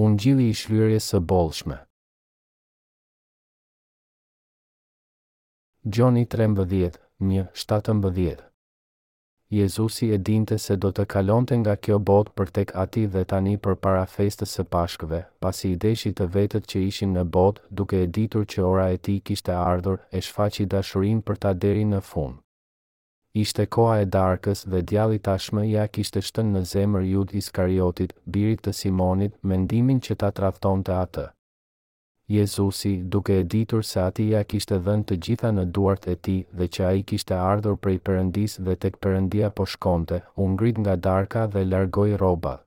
Ungjilli i shlyerjes së bollshme. Gjoni 13, 1, 17 Jezusi e dinte se do të kalonte nga kjo botë për tek Ati dhe tani përpara festës së Pashkëve, pasi i deshi të vetët që ishin në botë, duke e ditur që ora e Tij kishte ardhur, e shfaqi dashurinë për ta deri në fund. Ishte koha e darkës dhe djalli tashmë ia kishte shtënë në zemër Jud Iskariotit, birit të Simonit, mendimin që ta tradhtonte atë. Jezusi, duke e ditur se Ati ia kishte dhënë të gjitha në duart e tij dhe që ai kishte ardhur prej Perëndisë dhe tek Perëndia po shkonte, u ngrit nga darka dhe largoi rrobat.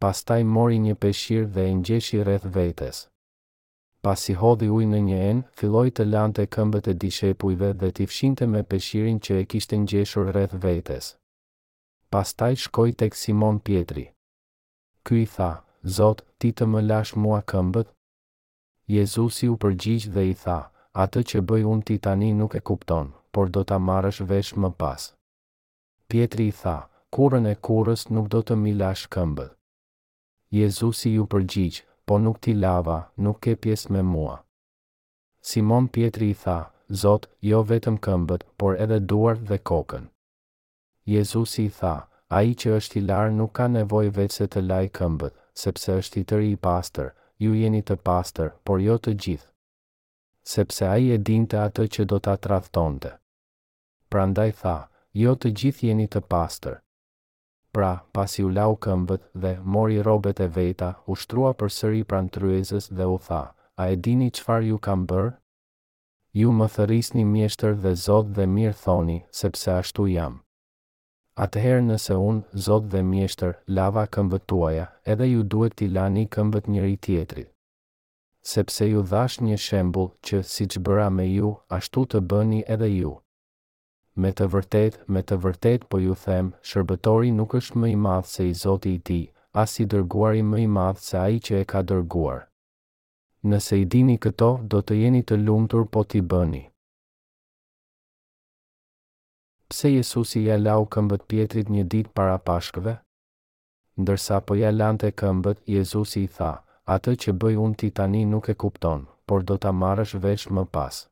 Pastaj mori një peshqir dhe e ngjeshi rreth vetes. Pasi hodhi ujë në një enë, filloi të lante këmbët e dishepujve dhe t'i fshinte me peshqirin që e kishte ngjeshur rreth vetes. Pastaj shkoi tek Simon Pjetri. Ky i tha, Zot, ti të më lash mua këmbët? Jezusi u përgjigj dhe i tha, Atë që bëj unë ti tani nuk e kupton, por do ta marrësh vesh më pas. Pjetri i tha, Kurrën e kurrës nuk do të m'i lash këmbët. Jezusi iu përgjigj, Po nuk t'i lava, nuk ke pjesë me mua. Simon Pjetri i tha, Zot, jo vetëm këmbët, por edhe duart dhe kokën. Jezusi i tha, Ai që është i larë nuk ka nevojë veçse të lajë këmbët, sepse është i tëri i pastër, ju jeni të pastër, por jo të gjithë. Sepse ai e dinte atë që do ta tradhtonte. Prandaj tha, Jo të gjithë jeni të pastër. Pra, pasi u lau këmbët dhe mori rrobet e veta, u shtrua përsëri pranë tryezës dhe u tha, A e dini çfarë ju kam bërë? Ju më thërrisni mjeshtër dhe zot dhe mirë thoni, sepse ashtu jam. Atëherë nëse unë, zot dhe mjeshtër, lava këmbët tuaja, edhe ju duhet t'i lani këmbët njëri-tjetrit. Sepse ju dhashë një shembull, që, siç bëra me ju, ashtu të bëni edhe ju. Me të vërtetë, me të vërtetë po ju them, shërbëtori nuk është më i madh se i zoti i tij, as i dërguari më i madh se ai që e ka dërguar. Nëse i dini këto, do të jeni të lumtur po t'i bëni. Pse Jezusi ia lau këmbët Pjetrit një ditë para Pashkëve? Ndërsa po ia lante këmbët, Jezusi i tha, Atë që bëj unë ti tani nuk e kupton, por do ta marrësh vesh më pas.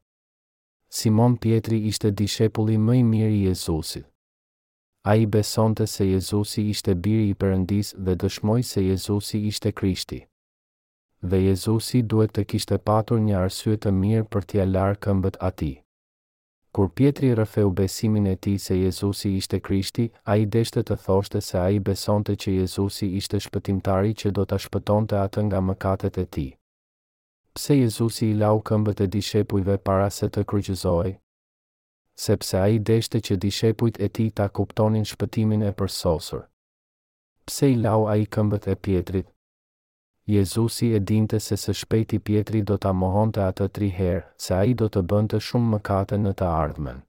Simon Pjetri ishte dishepulli më i mirë i Jezusit. Ai besonte se Jezusi ishte Biri i Perëndisë dhe dëshmoi se Jezusi ishte Krishti. Dhe Jezusi duhet të kishte patur një arsye të mirë për t'ia larë këmbët atij. Kur Pjetri rrëfeu besimin e tij se Jezusi ishte Krishti, ai deshte të thoshte se ai besonte që Jezusi ishte Shpëtimtari që do ta shpëtonte atë nga mëkatet e tij. Pse Jezusi i lau këmbët e dishepujve para se të kryqëzohej? Sepse ai deshte që dishepujt e tij ta kuptonin shpëtimin e përsosur. Pse i lau ai këmbët e Pjetrit? Jezusi e dinte se së shpejti Pjetri do ta mohonte atë tri herë, se ai do të bënte shumë mëkate në të ardhmen.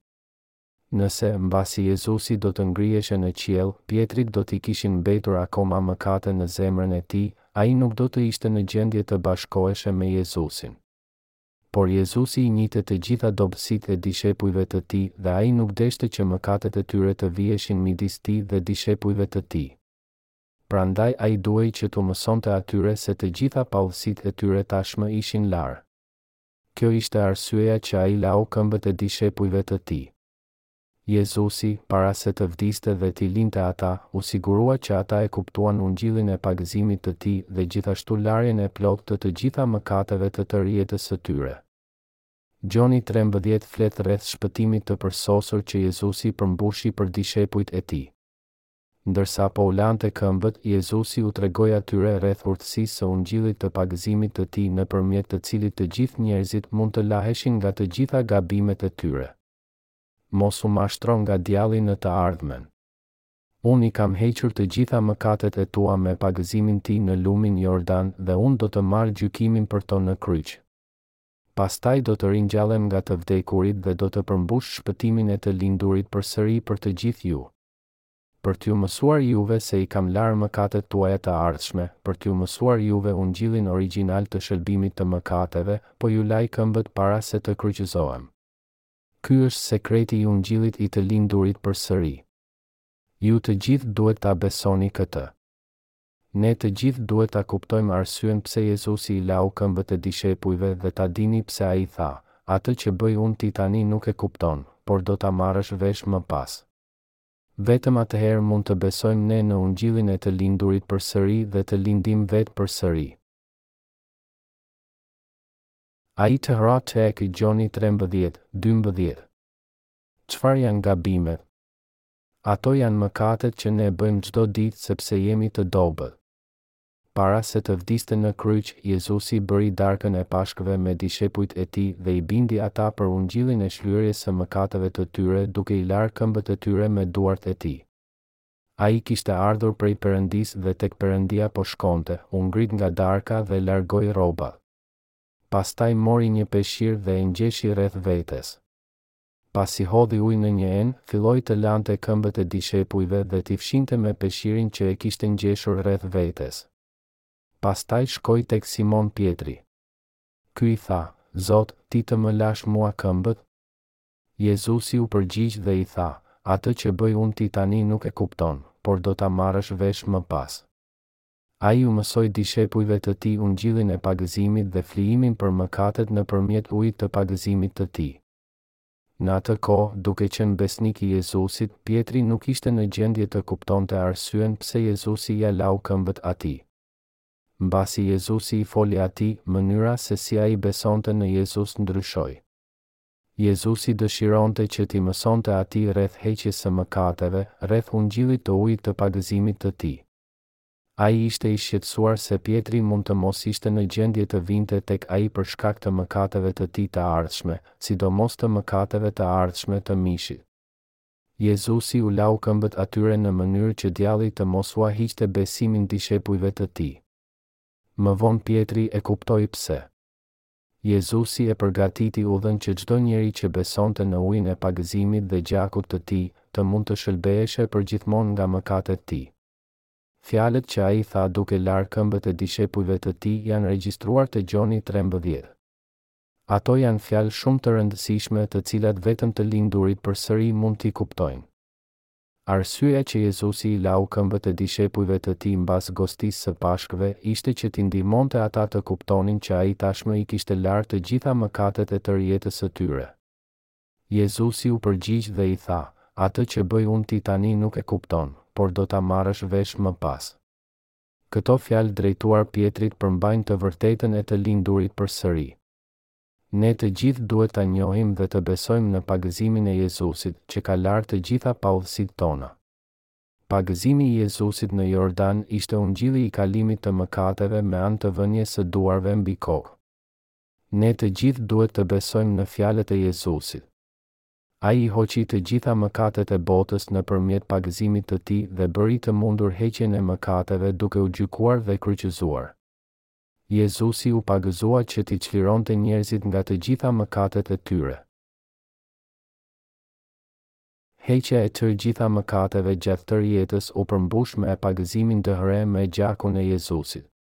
Nëse, mbasi Jezusi do të ngriheshe në qiell, Pjetrit do t'i kishin mbetur akoma mëkate në zemrën e tij, ai nuk do të ishte në gjendje të bashkoheshe me Jezusin. Por Jezusi i njihte të gjitha dobësitë e dishepujve të tij dhe ai nuk deshte që mëkatet e tyre të viheshin midis tij dhe dishepujve të tij. Prandaj ai duhej që t'u mësonte atyre se të gjitha paudhësitë e tyre tashmë ishin larë. Kjo ishte arsyeja që ai lau këmbët e dishepujve të tij. Jezusi, para se të vdiste dhe t'i linte ata, u sigurua që ata e kuptuan ungjillin e pagëzimit të tij dhe gjithashtu larjen e plotë të të gjitha mëkateve të tërë jetës së tyre. Gjoni trembëdhjetë flet rreth shpëtimit të përsosur që Jezusi përmbushi për dishepujt e tij. Ndërsa po u lante këmbët, Jezusi u tregoi atyre rreth urtësisë së ungjillit të pagëzimit të tij nëpërmjet të cilit të gjithë njerëzit mund të laheshin nga të gjitha gabimet e tyre. Mos u mashtro nga djalli në të ardhmen. Unë i kam hequr të gjitha mëkatet e tua me pagëzimin tim në lumin Jordan dhe unë do të marr gjykimin për to në kryq. Pastaj do të ringjallem nga të vdekurit dhe do të përmbush shpëtimin e të lindurit përsëri për të gjithë ju. Për t'ju mësuar juve se i kam larë mëkatet tuaja të ardhshme, për t'ju mësuar juve Ungjillin origjinal të shëlbimit të mëkateve, po ju laj këmbët para se të kryqëzohem. Ky është sekreti i Ungjillit i të lindurit përsëri. Ju të gjithë duhet ta besoni këtë. Ne të gjithë duhet ta kuptojmë arsyen pse Jezusi i lau këmbët e dishepujve dhe ta dini pse ai tha, Atë që bëj unë ti tani nuk e kupton, por do ta marrësh vesh më pas. Vetëm atëherë mund të besojmë ne në ungjillin e të lindurit përsëri dhe të lindim vetë përsëri. Ai tha tek Gjoni 13, 12. Çfarë janë gabimet? Ato janë mëkatet që ne bëjmë çdo ditë sepse jemi të dobët. Para se të vdiste në kryq, Jezusi bëri darkën e Pashkëve me dishepujt e tij dhe i bindi ata për ungjillin e shlyerjes së mëkateve të tyre duke i larë këmbët e tyre me duart e tij. Ai kishte ardhur prej Perëndisë dhe tek Perëndia po shkonte, u ngrit nga darka dhe largoi rrobat. Pastaj mori një peshir dhe e ngjeshi rreth vetes. Pasi hodhi ujë në një enë, filloi të lante këmbët e dishepujve dhe t'i fshinte me peshirin që e kishte ngjeshur rreth vetes. Pastaj shkoi tek Simon Pjetri. Ky i tha, Zot, ti të më lash mua këmbët? Jezusi u përgjigj dhe i tha, Atë që bëj unë ti tani nuk e kupton, por do ta marrësh vesh më pas. Ai u mësoi dishepujve të tij ungjillin e pagëzimit dhe flijimin për mëkatet nëpërmjet ujit të pagëzimit të tij. Në atë kohë, duke qenë besnik i Jezusit, Pjetri nuk ishte në gjendje të kuptonte arsyen pse Jezusi ia lau këmbët atij. Mbasi Jezusi i foli atij, mënyra se si ai besonte në Jezus ndryshoi. Jezusi dëshironte që t'i mësonte atij rreth heqjes së mëkateve, rreth Ungjillit të ujit të pagëzimit të tij. Ai ishte i shqetësuar se Pjetri mund të mos ishte në gjendje të vinte tek ai për shkak të mëkateve të tij të ardhshme, sidomos të mëkateve të ardhshme të mishit. Jezusi u lau këmbët atyre në mënyrë që djalli të mos ua hiqte besimin dishepujve të tij. Më vonë Pjetri e kuptoi pse. Jezusi e përgatiti udhënë që çdo njeri që besonte në ujnë e pagëzimit dhe gjakut të tij, të mund të shëlbeheshe përgjithmonë nga mëkatet tij. Fjalët që ai tha duke larë këmbët e dishepujve të tij janë regjistruar te Gjoni trembëdhjetë. Ato janë fjalë shumë të rëndësishme të cilat vetëm të lindurit përsëri mund t'i kuptojnë. Arsyeja që Jezusi i lau këmbët e dishepujve të tij mbas Gostisë së Pashkëve ishte që t'i ndihmonte ata të kuptonin që ai tashmë i kishte larë të gjitha mëkatet e tërë jetës së tyre. Jezusi u përgjigj dhe i tha, Atë që bëj unë ti tani nuk e kupton, por do ta marrësh vesh më pas. Këto fjalë drejtuar Pjetrit përmbajnë të vërtetën e të lindurit përsëri. Ne të gjithë duhet ta njohim dhe të besojmë në pagëzimin e Jezusit, që ka larë të gjitha paudhësitë tona. Pagëzimi i Jezusit në Jordan ishte ungjilli i kalimit të mëkateve me anë të vënies së duarve mbi kokë. Ne të gjithë duhet të besojmë në fjalët e Jezusit. Ai i hoqi të gjitha mëkatet e botës nëpërmjet pagëzimit të tij dhe bëri të mundur heqjen e mëkateve duke u gjykuar dhe kryqëzuar. Jezusi u pagëzua që t'i çlironte njerëzit nga të gjitha mëkatet e tyre. Heqja e të gjitha mëkateve gjatë tërë jetës u përmbush me pagëzimin dhe me gjakun e Jezusit.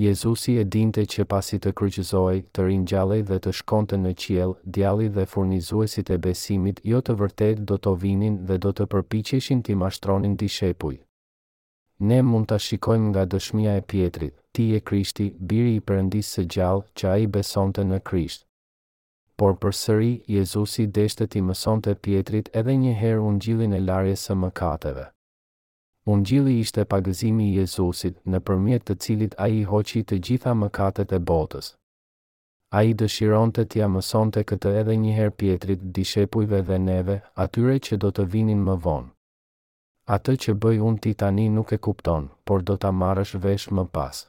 Jezusi e dinte që pasi të kryqëzohej, të ringjallej dhe të shkonte në qiell, djalli dhe furnizuesit e besimit jo të vërtetë do të vinin dhe do të përpiqeshin t'i mashtronin dishepujt. Ne mund ta shikojmë nga dëshmia e Pjetrit, Ti je Krishti, Biri i Perëndisë së gjallë, që ai besonte në Krisht. Por përsëri, Jezusi deshte t'i mësonte Pjetrit edhe një herë ungjillin e larjes së mëkateve. Ungjilli ishte pagëzimi i Jezusit, nëpërmjet të cilit ai i hoqi të gjitha mëkatet e botës. Ai dëshironte t'ia mësonte këtë edhe njëherë Pjetrit, dishepujve dhe neve, atyre që do të vinin më vonë. Atë që bëj unë ti tani nuk e kupton, por do ta marrësh vesh më pas.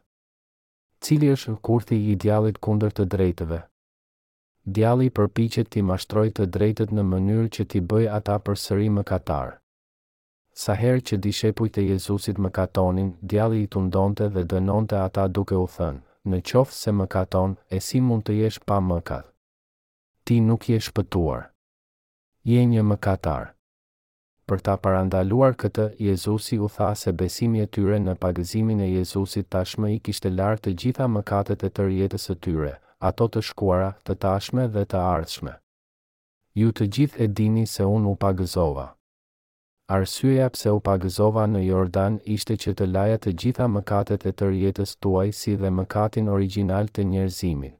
Cili është kurthi i djallit kundër të drejtëve? Djalli përpiqet t'i mashtrojë të drejtët në mënyrë që t'i bëjë ata përsëri mëkatarë. Sa herë që dishepujt e Jezusit mëkatonin, djalli i tundonte dhe dënonte ata duke u thënë, Në qoftë se mëkaton, e si mund të jesh pa mëkat? Ti nuk je shpëtuar. Je një mëkatar. Për ta parandaluar këtë, Jezusi u tha se besimi i tyre në pagëzimin e Jezusit tashmë i kishte larë të gjitha mëkatet e tërë jetës së tyre, ato të shkuara, të tashme dhe të ardhshme. Ju të gjithë e dini se unë u pagëzova. Arsyeja pse u pagëzova në Jordan ishte që të laja të gjitha mëkatet e tërë jetës tuaj si dhe mëkatin origjinal të njerëzimit.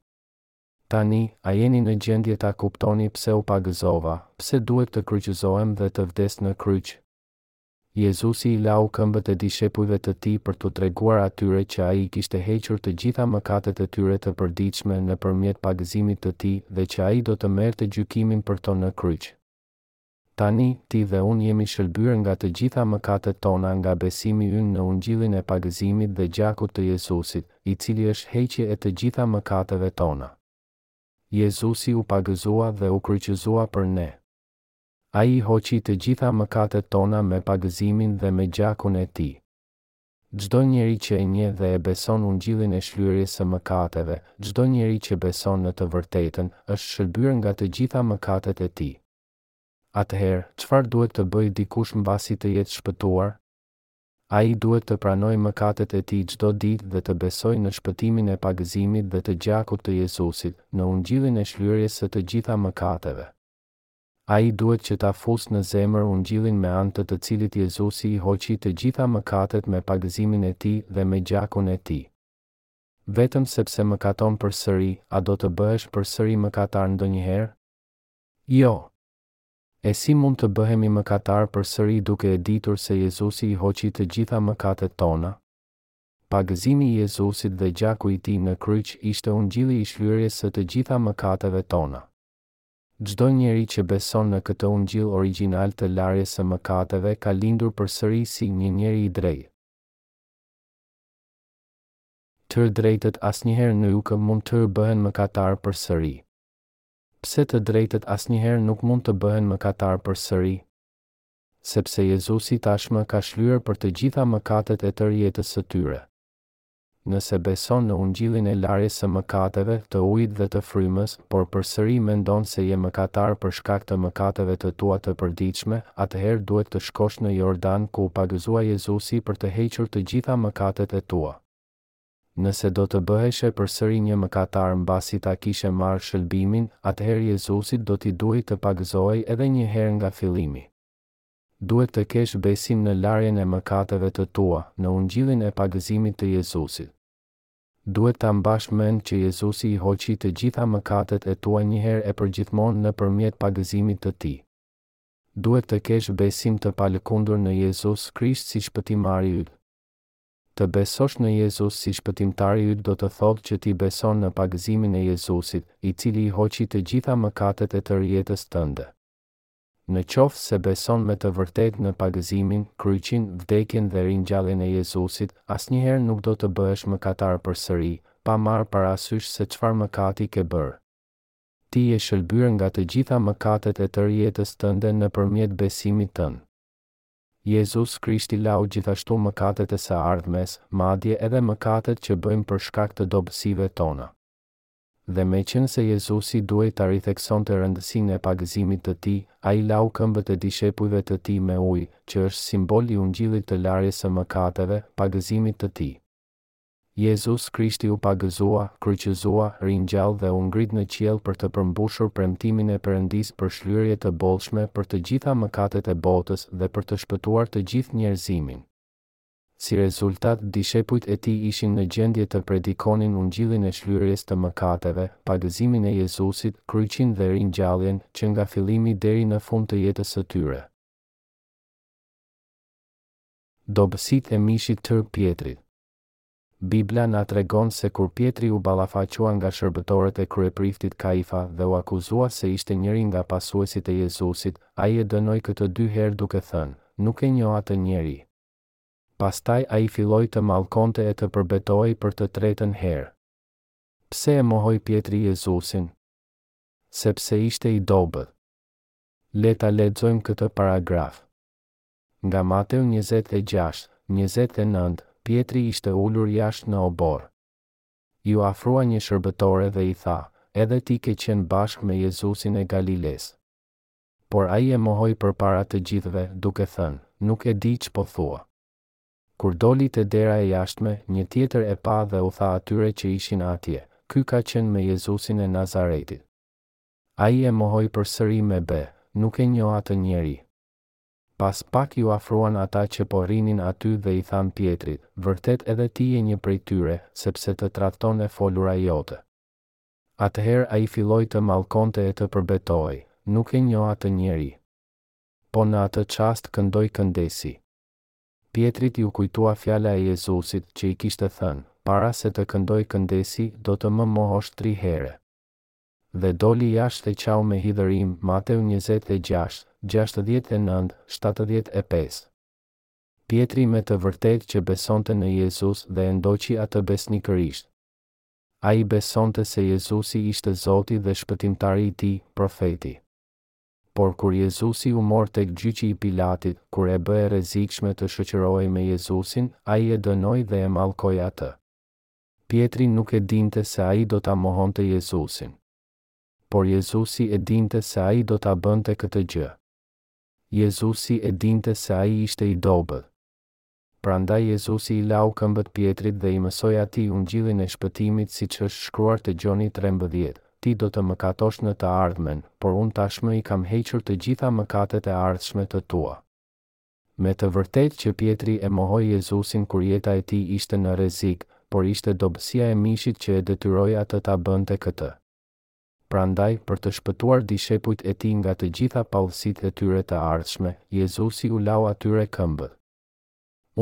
Tani, a jeni në gjendje ta kuptoni pse u pagëzova, pse duhet të kryqëzohem dhe të vdes në kryq? Jezusi i lau këmbët e dishepujve të tij për t'u treguar atyre që ai i kishte hequr të gjitha mëkatet e tyre të përditshme nëpërmjet pagëzimit të tij dhe që ai do të merrte gjykimin për to në kryq. Tani, ti dhe unë jemi shëlbyer nga të gjitha mëkatet tona nga besimi ynë në Ungjillin e pagëzimit dhe gjakut të Jezusit, i cili është heqje e të gjitha mëkateve tona. Jezusi u pagëzua dhe u kryqëzua për ne. Ai i hoqi të gjitha mëkatet tona me pagëzimin dhe me gjakun e tij. Çdo njeri që e njeh dhe e beson Ungjillin e shlyerjes së mëkateve, çdo njeri që beson në të vërtetën, është shëlbyer nga të gjitha mëkatet e tij. Atëherë, çfarë duhet të bëjë dikush mbasi të jetë shpëtuar? Ai duhet të pranojë mëkatet e tij çdo ditë dhe të besojë në shpëtimin e pagëzimit dhe të gjakut të Jezusit, në ungjillin e shlyerjes së të gjitha mëkateve. Ai duhet që ta fusë në zemër ungjillin me anë të të cilit Jezusi i hoqi të gjitha mëkatet me pagëzimin e tij dhe me gjakun e tij. Vetëm sepse mëkaton përsëri, a do të bëhesh përsëri mëkatar ndonjëherë? Jo! E si mund të bëhemi mëkatarë përsëri duke e ditur se Jezusi i hoqi të gjitha mëkatet tona? Pagëzimi i Jezusit dhe gjaku i tij në kryq ishte ungjilli i shlyerjes së të gjitha mëkateve tona. Çdo njeri që beson në këtë ungjill origjinal të larjes së mëkateve ka lindur përsëri si një njeri i drejtë. Të drejtët asnjëherë nuk mund të bëhen mëkatarë përsëri. Pse të drejtët asnjëherë nuk mund të bëhen mëkatarë përsëri? Sepse Jezusi tashmë ka shlyer për të gjitha mëkatet e tërë jetës së tyre. Nëse beson në Ungjillin e larjes së mëkateve, të ujit dhe të frymës, por përsëri mendon se je mëkatar për shkak të mëkateve të tua të përditshme, atëherë duhet të shkosh në Jordan ku u pagëzua Jezusi për të hequr të gjitha mëkatet e tua. Nëse do të bëheshe përsëri një mëkatar mbasi ta kishe marrë shëlbimin, atëherë Jezusit do t'i duhej të pagëzohej edhe një herë nga fillimi. Duhet të kesh besim në larjen e mëkateve të tua, në ungjillin e pagëzimit të Jezusit. Duhet ta mbash mend që Jezusi i hoqi të gjitha mëkatet e tua një herë e përgjithmonë nëpërmjet pagëzimit të Tij. Duhet të kesh besim të palëkundur në Jezus Krisht si Shpëtimtari yt. Të besosh në Jezus si Shpëtimtari yt do të thotë që ti beson në pagëzimin e Jezusit, i cili i hoqi të gjitha mëkatet e tërë jetës tënde. Në qoftë se beson me të vërtetë në pagëzimin, kryqin, vdekjen dhe ringjalljen e Jezusit, asnjëherë nuk do të bëhesh mëkatar përsëri, pa marrë parasysh se çfarë mëkati ke bërë. Ti je shëlbyer nga të gjitha mëkatet e tërë jetës tënde nëpërmjet besimit tënd. Jezus Krishti lau gjithashtu mëkatet e së ardhmes, madje edhe mëkatet që bëjmë për shkak të dobësive tona. Dhe meqenëse Jezusi duhej ta ritheksonte rëndësinë e pagëzimit të tij, ai lau këmbët e dishepujve të tij me ujë, që është simbol i ungjillit të larjes së mëkateve, pagëzimit të tij. Jezus Krishti u pagëzua, kryqëzua, ringjall dhe u ngrit në qiell për të përmbushur premtimin e Perëndisë për shlyerje të bollshme për të gjitha mëkatet e botës dhe për të shpëtuar të gjithë njerëzimin. Si rezultat, dishepujt e tij ishin në gjendje të predikonin ungjillin e shlyerjes të mëkateve, pagëzimin e Jezusit, kryqin dhe ringjalljen, që nga fillimi deri në fund të jetës së tyre. Dobësitë e mishit të Pjetrit. Bibla na tregon se kur Pjetri u ballafaqua nga shërbëtorët e kryepriftit Kaifa dhe u akuzua se ishte njëri nga pasuesit e Jezusit, ai e dënoi këtë dy herë duke thënë, Nuk e njoh atë njeri. Pastaj ai filloi të mallkonte e të përbetohej për të tretën herë. Pse e mohoi Pjetri Jezusin? Sepse ishte i dobët. Le ta lexojmë këtë paragraf. Nga Mateu njëzet e gjashtë, njëzet e nëntë, Pjetri ishte ulur jashtë në oborr. Iu afrua një shërbëtore dhe i tha, Edhe ti ke qenë bashkë me Jezusin e Galilesë. Por ai e mohoi përpara të gjithëve, duke thënë, Nuk e di ç'po thua. Kur doli te dera e jashtme, një tjetër e pa dhe u tha atyre që ishin atje, Ky ka qenë me Jezusin e Nazaretit. Ai e mohoi përsëri me be, Nuk e njoh atë njeri. Pas pak iu afruan ata që po rrinin aty dhe i thanë Pjetrit, Vërtet edhe ti je një prej tyre, sepse të tradhton e folura jote. Atëherë ai filloi të mallkonte e të përbetohej, Nuk e njoh atë njeri. Po në atë çast këndoi këndesi. Pjetrit iu kujtua fjala e Jezusit që i kishte thënë, Para se të këndojë këndesi, do të më mohosh tri here. Dhe doli jashtë e qau me hidhërim, Mateu njëzet e gjashtë, gjashtëdhjetë e nëntë, shtatëdhjetë e pesë. Pjetri me të vërtetë që besonte në Jezus dhe e ndoqi atë besnikërisht. Ai besonte se Jezusi ishte Zoti dhe Shpëtimtari i tij, Profeti. Por kur Jezusi u mor tek gjyqi i Pilatit, kur u bë e rrezikshme të shoqërohej me Jezusin, ai e dënoi dhe e mallkoi atë. Pjetri nuk e dinte se ai do ta mohonte Jezusin. Por Jezusi e dinte se ai do ta bënte këtë gjë. Jezusi e dinte se ai ishte i dobët. Prandaj Jezusi i lau këmbët Pjetrit dhe i mësoi atij ungjillin e shpëtimit siç është shkruar te Gjoni trembëdhjetë, Ti do të mëkatosh në të ardhmen, por unë tashmë i kam hequr të gjitha mëkatet e ardhshme të tua. Me të vërtetë që Pjetri e mohoi Jezusin kur jeta e tij ishte në rrezik, por ishte dobësia e mishit që e detyroi atë ta bënte këtë. Prandaj, për të shpëtuar dishepujt e tij nga të gjitha paudhësitë e tyre të ardhshme, Jezusi u lau atyre këmbët.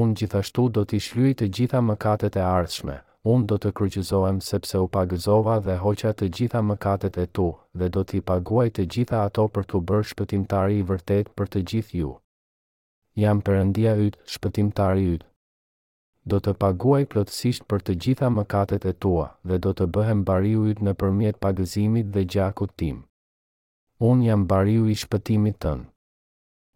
Unë gjithashtu do t'i shlyej të gjitha mëkatet e ardhshme, Unë do të kryqëzohem sepse u pagëzova dhe hoqa të gjitha mëkatet e tu, dhe do t'i paguaj të gjitha ato për t'u bërë Shpëtimtari i vërtetë për të gjithë ju. Jam Perëndia yt, Shpëtimtari yt. Do të paguaj plotësisht për të gjitha mëkatet e tua, dhe do të bëhem bariu yt nëpërmjet pagëzimit dhe gjakut tim. Unë jam bariu i shpëtimit tënd.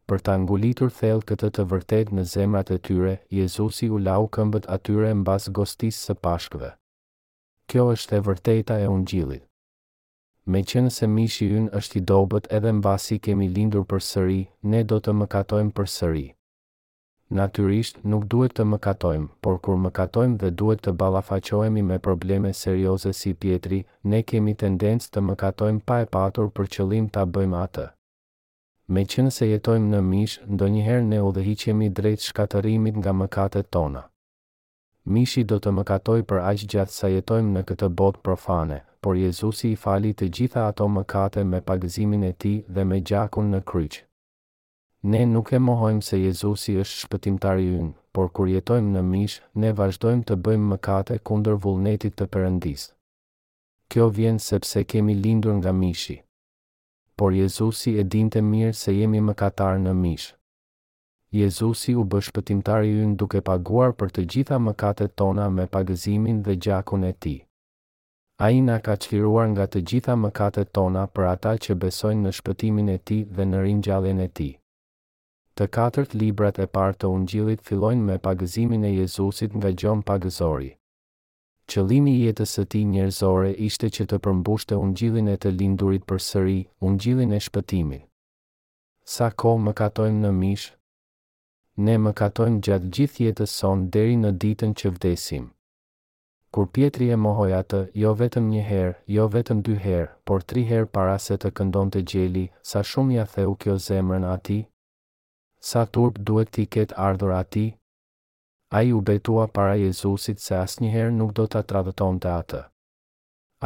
Për ta ngulitur thellë këtë të vërtetë në zemrat e tyre, Jezusi u lau këmbët atyre mbas gostisë së Pashkëve. Kjo është e vërteta e Ungjillit. Meqenëse mishi ynë është i dobët edhe mbasi kemi lindur përsëri, ne do të mëkatojmë përsëri. Natyrisht, nuk duhet të mëkatojmë, por kur mëkatojmë dhe duhet të ballafaqohemi me probleme serioze si Pjetri, ne kemi tendencë të mëkatojmë pa e patur për qëllim ta bëjmë atë. Meqënëse jetojmë në mish, ndonjëherë ne udhëhiqemi drejt shkatërrimit nga mëkatet tona. Mishi do të mëkatojë për aq gjatë sa jetojmë në këtë botë profane, por Jezusi i fali të gjitha ato mëkate me pagëzimin e tij dhe me gjakun në kryq. Ne nuk e mohojmë se Jezusi është Shpëtimtari ynë, por kur jetojmë në mish, ne vazhdojmë të bëjmë mëkate kundër vullnetit të Perëndisë. Kjo vjen sepse kemi lindur nga mishi. Por Jezusi e dinte mirë se jemi mëkatarë në mish. Jezusi u bë Shpëtimtari ynë duke paguar për të gjitha mëkatet tona me pagëzimin dhe gjakun e Tij. Ai na ka çliruar nga të gjitha mëkatet tona për ata që besojnë në shpëtimin e Tij dhe në ringjalljen e Tij. Të katërt librat e parë të Ungjillit fillojnë me pagëzimin e Jezusit nga Gjon Pagëzori. Qëllimi i jetës së tij njerëzore ishte që të përmbushte ungjillin e të lindurit përsëri, ungjillin e shpëtimit. Sa kohë mëkatojmë në mish? Ne mëkatojmë gjatë gjithë jetës sonë deri në ditën që vdesim. Kur Pjetri e mohoi atë, jo vetëm një herë, jo vetëm dy herë, por tri herë para se të këndonte gjeli, sa shumë ia theu kjo zemrën atij? Sa turp duhet t'i ketë ardhur atij? Ai u betua para Jezusit se asnjëherë nuk do ta tradhëtonte atë.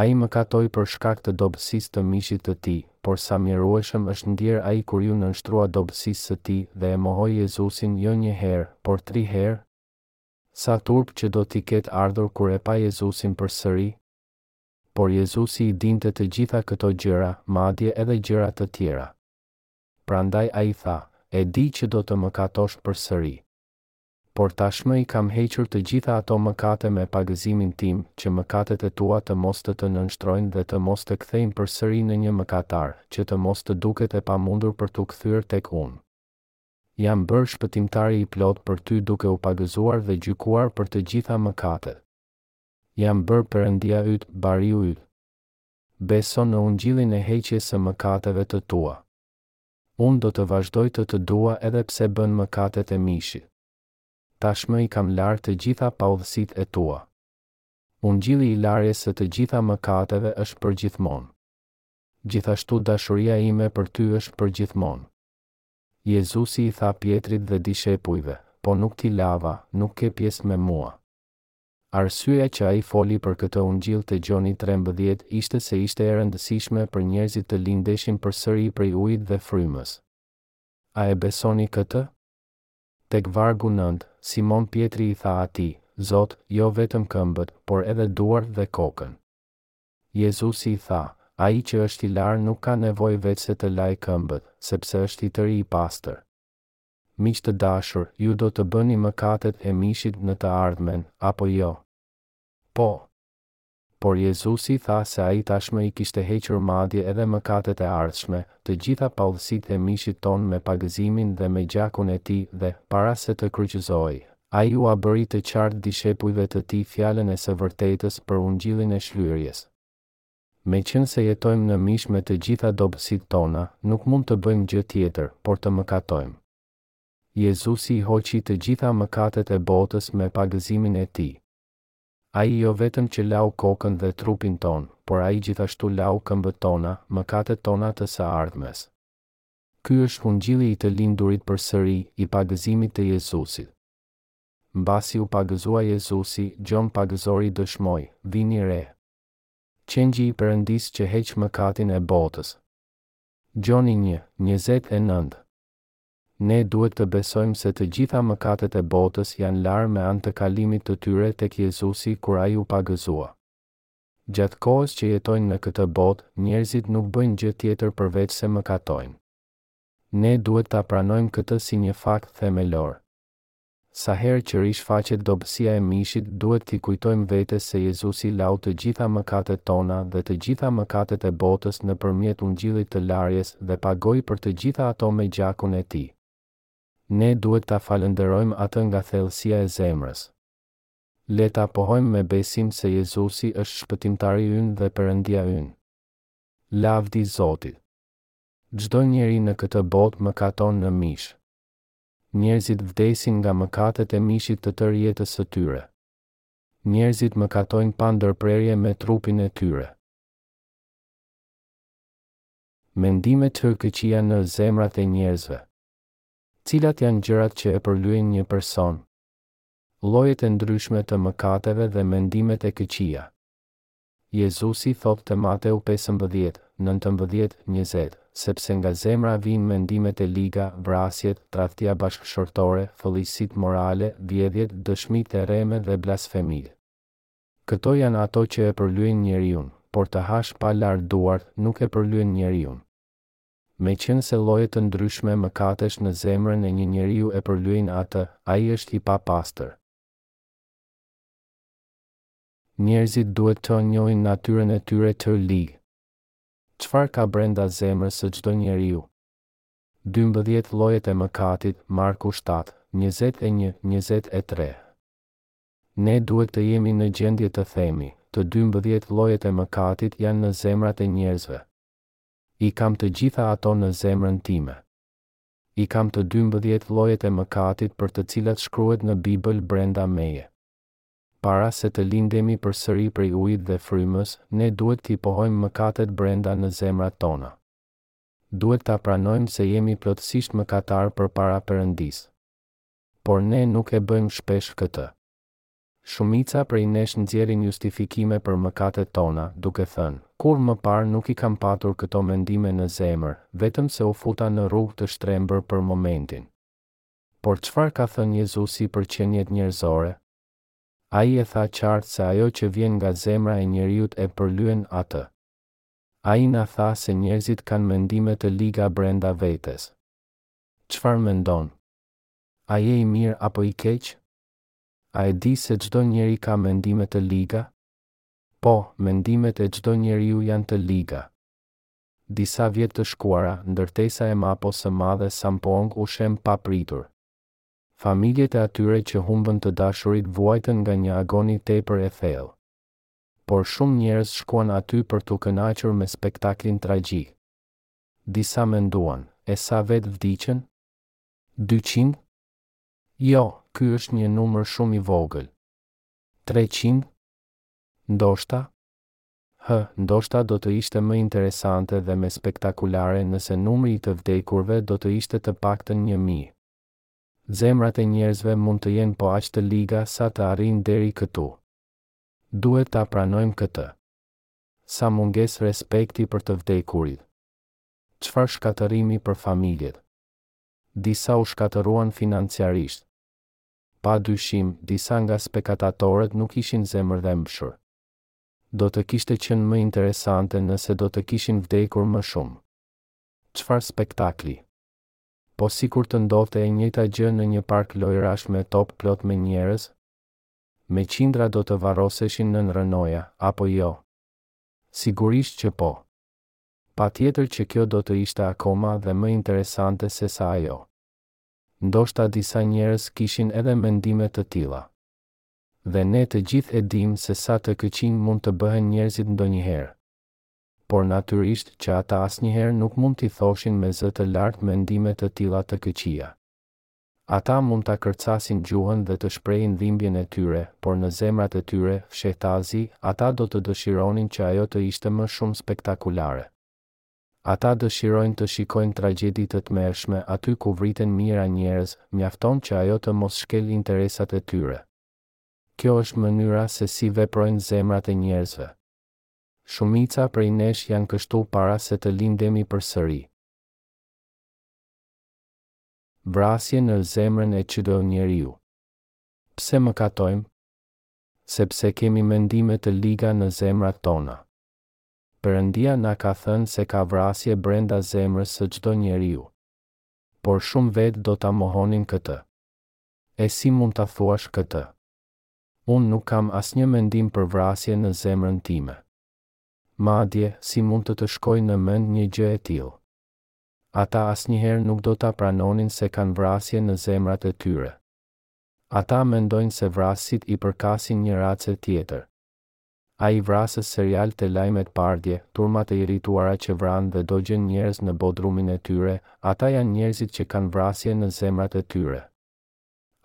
Ai mëkatoi për shkak të dobësisë të mishit të tij, por sa mjerueshëm është ndier ai kur iu nënshtrua dobësisë së tij dhe e mohoi Jezusin jo një herë, por tri herë? Sa turp që do t'i ketë ardhur kur e pa Jezusin përsëri? Por Jezusi i dinte të gjitha këto gjëra, madje edhe gjëra të tjera. Prandaj ai tha, E di që do të mëkatosh përsëri. Por tashmë i kam hequr të gjitha ato mëkate me pagëzimin tim, që mëkatet e tua të mos të të nënshtrojnë dhe të mos të kthejnë përsëri në një mëkatar, që të mos të duket e pamundur për t'u kthyer tek unë. Jam bërë shpëtimtar i plotë për ty duke u pagëzuar dhe gjykuar për të gjitha mëkatet. Jam bërë Perëndia yt, Bariu yt. Beso në Ungjillin e heqjes së mëkateve të tua. Unë do të vazhdoj të të dua edhe pse bën mëkatet e mishit. Tashmë i kam larë të gjitha paudhësitë e tua. Ungjilli i larjes së të gjitha mëkateve është përgjithmonë. Gjithashtu dashuria ime për ty është përgjithmonë. Jezusi i tha Pjetrit dhe dishepujve, Po nuk t'i lava, nuk ke pjesë me mua. Arsyeja që ai foli për këtë Ungjill te Gjoni trembëdhjetë ishte se ishte e rëndësishme për njerëzit të lindeshin përsëri prej ujit dhe frymës. A e besoni këtë? Tek vargu nëntë, Simon Pjetri i tha Atij, Zot, jo vetëm këmbët, por edhe duart dhe kokën. Jezusi i tha, Ai që është i larë nuk ka nevojë veçse të lajë këmbët, sepse është i tëri i pastër. Miq të dashur, ju do të bëni mëkatet e mishit në të ardhmen, apo jo? Po. Por Jezusi tha se ai tashmë i kishte hequr madje edhe mëkatet e ardhshme, të gjitha paudhësitë e mishit tonë me pagëzimin dhe me gjakun e tij dhe, para se të kryqëzohej, ai ua bëri të qartë dishepujve të tij fjalën e së vërtetës për ungjillin e shlyerjes. Meqënëse jetojmë në mish me të gjitha dobësitë tona, nuk mund të bëjmë gjë tjetër, por të mëkatojmë. Jezusi i hoqi të gjitha mëkatet e botës me pagëzimin e Tij. Ai jo vetëm që lau kokën dhe trupin tonë, por Ai gjithashtu lau këmbët tona, mëkatet tona të së ardhmes. Ky është Ungjilli i të lindurit përsëri, i pagëzimit të Jezusit. Mbasi u pagëzua Jezusi, Gjon Pagëzori dëshmoi, Vini re! Qengji i Perëndisë që heq mëkatin e botës. Gjoni një, njëzet e nëntë. Ne duhet të besojmë se të gjitha mëkatet e botës janë larë me anë të kalimit të tyre tek Jezusi kur ai u pagëzua. Gjatë kohës që jetojnë në këtë botë, njerëzit nuk bëjnë gjë tjetër përveçse mëkatojnë. Ne duhet ta pranojmë këtë si një fakt themelor. Sa herë që rishfaqet dobësia e mishit duhet t'i kujtojmë vetes se Jezusi lau të gjitha mëkatet tona dhe të gjitha mëkatet e botës nëpërmjet ungjillit të larjes dhe pagoi për të gjitha ato me gjakun e tij. Ne duhet ta falënderojmë atë nga thellësia e zemrës. Le ta pohojmë me besim se Jezusi është Shpëtimtari ynë dhe Perëndia ynë. Lavdi Zotit! Çdo njeri në këtë botë mëkaton në mish. Njerëzit vdesin nga mëkatet e mishit të tërë jetës së tyre. Njerëzit mëkatojnë pa ndërprerje me trupin e tyre. Mendimet e këqija në zemrat e njerëzve. Cilat janë gjërat që e përlyejnë një person? Llojet e ndryshme të mëkateve dhe mendimet e këqija. Jezusi thotë te Mateu pesëmbëdhjetë, nëntëmbëdhjetë, njëzet, Sepse nga zemra vijnë mendimet e liga, vrasjet, tradhtia bashkëshortore, fëlliqësitë morale, vjedhjet, dëshmitë e rreme dhe blasfemitë. Këto janë ato që e përlyejnë njeriun, por të hash pa larë duart nuk e përlyen njeriun. Meqenëse lloje të ndryshme mëkatesh në zemrën e një njeriu e përlyejnë atë, ai është i papastër. Njerëzit duhet të njohin natyrën e tyre të ligë. Çfarë ka brenda zemrës së çdo njeriu? Dymbëdhjetë llojet e mëkatit, Marku shtatë, njëzet e një, njëzet e tre. Ne duhet të jemi në gjendje të themi, Të dymbëdhjetë llojet e mëkatit janë në zemrat e njerëzve. I kam të gjitha ato në zemrën time. I kam të dymbëdhjetë llojet e mëkatit për të cilat shkruhet në Bibël brenda meje. Para se të lindemi përsëri prej ujit dhe frymës, ne duhet t'i pohojmë mëkatet brenda në zemrat tona. Duhet ta pranojmë se jemi plotësisht mëkatarë përpara Perëndisë. Por ne nuk e bëjmë shpesh këtë. Shumica prej nesh nxjerrin justifikime për mëkatet tona, duke thënë, Kurrë më parë nuk i kam patur këto mendime në zemër, vetëm se u futa në rrugë të shtrembër për momentin. Por çfarë ka thënë Jezusi për qeniet njerëzore? Ai e tha qartë se ajo që vjen nga zemra e njeriut e përlyen atë. Ai na tha se njerëzit kanë mendime të liga brenda vetes. Çfarë mendon? A je i mirë apo i keq? A e di se çdo njeri ka mendime të liga? Po, mendimet e çdo njeriu janë të liga. Disa vjet të shkuara, ndërtesa e Mapo së Madhe Sampong u shemb papritur. Familjet e atyre që humbën të dashurit vuajtën nga një agoni tepër e thellë. Por shumë njerëz shkuan aty për t'u kënaqur me spektaklin tragjik. Disa menduan, E sa vetë vdiqën? Dyqind? Jo, ky është një numër shumë i vogël. Treqind? Ndoshta? Hë, ndoshta do të ishte më interesante dhe më spektakulare nëse numri i të vdekurve do të ishte të paktën një mijë. Zemrat e njerëzve mund të jenë po aq të liga sa të arrijnë deri këtu. Duhet ta pranojmë këtë. Sa mungesë respekti për të vdekurit. Çfarë shkatërrimi për familjet. Disa u shkatërruan financiarisht. Pa dyshim, disa nga spektatorët nuk ishin zemërdhembshur. Do të kishte qenë më interesante nëse do të kishin vdekur më shumë. Çfarë spektakli! Po sikur të ndodhte e njëjta gjë në një park lojërash me top plot me njerëz? Me qindra do të varroseshin nën rrënoja, apo jo? Sigurisht që po. Patjetër që kjo do të ishte akoma dhe më interesante sesa ajo. Ndoshta disa njerëz kishin edhe mendime të tilla. Dhe ne të gjithë e dimë se sa të këqij mund të bëhen njerëzit ndonjëherë. Por natyrisht që ata asnjëherë nuk mund t'i thoshin me zë të lartë mendime të tilla të këqija. Ata mund ta kërcasin gjuhën dhe të shprehin dhimbjen e tyre, por në zemrat e tyre, fshehtazi, ata do të dëshironin që ajo të ishte më shumë spektakulare. Ata dëshirojnë të shikojnë tragjedi të tmerrshme aty ku vriten mijëra njerëz, mjafton që ajo të mos shkelë interesat e tyre. Kjo është mënyra se si veprojnë zemrat e njerëzve. Shumica prej nesh janë kështu para se të lindemi përsëri. Vrasje në zemrën e çdo njeriu. Pse mëkatojmë? Sepse kemi mendime të liga në zemrat tona. Perëndia na ka thënë se ka vrasje brenda zemrës së çdo njeriu. Por shumë vetë do ta mohonin këtë. E si mund ta thuash këtë? Unë nuk kam asnjë mendim për vrasje në zemrën time. Madje, si mund të të shkojë në mend një gjë e tillë? Ata asnjëherë nuk do ta pranonin se kanë vrasje në zemrat e tyre. Ata mendojnë se vrasësit i përkasin një race tjetër. Ai vrasës serial te lajmet pardje, turmat e irrituara që vranë dhe dogjën njerëz në bodrumin e tyre, ata janë njerëzit që kanë vrasje në zemrat e tyre.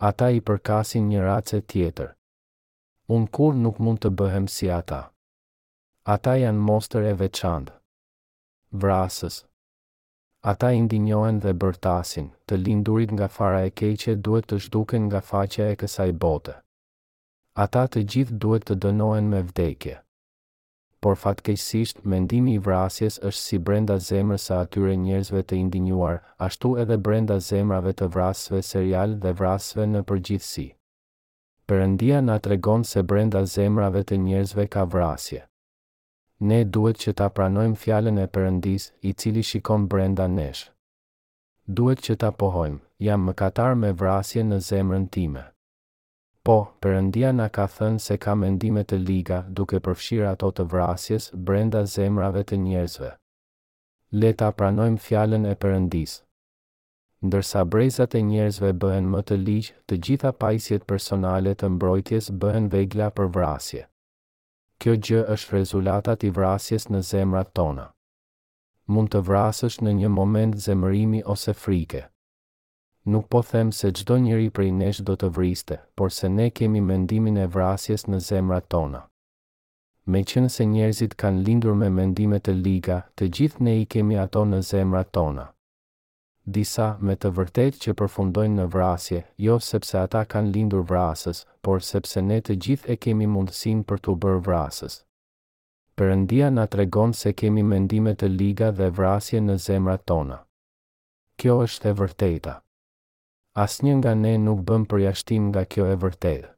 Ata i përkasin një race tjetër. Unë kurrë nuk mund të bëhem si ata. Ata janë mostër e veçantë. Vrasës. Ata indinjohen dhe bërtasin, të lindurit nga fara e keqe duhet të zhduken nga faqja e kësaj bote. Ata të gjithë duhet të dënohen me vdekje. Por fatkeqësisht, mendimi i vrasjes është si brenda zemrës së atyre njerëzve të indinjuar, ashtu edhe brenda zemrave të vrasësve serialë dhe vrasësve në përgjithësi. Perëndia na tregon se brenda zemrave të njerëzve ka vrasje. Ne duhet që ta pranojmë fjalën e Perëndisë, i cili shikon brenda nesh. Duhet që ta pohojmë, Jam mëkatar me vrasje në zemrën time. Po, Perëndia na ka thënë se ka mendime të liga, duke përfshirë ato të vrasjes, brenda zemrave të njerëzve. Le ta pranojmë Fjalën e Perëndisë. Ndërsa brezat e njerëzve bëhen më të ligjë, të gjitha pajisjet personale të mbrojtjes bëhen vegla për vrasje. Kjo gjë është rezulatat i vrasjes në zemrat tona. Mund të vrasësh në një moment zemërimi ose frike. Nuk po them se çdo njeri prej nesh do të vriste, por se ne kemi mendimin e vrasjes në zemrat tona. Meqënëse njerëzit kanë lindur me mendime të liga, të gjithë ne i kemi ato në zemrat tona. Disa, me të vërtetë që përfundojnë në vrasje, jo sepse ata kanë lindur vrasës, por sepse ne të gjithë e kemi mundësinë për t'u bërë vrasës. Perëndia na tregon se kemi mendime të liga dhe vrasje në zemrat tona. Kjo është e vërteta. Asnjë nga ne nuk bën përjashtim nga kjo e vërtetë.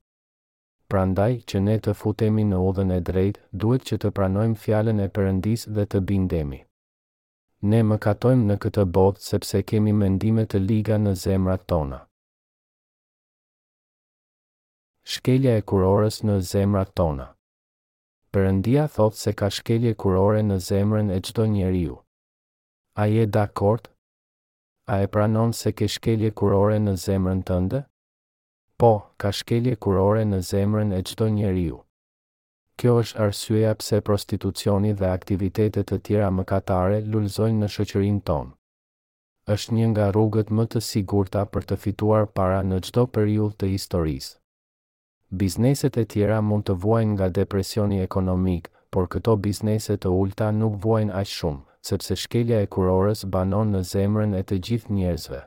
Prandaj, që ne të futemi në udhën e drejtë, duhet që të pranojmë Fjalën e Perëndisë dhe të bindemi. Ne mëkatojmë në këtë botë sepse kemi mendime të liga në zemrat tona. Shkelja e kurorës në zemrat tona. Perëndia thotë se ka shkelje kurore në zemrën e çdo njeriu. A je dakord? A e pranon se ke shkelje kurore në zemrën tënde? Po, ka shkelje kurore në zemrën e çdo njeriu. Kjo është arsyeja pse prostitucioni dhe aktivitete të tjera mëkatare lulëzojnë në shoqërinë tonë. Është një nga rrugët më të sigurta për të fituar para në çdo periudhë të historisë. Bizneset e tjera mund të vuajnë nga depresioni ekonomik, por këto biznese të ulëta nuk vuajnë aq shumë, sepse shkelja e kurorës banon në zemrën e të gjithë njerëzve.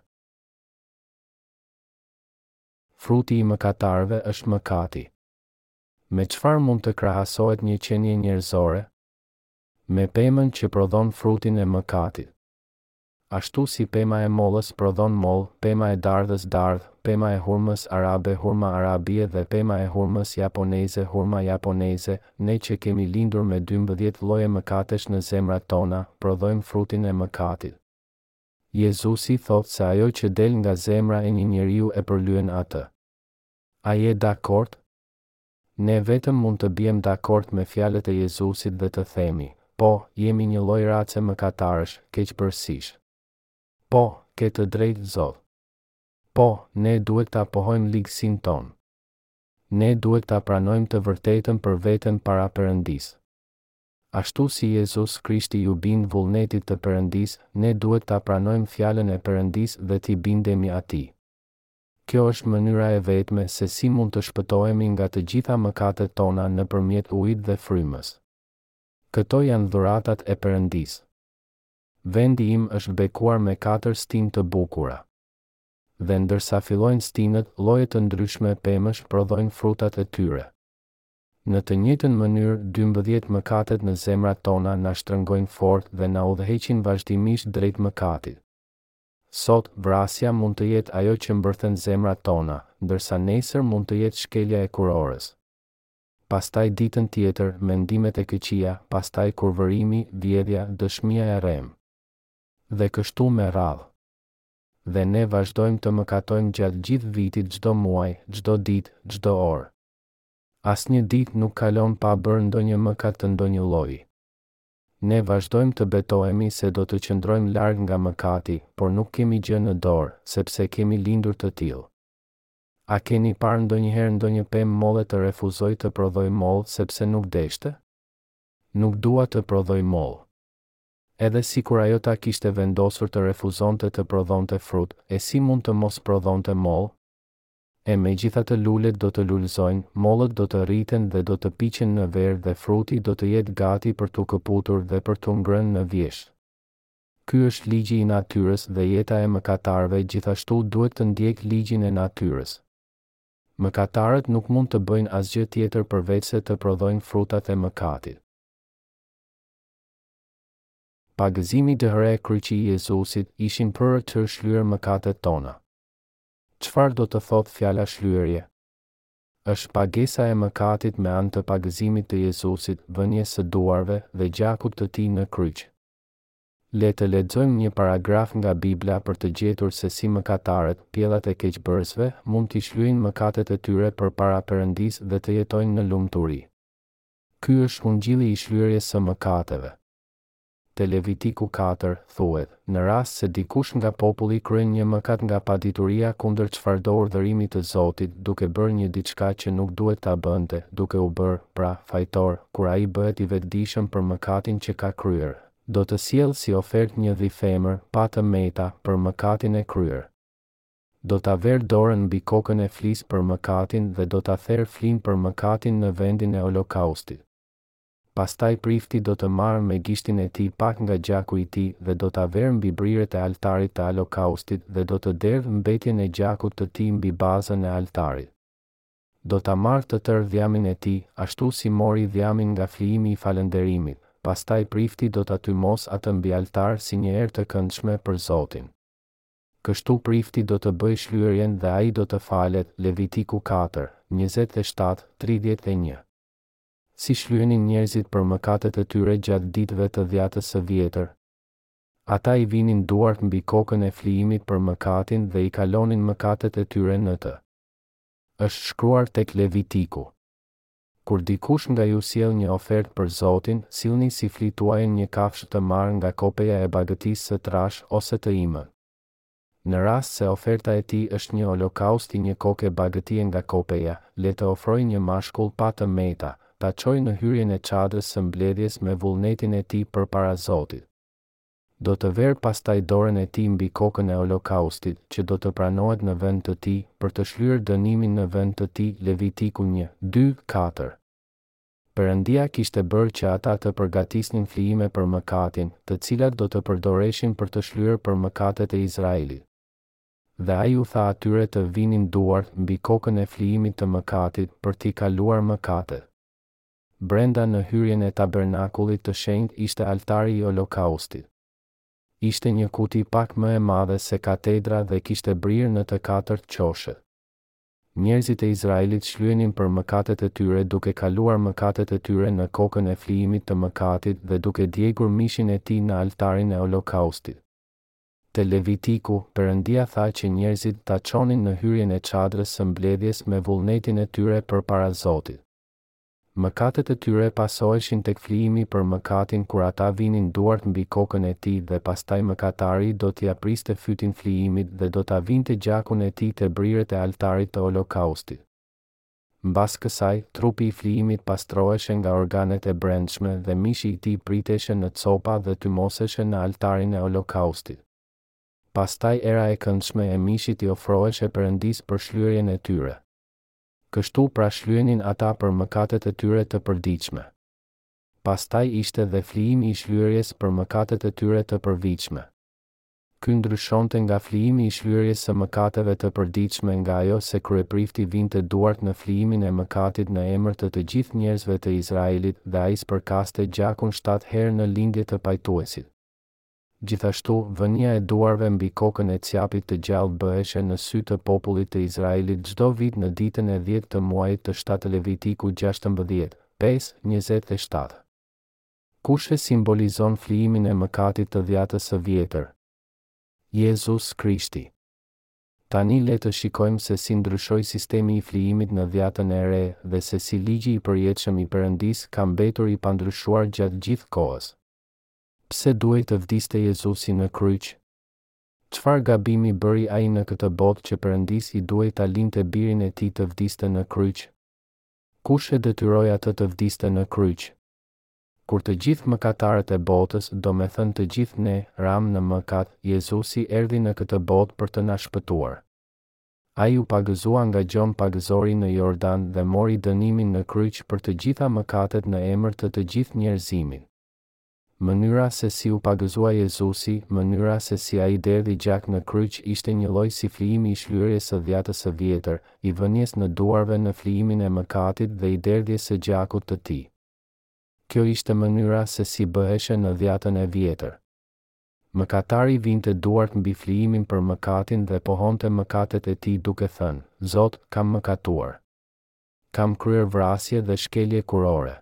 Fruti i mëkatarëve është mëkati. Me çfarë mund të krahasohet një qenie njerëzore? Me pemën që prodhon frutin e mëkatit. Ashtu si pema e mollës prodhon mollë, pema e dardhës dardhë, pema e hurmës arabe hurma arabie dhe pema e hurmës japoneze hurma japoneze, ne që kemi lindur me dymbëdhjetë lloje mëkatesh në zemrat tona, prodhojmë frutin e mëkatit. Jezusi thotë se ajo që del nga zemra e një njeriu e përlyen atë. A je dakord? Ne vetëm mund të biem dakord me fjalët e Jezusit dhe të themi, Po, jemi një lloj race mëkatarësh, keqbërësish. Po, ke të drejtë Zot. Po, ne duhet ta pohojmë ligësinë tonë. Ne duhet ta pranojmë të vërtetën për veten para Perëndisë. Ashtu si Jezus Krishti iu bind vullnetit të Perëndisë, ne duhet ta pranojmë fjalën e Perëndisë dhe t'i bindemi Atij. Kjo është mënyra e vetme se si mund të shpëtohemi nga të gjitha mëkatet tona nëpërmjet ujit dhe frymës. Këto janë dhuratat e Perëndisë. Vendi im është bekuar me katër stinë të bukura. Dhe ndërsa fillojnë stinët, lloje të ndryshme pemësh prodhojnë frutat e tyre. Në të njëjtën mënyrë, dymbëdhjetë mëkatet në zemrat tona na shtrëngojnë fort dhe na udhëheqin vazhdimisht drejt mëkatit. Sot, vrasja mund të jetë ajo që mbërthen zemrat tona, ndërsa nesër mund të jetë shkelja e kurorës. Pastaj ditën tjetër, mendimet e këqija, pastaj kurvërimi, vjedhja, dëshmia e rremë. Dhe kështu me radhë. Dhe ne vazhdojmë të mëkatojmë gjatë gjithë vitit çdo muaj, çdo ditë, çdo orë. Asnjë ditë nuk kalon pa bërë ndonjë mëkat të ndonjë lloji. Ne vazhdojmë të betohemi se do të qëndrojmë larg nga mëkati, por nuk kemi gjë në dorë, sepse kemi lindur të tillë. A keni parë ndonjëherë ndonjë pemë molle të refuzojë të prodhojë mollë sepse nuk deshte? Nuk dua të prodhoj mollë. Edhe sikur ajo ta kishte vendosur të refuzonte të prodhonte frut, e si mund të mos prodhonte mollë? e megjithatë lulet do të lulëzojnë, mollët do të rriten dhe do të piqen në verë dhe fruti do të jetë gati për t'u këputur dhe për t'u ngrënë në vjeshtë. Ky është ligji i natyrës dhe jeta e mëkatarëve gjithashtu duhet të ndjekë ligjin e natyrës. Mëkatarët nuk mund të bëjnë asgjë tjetër përveçse të prodhojnë frutat e mëkatit. Pagëzimi dhe kryqi i Jezusit ishin për të shlyer mëkatet tona. Çfarë do të thotë fjala shlyerje? Është pagesa e mëkatit me anë të pagëzimit të Jezusit, vënies së duarve dhe gjakut të tij në kryq. Le të lexojmë një paragraf nga Bibla për të gjetur se si mëkatarët, pjellat e keqbërësve, mund t'i shlyejnë mëkatet e tyre përpara Perëndisë dhe të jetojnë në lumturi. Ky është ungjilli i shlyerjes së mëkateve. te Levitiku katër, thuhet, Në rast se dikush nga populli kryen një mëkat nga padituria kundër çfarëdo urdhërimi të Zotit, duke bërë një diçka që nuk duhet ta bënte, duke u bërë, pra, fajtor, kur ai bëhet i vetëdijshëm për mëkatin që ka kryer, do të sjellë si ofertë një dhi femër, pa të meta, për mëkatin e kryer. Do ta vërë dorën mbi kokën e flisë për mëkatin dhe do ta therë flinë për mëkatin në vendin e holokaustit. Pastaj prifti do të marrë me gishtin e tij pak nga gjaku i tij dhe do ta vërë mbi brirët e altarit të olokaustit dhe do të derdhë mbetjen e gjakut të tij mbi bazën e altarit. Do ta marrë të tërë dhjamin e tij, ashtu si mori dhjamin nga flijimi i falënderimit, pastaj prifti do ta tymosë atë mbi altar si një erë të këndshme për Zotin. Kështu prifti do të bëjë shlyerjen dhe ai do të falet, Levitiku katër, njëzet e shtatë, tridhjetë e një. Si shlyenin njerëzit për mëkatet e tyre gjatë ditëve të Dhjatës së Vjetër? Ata i vinin duart mbi kokën e flijimit për mëkatin dhe i kalonin mëkatet e tyre në të. Është shkruar tek Levitiku. Kur dikush nga ju sjell një ofertë për Zotin, sillni si fli tuajën një kafshë të marrë nga kopeja e bagëtisë së trashë ose të imët. Në rast se oferta e tij është një olokaust i një koke bagëtie nga kopeja, le të ofrojë një mashkull pa të meta, ta çojë në hyrjen e çadrës së mbledhjes me vullnetin e tij përpara Zotit. Do të vërë pastaj dorën e tij mbi kokën e olokaustit, që do të pranohet në vend të tij, për të shlyer dënimin në vend të tij, Levitiku një, dy, katër. Perëndia kishte bërë që ata të përgatisnin flijime për mëkatin, të cilat do të përdoreshin për të shlyer për mëkatet e Izraelit. Dhe Ai u tha atyre të vinin duart mbi kokën e flijimit të mëkatit për t'i kaluar mëkatet. Brenda në hyrjen e Tabernakullit të Shenjtë ishte altari i Holokaustit. Ishte një kuti pak më e madhe se katedra dhe kishte brirë në të katërt qoshet. Njerëzit e Izraelit shlyenin për mëkatet e tyre duke kaluar mëkatet e tyre në kokën e flijimit të mëkatit dhe duke djegur mishin e tij në altarin e holokaustit. Te Levitiku, Perëndia tha që njerëzit ta çonin në hyrjen e çadrës së mbledhjes me vullnetin e tyre përpara Zotit. Mëkatet e tyre pasoheshin tek flijimi për mëkatin kur ata vinin duart mbi kokën e tij dhe pastaj mëkatari do t'ia priste fytin flijimit dhe do ta vinte gjakun e tij te brirët e altarit të Holokaustit. Mbas kësaj, trupi i flijimit pastroheshe nga organet e brendshme dhe mishi i tij priteshe në copa dhe tymoseshe në altarin e Holokaustit. Pastaj era e këndshme e mishit i ofroheshe Perëndisë për shlyerjen e tyre. Kështu pra shlyenin ata për mëkatet e tyre të përditshme. Pastaj ishte dhe flijimi i shlyerjes për mëkatet e tyre të përvitshme. Ky ndryshonte nga flijimi i shlyerjes së mëkateve të përditshme nga ajo se kryeprifti vinte duart në flijimin e mëkatit në emër të të gjithë njerëzve të Izraelit dhe ai spërkaste gjakun shtatë herë në lindje të pajtuesit. Gjithashtu, vënia e duarve mbi kokën e cjapit të gjallë bëheshe në sy të popullit të Izraelit çdo vit në ditën e dhjetë të muajit të shtatë, Levitiku gjashtëmbëdhjetë, pesë, njëzet e shtatë. Kush e simbolizon flijimin e mëkatit të Dhjatës së Vjetër? Jezus Krishti. Tani le të shikojmë se si ndryshoi sistemi i flijimit në Dhjatën e Re dhe se si ligji i përjetshëm i Perëndisë ka mbetur i pandryshuar gjatë gjithë kohës. Pse duhej të vdiste Jezusi në kryq? Çfarë gabimi bëri ai në këtë botë që Perëndisë i duhej ta linte Birin e tij të vdiste në kryq? Kush e detyroi atë të vdiste në kryq? Kur të gjithë mëkatarët e botës, domethënë të gjithë ne, ramë në mëkat, Jezusi erdhi në këtë botë për të na shpëtuar. Ai u pagëzua nga Gjon Pagëzori në Jordan dhe mori dënimin në kryq për të gjitha mëkatet në emër të të gjithë njerëzimit. Mënyra se si u pagëzua Jezusi, mënyra se si ai derdhi gjak në kryq ishte njëlloj si flijimi i shlyerjes së dhjatës së vjetër, i vënies së duarve në flijimin e mëkatit dhe i derdhjes së gjakut të tij. Kjo ishte mënyra se si bëheshe në dhjatën e vjetër. Mëkatari vinte duart mbi flijimin për mëkatin dhe pohonte mëkatet e tij duke thënë, Zot, kam mëkatuar. Kam kryer vrasje dhe shkelje kurore.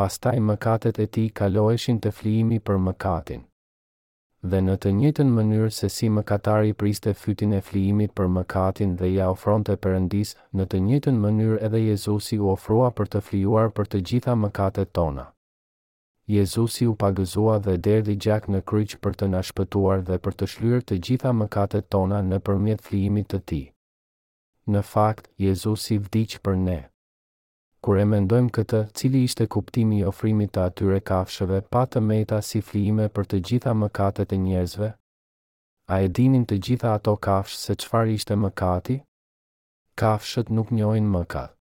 Pastaj mëkatet e tij kaloheshin te flijimi për mëkatin. Dhe në të njëjtën mënyrë se si mëkatari priste fytin e flijimit për mëkatin dhe ia ofronte Perëndisë, në të njëjtën mënyrë edhe Jezusi u ofrua për të flijuar për të gjitha mëkatet tona. Jezusi u pagëzua dhe derdhi gjak në kryq për të na shpëtuar dhe për të shlyer të gjitha mëkatet tona nëpërmjet flijimit të tij. Në fakt, Jezusi vdiq për ne. Kur e mendojmë këtë, cili ishte kuptimi i ofrimit të atyre kafshëve pa të meta si flijime për të gjitha mëkatet e njerëzve? A e dinin të gjitha ato kafshë se çfarë ishte mëkati? Kafshët nuk njohin mëkat.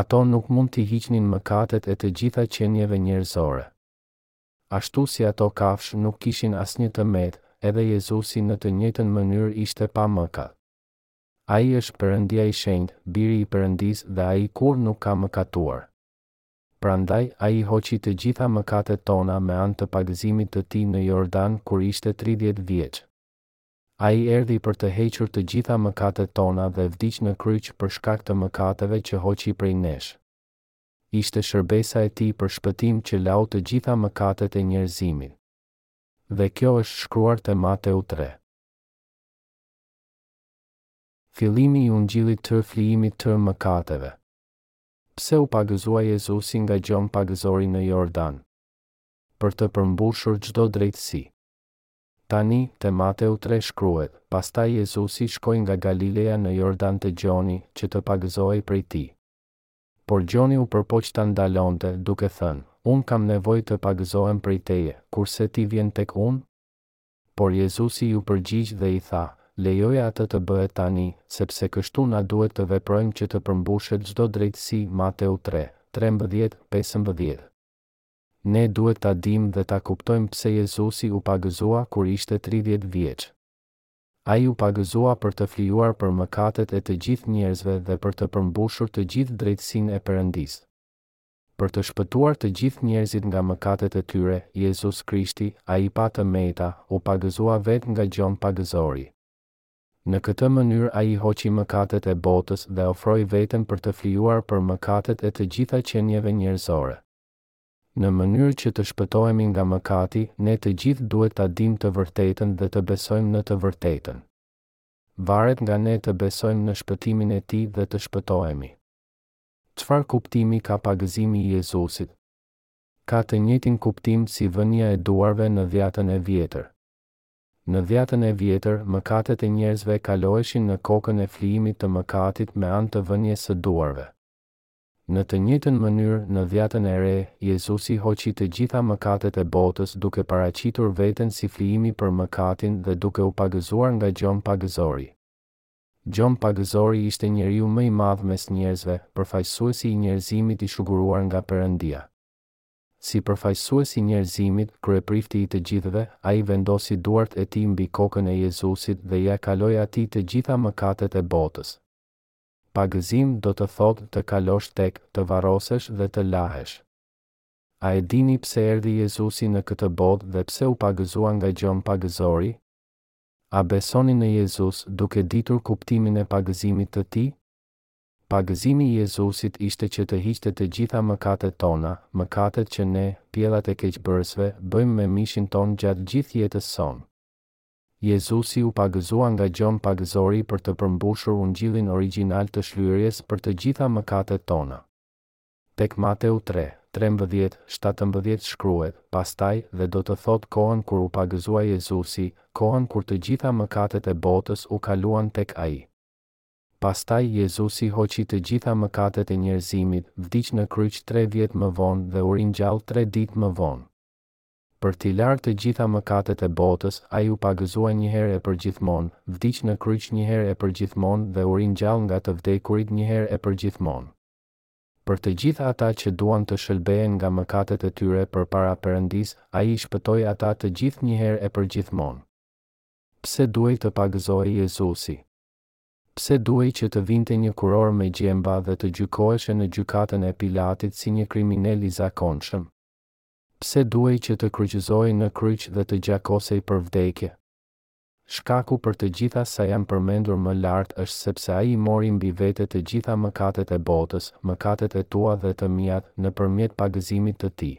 Ato nuk mund t'i hiqnin mëkatet e të gjitha qenieve njerëzore. Ashtu si ato kafshë nuk kishin asnjë të metë, edhe Jezusi në të njëjtën mënyrë ishte pa mëkat. Ai është Perëndia i Shenjtë, Biri i Perëndisë dhe Ai kurrë nuk ka mëkatuar. Prandaj, Ai hoqi të gjitha mëkatet tona me anë të pagëzimit të Tij në Jordan kur ishte tridhjetë vjeç. Ai erdhi për të hequr të gjitha mëkatet tona dhe vdiq në kryq për shkak të mëkateve që hoqi prej nesh. Ishte shërbesa e Tij për shpëtim që lau të gjitha mëkatet e njerëzimit. Dhe kjo është shkruar te Mateu tre. Fillimi i Ungjillit të flijimit të mëkateve. Pse u pagëzua Jezusi nga Gjon Pagëzori në Jordan? Për të përmbushur çdo drejtësi. Tani, te Mateu tre shkruhet, Pastaj Jezusi shkoi nga Galileja në Jordan te Gjoni, që të pagëzohej prej tij. Por Gjoni u përpoq ta ndalonte, duke thënë, Unë kam nevojë të pagëzohem prej teje, kurse ti vjen tek unë? Por Jezusi iu përgjigj dhe i tha, Lejoje atë të bëhet tani, sepse kështu na duhet të veprojmë që të përmbushet çdo drejtësi, Mateu tre, trembëdhjetë, pesëmbëdhjetë. Ne duhet ta dimë dhe ta kuptojmë pse Jezusi u pagëzua kur ishte tridhjetë vjeç. Ai u pagëzua për të flijuar për mëkatet e të gjithë njerëzve dhe për të përmbushur të gjithë drejtësinë e Perëndisë. Për të shpëtuar të gjithë njerëzit nga mëkatet e tyre, Jezus Krishti, Ai i pa të meta, u pagëzua vetë nga Gjon Pagëzori. Në këtë mënyrë Ai hoqi mëkatet e botës dhe ofroi veten për të flijuar për mëkatet e të gjitha qenieve njerëzore. Në mënyrë që të shpëtohemi nga mëkati, ne të gjithë duhet ta dimë të vërtetën dhe të besojmë në të vërtetën. Varet nga ne të besojmë në shpëtimin e Tij dhe të shpëtohemi. Çfarë kuptimi ka pagëzimi i Jezusit? Ka të njëjtin kuptim si vënia e duarve në dhjatën e vjetër. Në dhjatën e vjetër, mëkatet e njerëzve kaloheshin në kokën e flijimit të mëkatit me anë të vënies së duarve. Në të njëjtën mënyrë, në dhjatën e re, Jezusi hoqi të gjitha mëkatet e botës duke paraqitur veten si flijimi për mëkatin dhe duke u pagëzuar nga Gjon Pagëzori. Gjon Pagëzori ishte njeriu më i madh mes njerëzve, përfaqësuesi i njerëzimit i shuguruar nga Perëndia. Si përfaqësues i njerëzimit, kryeprifti i të gjithëve, ai vendosi duart e tij mbi kokën e Jezusit dhe ia kaloi atij të gjitha mëkatet e botës. Pagëzim do të thotë të kalosh tek, të varrosesh dhe të lahesh. A e dini pse erdhi Jezusi në këtë botë dhe pse u pagëzua nga Gjon Pagëzori? A besoni në Jezus duke ditur kuptimin e pagëzimit të Tij? Pagëzimi i Jezusit ishte që të hiqte të gjitha mëkatet tona, mëkatet që ne, pjellat e keqbërësve, bëjmë me mishin tonë gjatë gjithë jetës sonë. Jezusi u pagëzua nga Gjon Pagëzori për të përmbushur ungjillin origjinal të shlyerjes për të gjitha mëkatet tona. Tek Mateu tre, trembëdhjetë, shtatëmbëdhjetë shkruet, Pastaj, dhe do të thotë kohën kur u pagëzua Jezusi, kohën kur të gjitha mëkatet e botës u kaluan tek Ai. Pastaj, Jezusi hoqi të gjitha mëkatet e njerëzimit, vdiq në kryq tre vjet më vonë dhe u ringjall tre ditë më vonë. Për t'i larë të gjitha mëkatet e botës, Ai u pagëzua njëherë e përgjithmonë, vdiq në kryq njëherë e përgjithmonë dhe u ringjall nga të vdekurit njëherë e përgjithmonë. Për të gjithë ata që duan të shëlbehen nga mëkatet e tyre përpara Perëndisë, Ai i shpëtoi ata të gjithë njëherë e përgjithmonë. Pse duhej të pagëzohej Jezusi? Pse duhej që të vinte një kurorë me gjemba dhe të gjykoheshe në gjykatën e Pilatit si një kriminel i zakonshëm? Pse duhej që të kryqëzohej në kryq dhe të gjakosej për vdekje? Shkaku për të gjitha sa janë përmendur më lart është sepse ai i mori mbi vete të gjitha mëkatet e botës, mëkatet e tua dhe të miat, nëpërmjet pagëzimit të tij.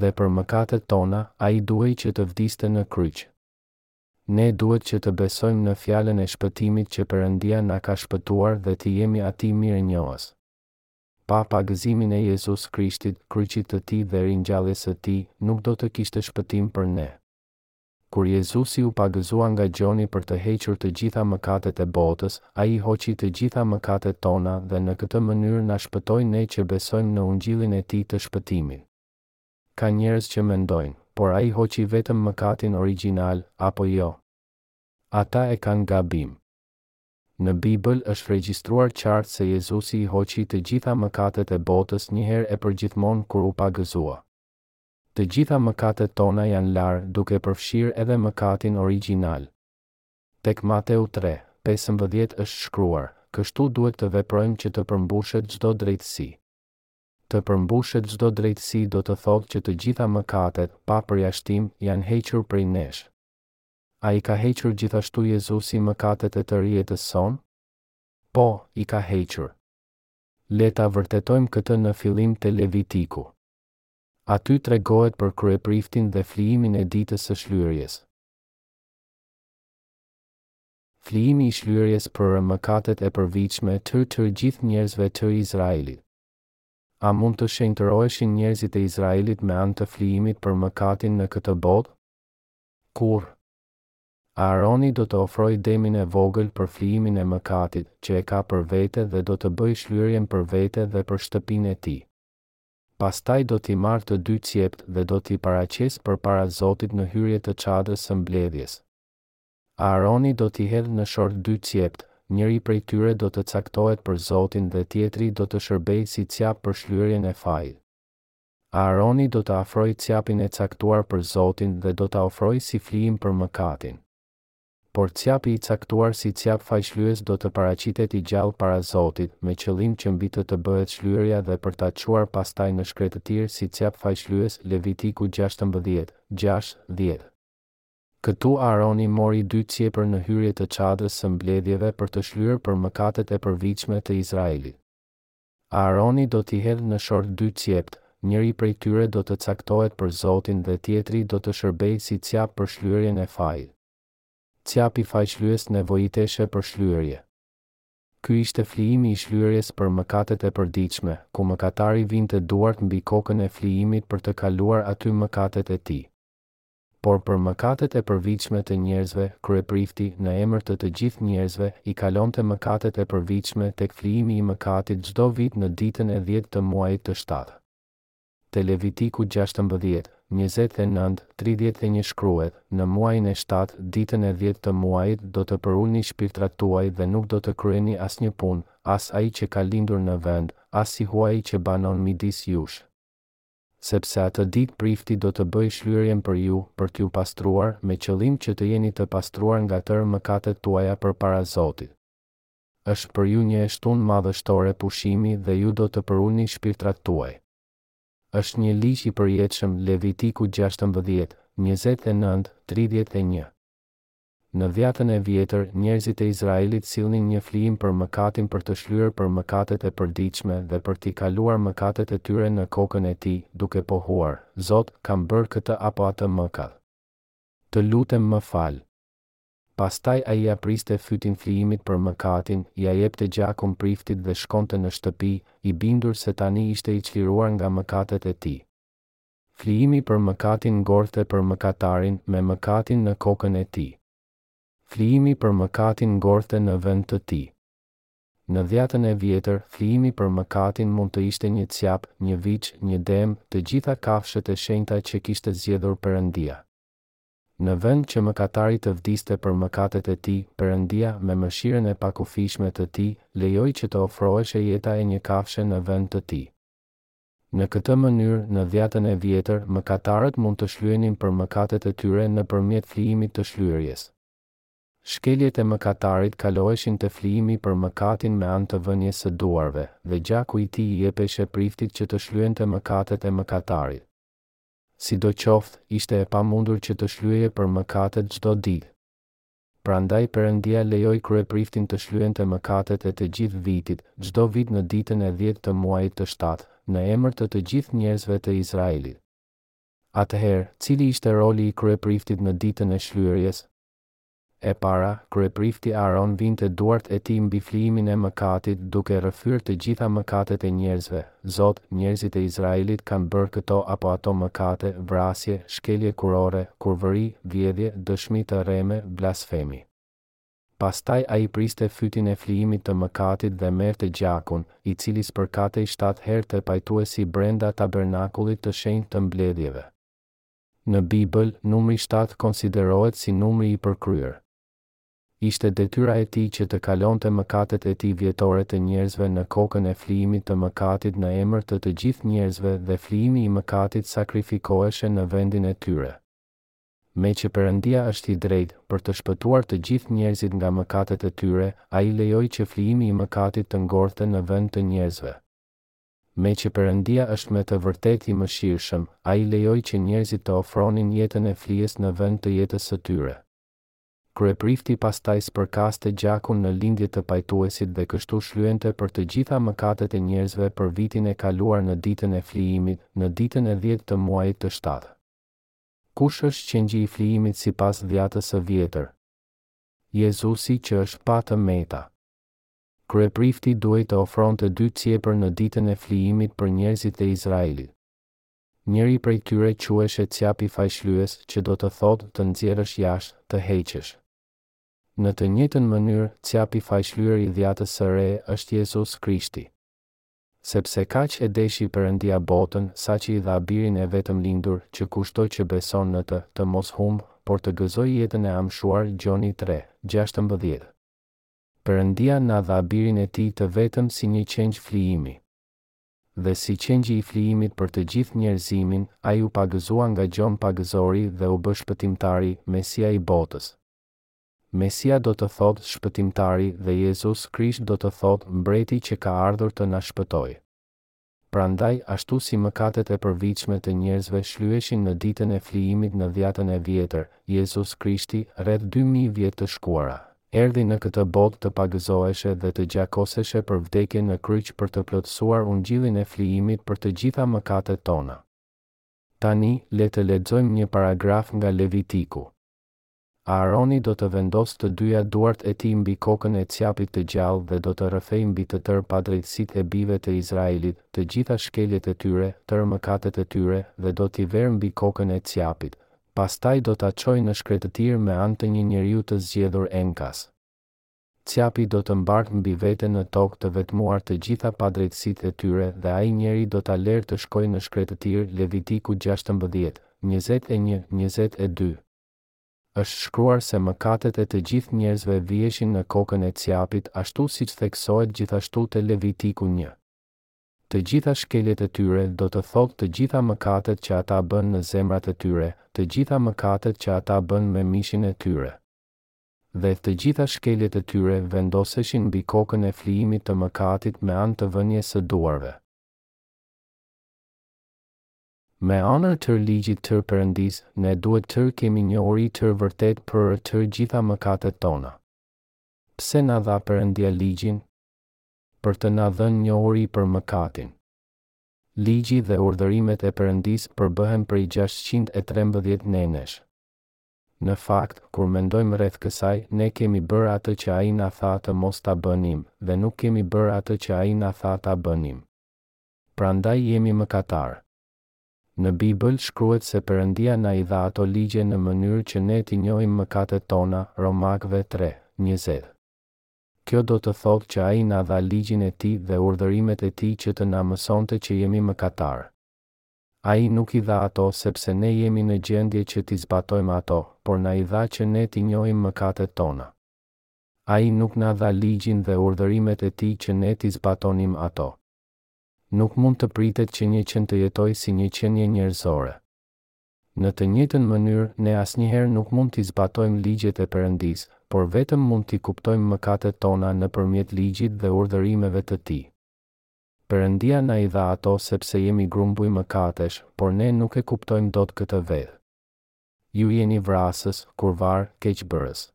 Dhe për mëkatet tona, ai duhej që të vdiste në kryq. Ne duhet që të besojmë në fjalën e shpëtimit që Perëndia na ka shpëtuar dhe t'i jemi atij mirënjohës. Pa pagëzimin e Jezus Krishtit, kryqit të tij dhe ringjalljes së tij, nuk do të kishte shpëtim për ne. Kur Jezusi u pagëzua nga Gjoni për të hequr të gjitha mëkatet e botës, ai hoqi të gjitha mëkatet tona dhe në këtë mënyrë na shpëtoi ne që besojmë në ungjillin e tij të shpëtimin. Ka njerëz që mendojnë, Por ai hoqi vetëm mëkatin origjinal, apo jo? Ata e kanë gabim. Në Bibël është regjistruar qartë se Jezusi i hoqi të gjitha mëkatet e botës njëherë e përgjithmonë kur u pagëzua. Të gjitha mëkatet tona janë larë duke përfshirë edhe mëkatin origjinal. Tek Mateu tre, pesëmbëdhjetë është shkruar, Kështu duhet të veprojmë që të përmbushet çdo drejtësi. Të përmbushet çdo drejtësi do të thotë që të gjitha mëkatet, pa përjashtim, janë hequr prej nesh. A i ka hequr gjithashtu Jezusi mëkatet e tërë jetës sonë? Po, i ka hequr. Le ta vërtetojmë këtë në fillim te Levitiku. Aty tregohet për kryepriftin dhe flijimin e ditës së Shlyerjes. Flijimi i Shlyerjes për mëkatet e përvitshme të të gjithë njerëzve të Izraelit. A mund të shenjtëroheshin njerëzit e Izraelit me anë të flijimit për mëkatin në këtë botë? Kurrë! Aaroni do të ofrojë demin e vogël për flijimin e mëkatit që e ka për vete dhe do të bëjë Shlyerjen për vete dhe për shtëpinë e tij. Pastaj do t'i marrë të dy cjeptë dhe do t'i paraqesë përpara Zotit në hyrje të çadrës së mbledhjes. Aaroni do t'i hedhë në short dy cjeptë, njëri prej tyre do të caktohet për Zotin dhe tjetri do të shërbejë si cjap për shlyerjen e fajit. Aaroni do të afrojë cjapin e caktuar për Zotin dhe do ta ofrojë si flijim për mëkatin. Por cjapi i caktuar si cjap fajshlyes do të paraqitet i gjallë para Zotit, me qëllim që mbi të të bëhet shlyerja dhe për ta çuar pastaj në shkretëtirë si cjap fajshlyes, Levitiku gjashtëmbëdhjetë, gjashtë, dhjetë. Këtu Aaroni mori dy cjepër në hyrje të çadrës së mbledhjeve për të shlyer për mëkatet e përvitshme të Izraelit. Aaroni do t'i hedhë në short dy cjeptë, njëri prej tyre do të caktohet për Zotin dhe tjetri do të shërbejë si cjap për shlyerjen e fajit. Cjapi fajshlyes nevojiteshe për shlyerje. Ky ishte flijimi i shlyerjes për mëkatet e përditshme, ku mëkatari vinte duart mbi kokën e flijimit për të kaluar aty mëkatet e tij. por për mëkatet e përvitshme të njerëzve, kryeprifti, në emër të të gjithë njerëzve, i kalonte mëkatet e përvitshme tek flijimi i mëkatit çdo vit në ditën e dhjetë të muajit të shtatë. Te Levitiku gjashtëmbëdhjetë, njëzet e nëntë, tridhjetë e një shkruhet, Në muajin e shtatë, ditën e dhjetë të muajit, do të përulni shpirtrat tuaj dhe nuk do të kryeni asnjë punë, as ai që ka lindur në vend, as i huaji që banon midis jush. Sepse atë ditë prifti do të bëjë shlyerjen për ju, për t'ju pastruar, me qëllim që të jeni të pastruar nga tërë mëkatet tuaja përpara Zotit. Është për ju një e shtunë madhështore pushimi dhe ju do të përulni shpirtrat tuaj. Është një ligj i përjetshëm, Levitiku gjashtëmbëdhjetë, njëzet e nëntë, tridhjetë e një. Në Dhjatën e Vjetër, njerëzit e Izraelit sillnin një flijim për mëkatin për të shlyer për mëkatet e përditshme dhe për t'i kaluar mëkatet e tyre në kokën e tij, duke pohuar, Zot, kam bërë këtë apo atë mëkat. Të lutem më fal. Pastaj ai ia priste fytin flijimit për mëkatin, ia jepte gjakun priftit dhe shkonte në shtëpi, i bindur se tani ishte i çliruar nga mëkatet e tij. Flijimi për mëkatin ngordhte për mëkatarin me mëkatin në kokën e tij. Flijimi për mëkatin ngordhte në vend të tij. Në Dhjatën e Vjetër, flijimi për mëkatin mund të ishte një cjap, një viç, një dem, të gjitha kafshët e shenjta që kishte zgjedhur Perëndia. Në vend që mëkatari të vdiste për mëkatet e tij, Perëndia, me mëshirën e pakufijshme të Tij, lejoi që të ofroheshe jeta e një kafshe në vend të tij. Në këtë mënyrë, në Dhjatën e Vjetër, mëkatarët mund të shlyenin për mëkatet e tyre nëpërmjet flijimit të shlyerjes. Shkeljet e mëkatarit kaloheshin te flijimi për mëkatin me anë të vënies së duarve, dhe gjaku i tij i jepeshe priftit që të shlyente mëkatet e mëkatarit. Sidoqoftë, ishte e pamundur që të shlyeje për mëkatet çdo ditë. Prandaj Perëndia lejoi kryepriftin të shlyente mëkatet e të gjithë vitit, çdo vit në ditën e dhjetë të muajit të shtatë, në emër të të gjithë njerëzve të Izraelit. Atëherë, cili ishte roli i kryepriftit në ditën e shlyerjes? E para, kryeprifti Aaron vinte duart e tij mbi flijimin e mëkatit, duke rrëfyer të gjitha mëkatet e njerëzve, Zot, njerëzit e Izraelit kanë bërë këto apo ato mëkate, vrasje, shkelje kurore, kurvëri, vjedhje, dëshmi të rreme, blasfemi. Pastaj ai priste fytin e flijimit të mëkatit dhe merrte gjakun, i cili spërkatej shtatë herë te pajtuesi brenda tabernakullit të shenjtë të mbledhjeve. Në Bibël, numri shtatë konsiderohet si numri i përkryer. Ishte detyra e tij që të kalonte mëkatet e tij vjetore të njerëzve në kokën e flijimit të mëkatit në emër të të gjithë njerëzve dhe flijimi i mëkatit sakrifikoheshe në vendin e tyre. Meqë Perëndia është i drejtë, për të shpëtuar të gjithë njerëzit nga mëkatet e tyre, Ai lejoi që flijimi i mëkatit të ngordhte në vend të njerëzve. Meqë Perëndia është me të vërtetë i mëshirshëm, Ai lejoi që njerëzit të ofronin jetën e flijes në vend të jetës së tyre. Kryeprifti pastaj spërkaste gjakun në lindje të pajtuesit dhe kështu shlyente për të gjitha mëkatet e njerëzve për vitin e kaluar në ditën e flijimit, në ditën e dhjetë të muajit të shtatë. Kush është qengji i flijimit sipas Dhjatës së Vjetër? Jezusi që është pa të meta. Kryeprifti duhej të ofronte dy cjepër në ditën e flijimit për njerëzit e Izraelit. Njëri prej tyre quheshe cjapi fajshlyes që do të thotë të nxjerrësh jashtë, të heqësh. Në të njëjtën mënyrë, cjapi fajshlyer i Dhjatës së Re është Jezus Krishti. Sepse kaq e deshi Perëndia botën, saqë i dha Birin e Vetëmlindur, që kushdo që beson në të, të mos humbë, por të gëzojë jetën e amshuar Gjoni tre, gjashtëmbëdhjetë. Perëndia na dha Birin e Tij të vetëm si një qengj flijimi. Dhe si qengji i flijimit për të gjithë njerëzimin, ai u pagëzua nga Gjon Pagëzori dhe u bë Shpëtimtari, Mesia i botës. Mesia do të thotë Shpëtimtari dhe Jezus Krisht do të thotë Mbreti që ka ardhur të na shpëtojë. Prandaj, ashtu si mëkatet e përvitshme të njerëzve shlyheshin në ditën e flijimit në Dhjatën e Vjetër, Jezus Krishti, rreth dy mijë vjet të shkuara, erdhi në këtë botë të pagëzoheshe dhe të gjakoseshe për vdekje në kryq për të plotësuar ungjillin e flijimit për të gjitha mëkatet tona. Tani, le të lexojmë një paragraf nga Levitiku. Aaroni do të vendosë të dyja duart e tij mbi kokën e cjapit të gjallë dhe do të rrëfejë mbi të tërë padrejtësitë e bijve të Izraelit, të gjitha shkeljet e tyre, tërë mëkatet e tyre, dhe do t'i verë mbi kokën e cjapit, Pastaj do ta çojë në shkretëtirë me anë të një njeriu të zgjedhur enkas. Cjapi do të mbartë mbi vete në tokë të vetmuar të gjitha padrejtësitë e tyre dhe ai njeri do ta lerë të shkojë në shkretëtirë Levitiku gjashtëmbëdhjetë, njëzet e një, njëzet e dy. Është shkruar se mëkatet e të gjithë njerëzve viheshin në kokën e cjapit ashtu siç theksohet gjithashtu te Levitiku një. Të gjitha shkeljet e tyre do të thotë të gjitha mëkatet që ata bënë në zemrat e tyre, të gjitha mëkatet që ata bënë me mishin e tyre. Dhe të gjitha shkeljet e tyre vendoseshin mbi kokën e flijimit të mëkatit me anë të vënies së duarve. Me anë të ligjit të Perëndisë, ne duhet të kemi njohuri të vërtetë për të gjitha mëkatet tona. Pse na dha Perëndia ligjin? për të na dhënë njohuri për mëkatin. Ligji dhe urdhërimet e Perëndisë përbëhen prej gjashtëqind e trembëdhjetë nenesh. Në fakt, kur mendojmë rreth kësaj, ne kemi bërë atë që Ai na tha të mos ta bënim, dhe nuk kemi bërë atë që Ai na tha ta bënim. Prandaj jemi mëkatarë. Në Bibël shkruhet se Perëndia na i dha ato ligje në mënyrë që ne t'i njohim mëkatet tona, Romakëve tre, njëzet. Kjo do të thotë që ai na dha ligjin e tij dhe urdhërimet e tij që të na mësonte që jemi mëkatarë. Ai nuk i dha ato sepse ne jemi në gjendje që t'i zbatojmë ato, por na i dha që ne t'i njohim mëkatet tona. Ai nuk na dha ligjin dhe urdhërimet e tij që ne t'i zbatonim ato. Nuk mund të pritet që një qen të jetojë si një qenie njerëzore. Në të njëjtën mënyrë, ne asnjëherë nuk mund t'i zbatojmë ligjet e Perëndisë, por vetëm mund t'i kuptojmë mëkatet tona nëpërmjet Ligjit dhe urdhërimeve të Tij. Perëndia na i dha ato sepse jemi grumbuj mëkatesh, por ne nuk e kuptojmë dot këtë vetë. Ju jeni vrasës, kurvarë, keqbërës.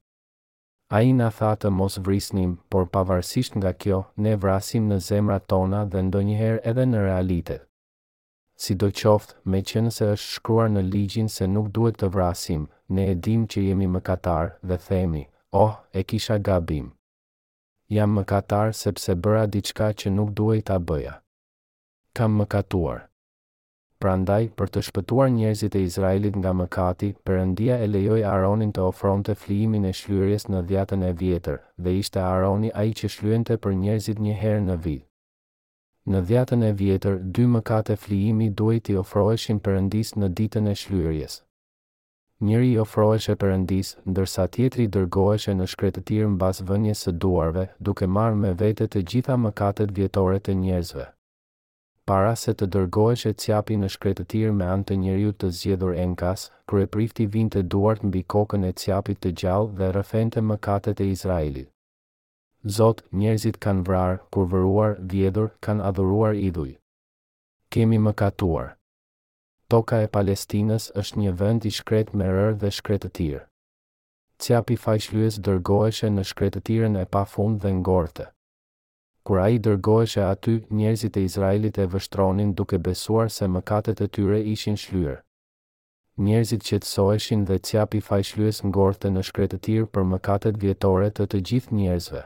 Ai na tha të mos vrisnim, por pavarësisht nga kjo, ne vrasim në zemrat tona dhe ndonjëherë edhe në realitet. Sidoqoftë, meqenëse është shkruar në ligjin se nuk duhet të vrasim, ne e dimë që jemi mëkatarë dhe themi, Oh, e kisha gabim. Jam mëkatar sepse bëra diçka që nuk duhej ta bëja. Kam mëkatuar. Prandaj, për të shpëtuar njerëzit e Izraelit nga mëkati, Perëndia e lejoi Aaronin të ofronte flijimin e shlyerjes në Dhjatën e Vjetër, dhe ishte Aaroni ai që shlyente për njerëzit një herë në vit. Në Dhjatën e Vjetër, dy mëkate flijimi duhej t'i ofroheshin Perëndisë në Ditën e Shlyerjes. Njëri i ofroheshe Perëndisë, ndërsa tjetri dërgoheshe në shkretëtirë mbas vënies së duarve, duke marrë me vete të gjitha mëkatet vjetore të njerëzve. Para se të dërgoheshe cjapi në shkretëtirë me anë të njeriut të zgjedhur enkas, kryeprifti vinte duart mbi kokën e cjapit të gjallë dhe rrëfente mëkatet e Izraelit. Zot, njerëzit kanë vrarë, kurvëruar, vjedhur, kanë adhuruar idhuj. Kemi mëkatuar. Toka e Palestinës është një vend i shkretë me rërë dhe shkretëtirë. Cjapi fajshlyes dërgoheshe në shkretëtirën e pafund dhe ngordhte. Kur ai dërgoheshe aty, njerëzit e Izraelit e vështronin duke besuar se mëkatet e tyre ishin shlyer. Njerëzit qetësoheshin dhe Cjapi fajshlyes ngordhte në shkretëtirë për mëkatet vjetore të të gjithë njerëzve.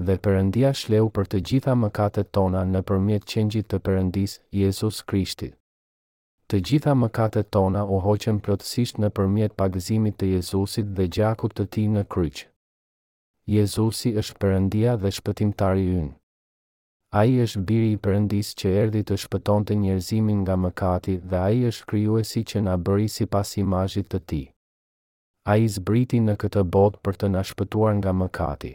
Dhe Perëndia shleu për të gjitha mëkatet tona nëpërmjet qengjit të Perëndisë, Jezus Krishtit. Të gjitha mëkatet tona u hoqën plotësisht nëpërmjet pagëzimit të Jezusit dhe gjakut të Tij në kryq. Jezusi është Perëndia dhe Shpëtimtari ynë. Ai është Biri i Perëndisë që erdhi të shpëtonte njerëzimin nga mëkati dhe ai është Krijuesi që na bëri sipas imazhit të tij. Ai zbriti në këtë botë për të na shpëtuar nga mëkati.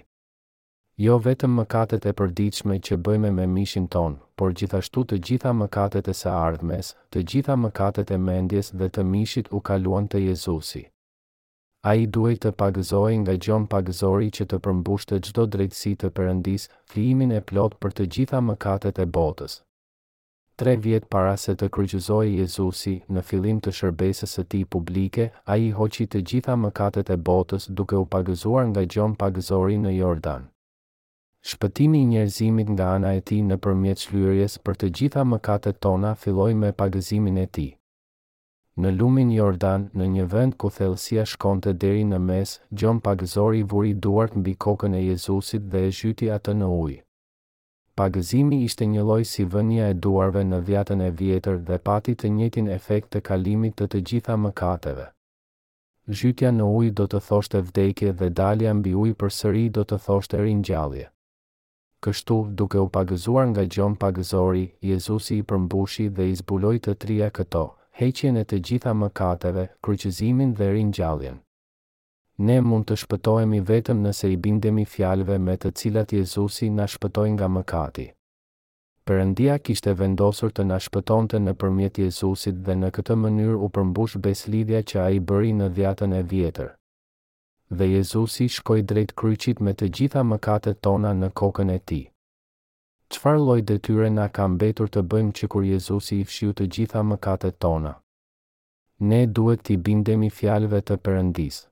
Jo vetëm mëkatet e përditshme që bëjme me mishin tonë, por gjithashtu të gjitha mëkatet e së ardhmes, të gjitha mëkatet e mendjes dhe të mishit u kaluan te Jezusi. Ai duhej të pagëzohej nga Gjon Pagëzori që të përmbushte çdo drejtësi të Perëndisë, flijimin e plotë për të gjitha mëkatet e botës. Tre vjet para se të kryqëzohej Jezusi, në fillim të shërbesës së tij publike, ai hoqi të gjitha mëkatet e botës duke u pagëzuar nga Gjon Pagëzori në Jordan. Shpëtimi i njerëzimit nga ana e tij nëpërmjet shlyerjes për të gjitha mëkatet tona filloi me pagëzimin e tij. Në lumin Jordan, në një vend ku thellësia shkonte deri në mes, Gjon Pagëzori i vuri duart mbi kokën e Jezusit dhe e zhyti atë në ujë. Pagëzimi ishte njëlloj si vënia e duarve në dhjatën e vjetër dhe pati të njëjtin efekt të kalimit të të gjitha mëkateve. Zhytja në ujë do të thoshte vdekje dhe dalja mbi ujë përsëri do të thoshte ringjallje. Kështu, duke u pagëzuar nga Gjon Pagëzori, Jezusi i përmbushi dhe i zbuloi të trija këto, heqjen e të gjitha mëkateve, kryqëzimin dhe ringjalljen. Ne mund të shpëtohemi vetëm nëse i bindemi fjalëve me të cilat Jezusi na shpëtoi nga mëkati. Perëndia kishte vendosur të na shpëtonte nëpërmjet Jezusit dhe në këtë mënyrë u përmbush besëlidhja që ai bëri në Dhjatën e Vjetër. Dhe Jezusi shkoi drejt kryqit me të gjitha mëkatet tona në kokën e tij. Çfarë lloj detyre na ka mbetur të bëjmë që kur Jezusi i fshiu të gjitha mëkatet tona? Ne duhet t'i bindemi fjalëve të Perëndisë.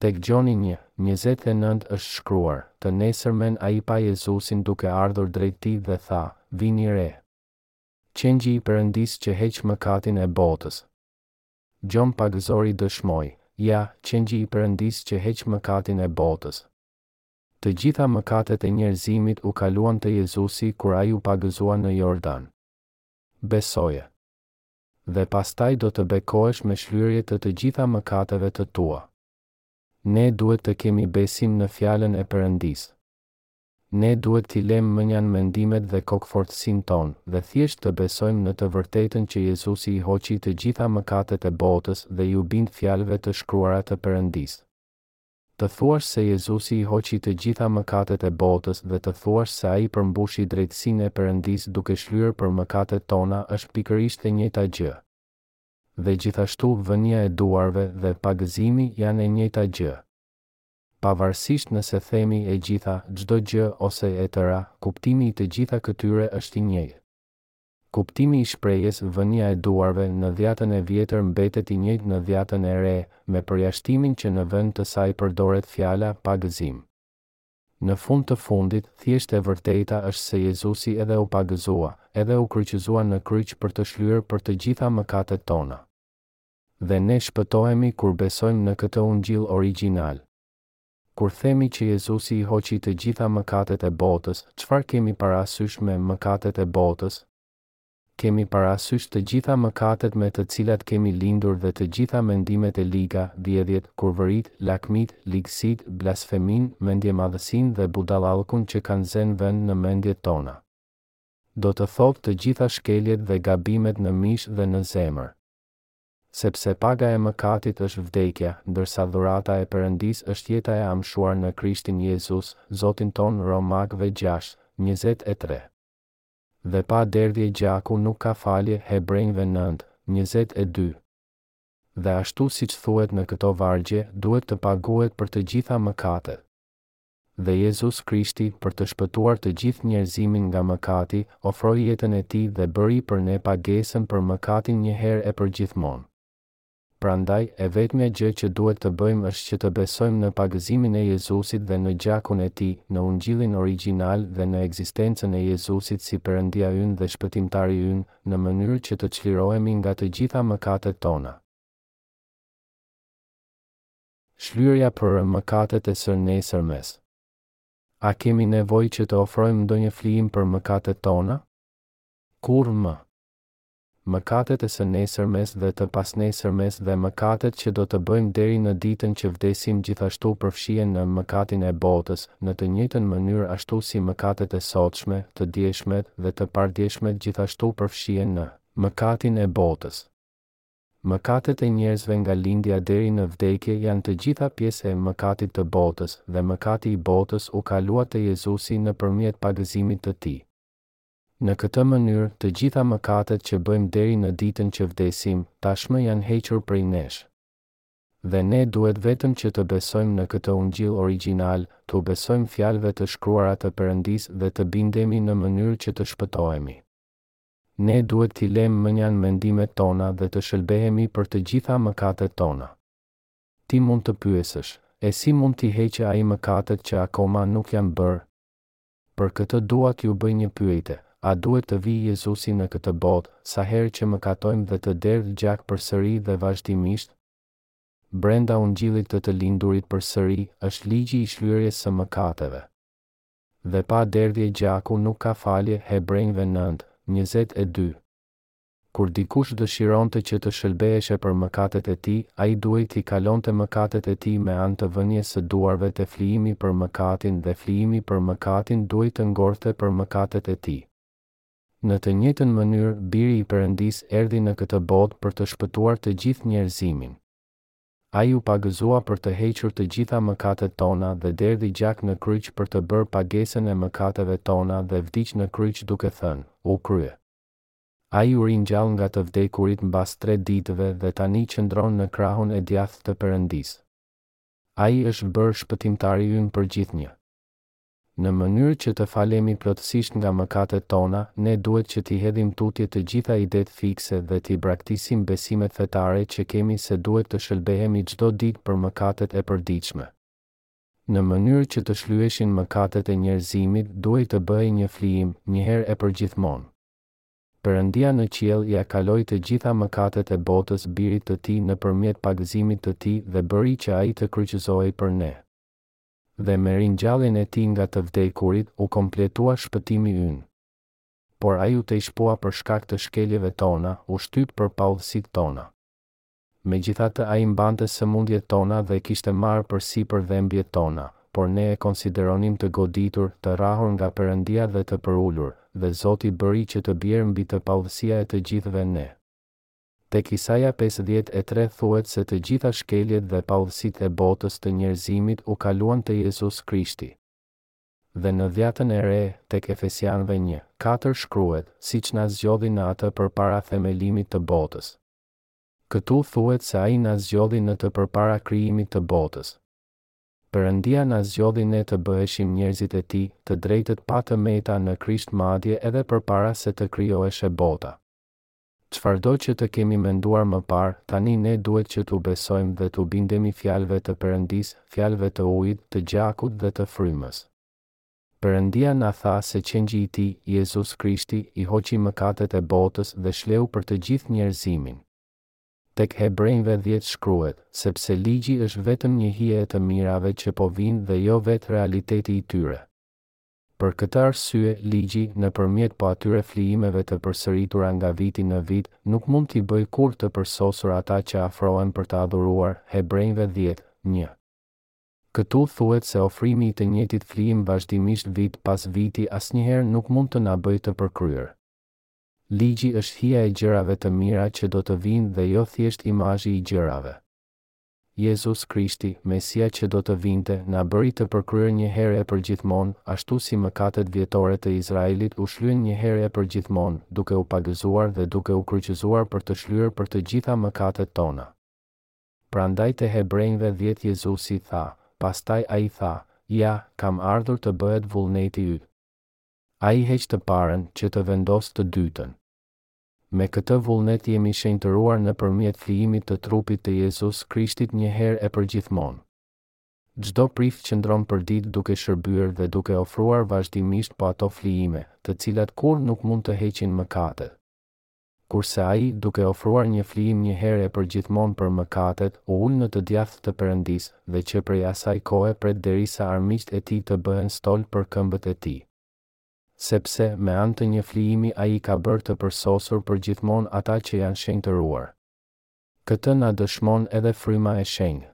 Tek Gjoni një, njëzet e nëntë është shkruar, Të nesërmen ai pa Jezusin duke ardhur drejt tij dhe tha, Vini re! Qengji i Perëndisë që heq mëkatin e botës. Gjon Pagëzori dëshmoi, Ja, qengji i Perëndisë që heq mëkatin e botës. Të gjitha mëkatet e njerëzimit u kaluan te Jezusi kur Ai u pagëzua në Jordan. Besoje. Dhe pastaj do të bekohesh me shlyerje të të gjitha mëkateve të tua. Ne duhet të kemi besim në Fjalën e Perëndisë. Ne duhet t'i lemë mënjanë mendimet dhe kokëfortësinë tonë, dhe thjesht të besojmë në të vërtetën që Jezusi i hoqi të gjitha mëkatet e botës dhe iu bind fjalëve të shkruara të Perëndisë. Të thuash se Jezusi i hoqi të gjitha mëkatet e botës dhe të thuash se Ai përmbushi drejtësinë e Perëndisë duke shlyer për mëkatet tona është pikërisht e njëjta gjë. Dhe gjithashtu vënia e duarve dhe pagëzimi janë e njëjta gjë. Pavarësisht nëse themi e gjitha, çdo gjë ose e tëra, kuptimi i të gjitha këtyre është i njëjtë. Kuptimi i shprehjes vënia e duarve në dhjatën e vjetër mbetet i njëjtë në dhjatën e re, me përjashtimin që në vend të saj përdoret fjala pagëzim. Në fund të fundit, thjesht e vërteta është se Jezusi edhe u pagëzua, edhe u kryqëzua në kryq për të shlyer për të gjitha mëkatet tona. Dhe ne shpëtohemi kur besojmë në këtë Ungjill origjinal. Kur themi që Jezusi i hoqi të gjitha mëkatet e botës, çfarë kemi parasysh me mëkatet e botës? Kemi parasysh të gjitha mëkatet me të cilat kemi lindur dhe të gjitha mendimet e liga, vjedhjet, kurvëritë, lakmitë, ligësitë, blasfeminë, mendjemadhësinë dhe budallallëkun që kanë zenë vend në mendjet tona. Do të thotë të gjitha shkeljet dhe gabimet në mish dhe në zemër. Sepse paga e mëkatit është vdekja, ndërsa dhurata e Perëndisë është jeta e amshuar në Krishtin Jezus, Zotin tonë Romakëve gjashtë, njëzet e tre. Dhe pa derdhje gjaku nuk ka falje Hebrenjve nëntë, njëzet e dy. Dhe ashtu siç thuhet në këto vargje, duhet të paguhet për të gjitha mëkatet. Dhe Jezus Krishti, për të shpëtuar të gjithë njerëzimin nga mëkati, ofroi jetën e tij dhe bëri për ne pagesën për mëkatin një herë e përgjithmonë. Prandaj, e vetmja gjë që duhet të bëjmë është që të besojmë në pagëzimin e Jezusit dhe në gjakun e tij, në Ungjillin origjinal dhe në ekzistencën e Jezusit si Perëndia ynë dhe Shpëtimtari ynë, në mënyrë që të çlirohemi nga të gjitha mëkatet tona. Shlyerja për mëkatet e së nesërmes. A kemi nevojë që të ofrojmë ndonjë flijim për mëkatet tona? Kurrë më! Mëkatet e së nesërmes dhe të pasnesërmes dhe mëkatet që do të bëjmë deri në ditën që vdesim gjithashtu përfshihen në mëkatin e botës, në të njëjtën mënyrë ashtu si mëkatet e sotshme, të djeshmet dhe të pardjeshmet gjithashtu përfshihen në mëkatin e botës. Mëkatet e njerëzve nga lindja deri në vdekje janë të gjitha pjesë e mëkatit të botës, dhe mëkati i botës u kalua te Jezusi nëpërmjet pagëzimit të Tij. Në këtë mënyrë, të gjitha mëkatet që bëjmë deri në ditën që vdesim, tashmë janë hequr prej nesh. Dhe ne duhet vetëm që të besojmë në këtë Ungjill origjinal, t'u besojmë fjalëve të shkruara të Perëndisë dhe të bindemi në mënyrë që të shpëtohemi. Ne duhet t'i lemë mënjanë mendimet tona dhe të shëlbehemi për të gjitha mëkatet tona. Ti mund të pyesësh, E si mund t'i heqë ai mëkatet që akoma nuk janë bërë? Për këtë dua t'ju bëj një pyetje, A duhet të vijë Jezusi në këtë botë, sa herë që mëkatojmë dhe të derdhë gjak përsëri dhe vazhdimisht? Brenda Ungjillit të të lindurit përsëri, është ligji i shlyerjes së mëkateve. Dhe pa derdhje gjaku nuk ka falje Hebrenjve nëntë, njëzet e dy. Kur dikush dëshironte që të shëlbeheshe për mëkatet e tij, ai duhej t'i kalonte mëkatet e tij me anë të vënies së duarve te flijimi për mëkatin dhe flijimi për mëkatin duhej të ngordhte për mëkatet e tij. Në të njëjtën mënyrë, Biri i Perëndisë erdhi në këtë botë për të shpëtuar të gjithë njerëzimin. Ai u pagëzua për të hequr të gjitha mëkatet tona dhe derdhi gjak në kryq për të bërë pagesën e mëkateve tona dhe vdiq në kryq duke thënë, U krye. Ai u ringjall nga të vdekurit mbas tre ditëve dhe tani qëndron në krahun e djathtë të Perëndisë. Ai është bërë Shpëtimtari ynë për gjithnjë. Në mënyrë që të falemi plotësisht nga mëkatet tona, ne duhet që t'i hedhim tutje të gjitha idetë fikse dhe t'i braktisim besimet fetare që kemi se duhet të shëlbehemi çdo ditë për mëkatet e përditshme. Në mënyrë që të shlyheshin mëkatet e njerëzimit, duhej të bëhej një flijim, njëherë e përgjithmonë. Perëndia në qiell ia kaloi të gjitha mëkatet e botës Birit të Tij nëpërmjet pagëzimit të Tij dhe bëri që Ai të kryqëzohej për ne. dhe me ringjalljen e tij nga të vdekurit u kompletua shpëtimi ynë. Por ai u tejshpua për shkak të shkeljeve tona, u shtyp për paudhësitë tona. Megjithatë ai mbante sëmundjet tona dhe kishte marrë përsipër dhembjet tona, por ne e konsideronim të goditur, të rrahur nga Perëndia dhe të përulur, dhe Zoti bëri që të bjerë mbi të paudhësia e të gjithëve ne. Tek Isaia pesëdhjetë e tre thuhet se të gjitha shkeljet dhe paudhësitë e botës të njerëzimit u kaluan te Jezus Krishti. Dhe në Dhjatën e Re, tek Efesianëve një, katër shkruhet, siç na zgjodhi në atë përpara themelimit të botës. Këtu thuhet se Ai na zgjodhi në të përpara krijimit të botës. Perëndia na zgjodhi ne të bëheshim njerëzit e Tij, të drejtët pa të meta në Krisht madje edhe përpara se të krijoheshe bota. Çfarëdo që të kemi menduar më parë, tani ne duhet që t'u besojmë dhe t'u bindemi fjalëve të Perëndisë, fjalëve të ujit, të gjakut dhe të frymës. Perëndia na tha se qengji i tij, Jezus Krishti, i hoqi mëkatet e botës dhe shleu për të gjithë njerëzimin. Tek Hebrenjve dhjetë shkruhet, Sepse ligji është vetëm një hije e të mirave që po vijnë dhe jo vetë realiteti i tyre. Për këtë arsye, ligji, nëpërmjet po atyre flijimeve të përsëritura nga viti në vit, nuk mund t'i bëjë kurrë të përsosur ata që afrohen për të adhuruar, Hebrenjve dhjetë, një. Këtu thuhet se ofrimi i të njëjtit flijim vazhdimisht vit pas viti asnjëherë nuk mund të na bëjë të përkryer. Ligji është hija e gjërave të mira që do të vijnë dhe jo thjesht imazhi i gjërave. Jezus Krishti, Mesia që do të vinte, na bëri të përkryer njëherë e përgjithmonë, ashtu si mëkatet vjetore të Izraelit u shlyen njëherë e përgjithmonë, duke u pagëzuar dhe duke u kryqëzuar për të shlyer për të gjitha mëkatet tona. Prandaj te Hebrenjve dhjetë Jezusi tha, pastaj Ai tha, Ja, kam ardhur të bëhet vullneti yt. Ai heq të parën, që të vendosë të dytën. Me këtë vullnet jemi shenjtëruar nëpërmjet flijimit të trupit të Jezus Krishtit njëherë e përgjithmonë. Çdo prift qëndron përditë duke shërbyer dhe duke ofruar vazhdimisht po ato flijime, të cilat kurrë nuk mund të heqin mëkatet. Kurse Ai, duke ofruar një flijim njëherë e përgjithmonë për mëkatet, u ul në të djathtë të Perëndisë, dhe që prej asaj kohe pret derisa armiqtë e Tij të bëhen stol për këmbët e Tij. sepse me anë të një flijimi ai i ka bërë të përsosur përgjithmonë ata që janë shenjtëruar. Këtë na dëshmon edhe Fryma e Shenjtë.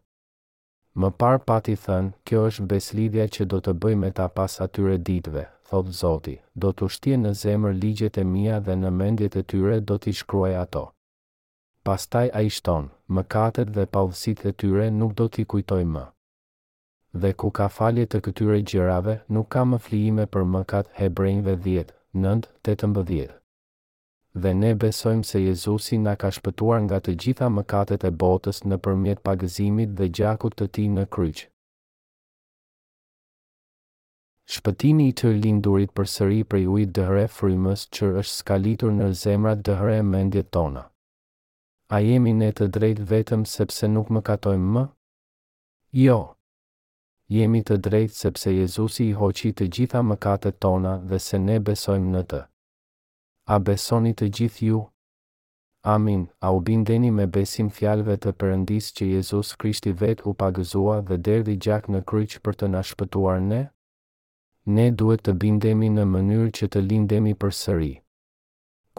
Më parë pati thënë, Kjo është besëlidhja që do të bëj me ta pas atyre ditëve, thotë Zoti, do t'u shtie në zemër ligjet e mia dhe në mendjet e tyre do t'i shkruaj ato. Pastaj ai shton, Mëkatet dhe paudhësitë e tyre nuk do t'i kujtoj më. Dhe ku ka falje të këtyre gjërave, nuk ka më flijime për mëkat, Hebrenjve dhjetë, nëntë, tetëmbëdhjetë. Dhe ne besojmë se Jezusi na ka shpëtuar nga të gjitha mëkatet e botës nëpërmjet pagëzimit dhe gjakut të tij në kryq. Shpëtimi i të lindurit përsëri prej ujit dhe frymës që është skalitur në zemrat dhe mendjet tona. A jemi ne të drejtë vetëm sepse nuk mëkatojmë më? Jo. Jemi të drejtë sepse Jezusi i hoqi të gjitha mëkatet tona dhe se ne besojmë në të. A besoni të gjithë ju? Amin, a u bindeni me besim fjalëve të Perëndisë që Jezus Krishti vetë u pagëzua dhe derdhi gjak në kryq për të na shpëtuar ne? Ne duhet të bindemi në mënyrë që të lindemi përsëri.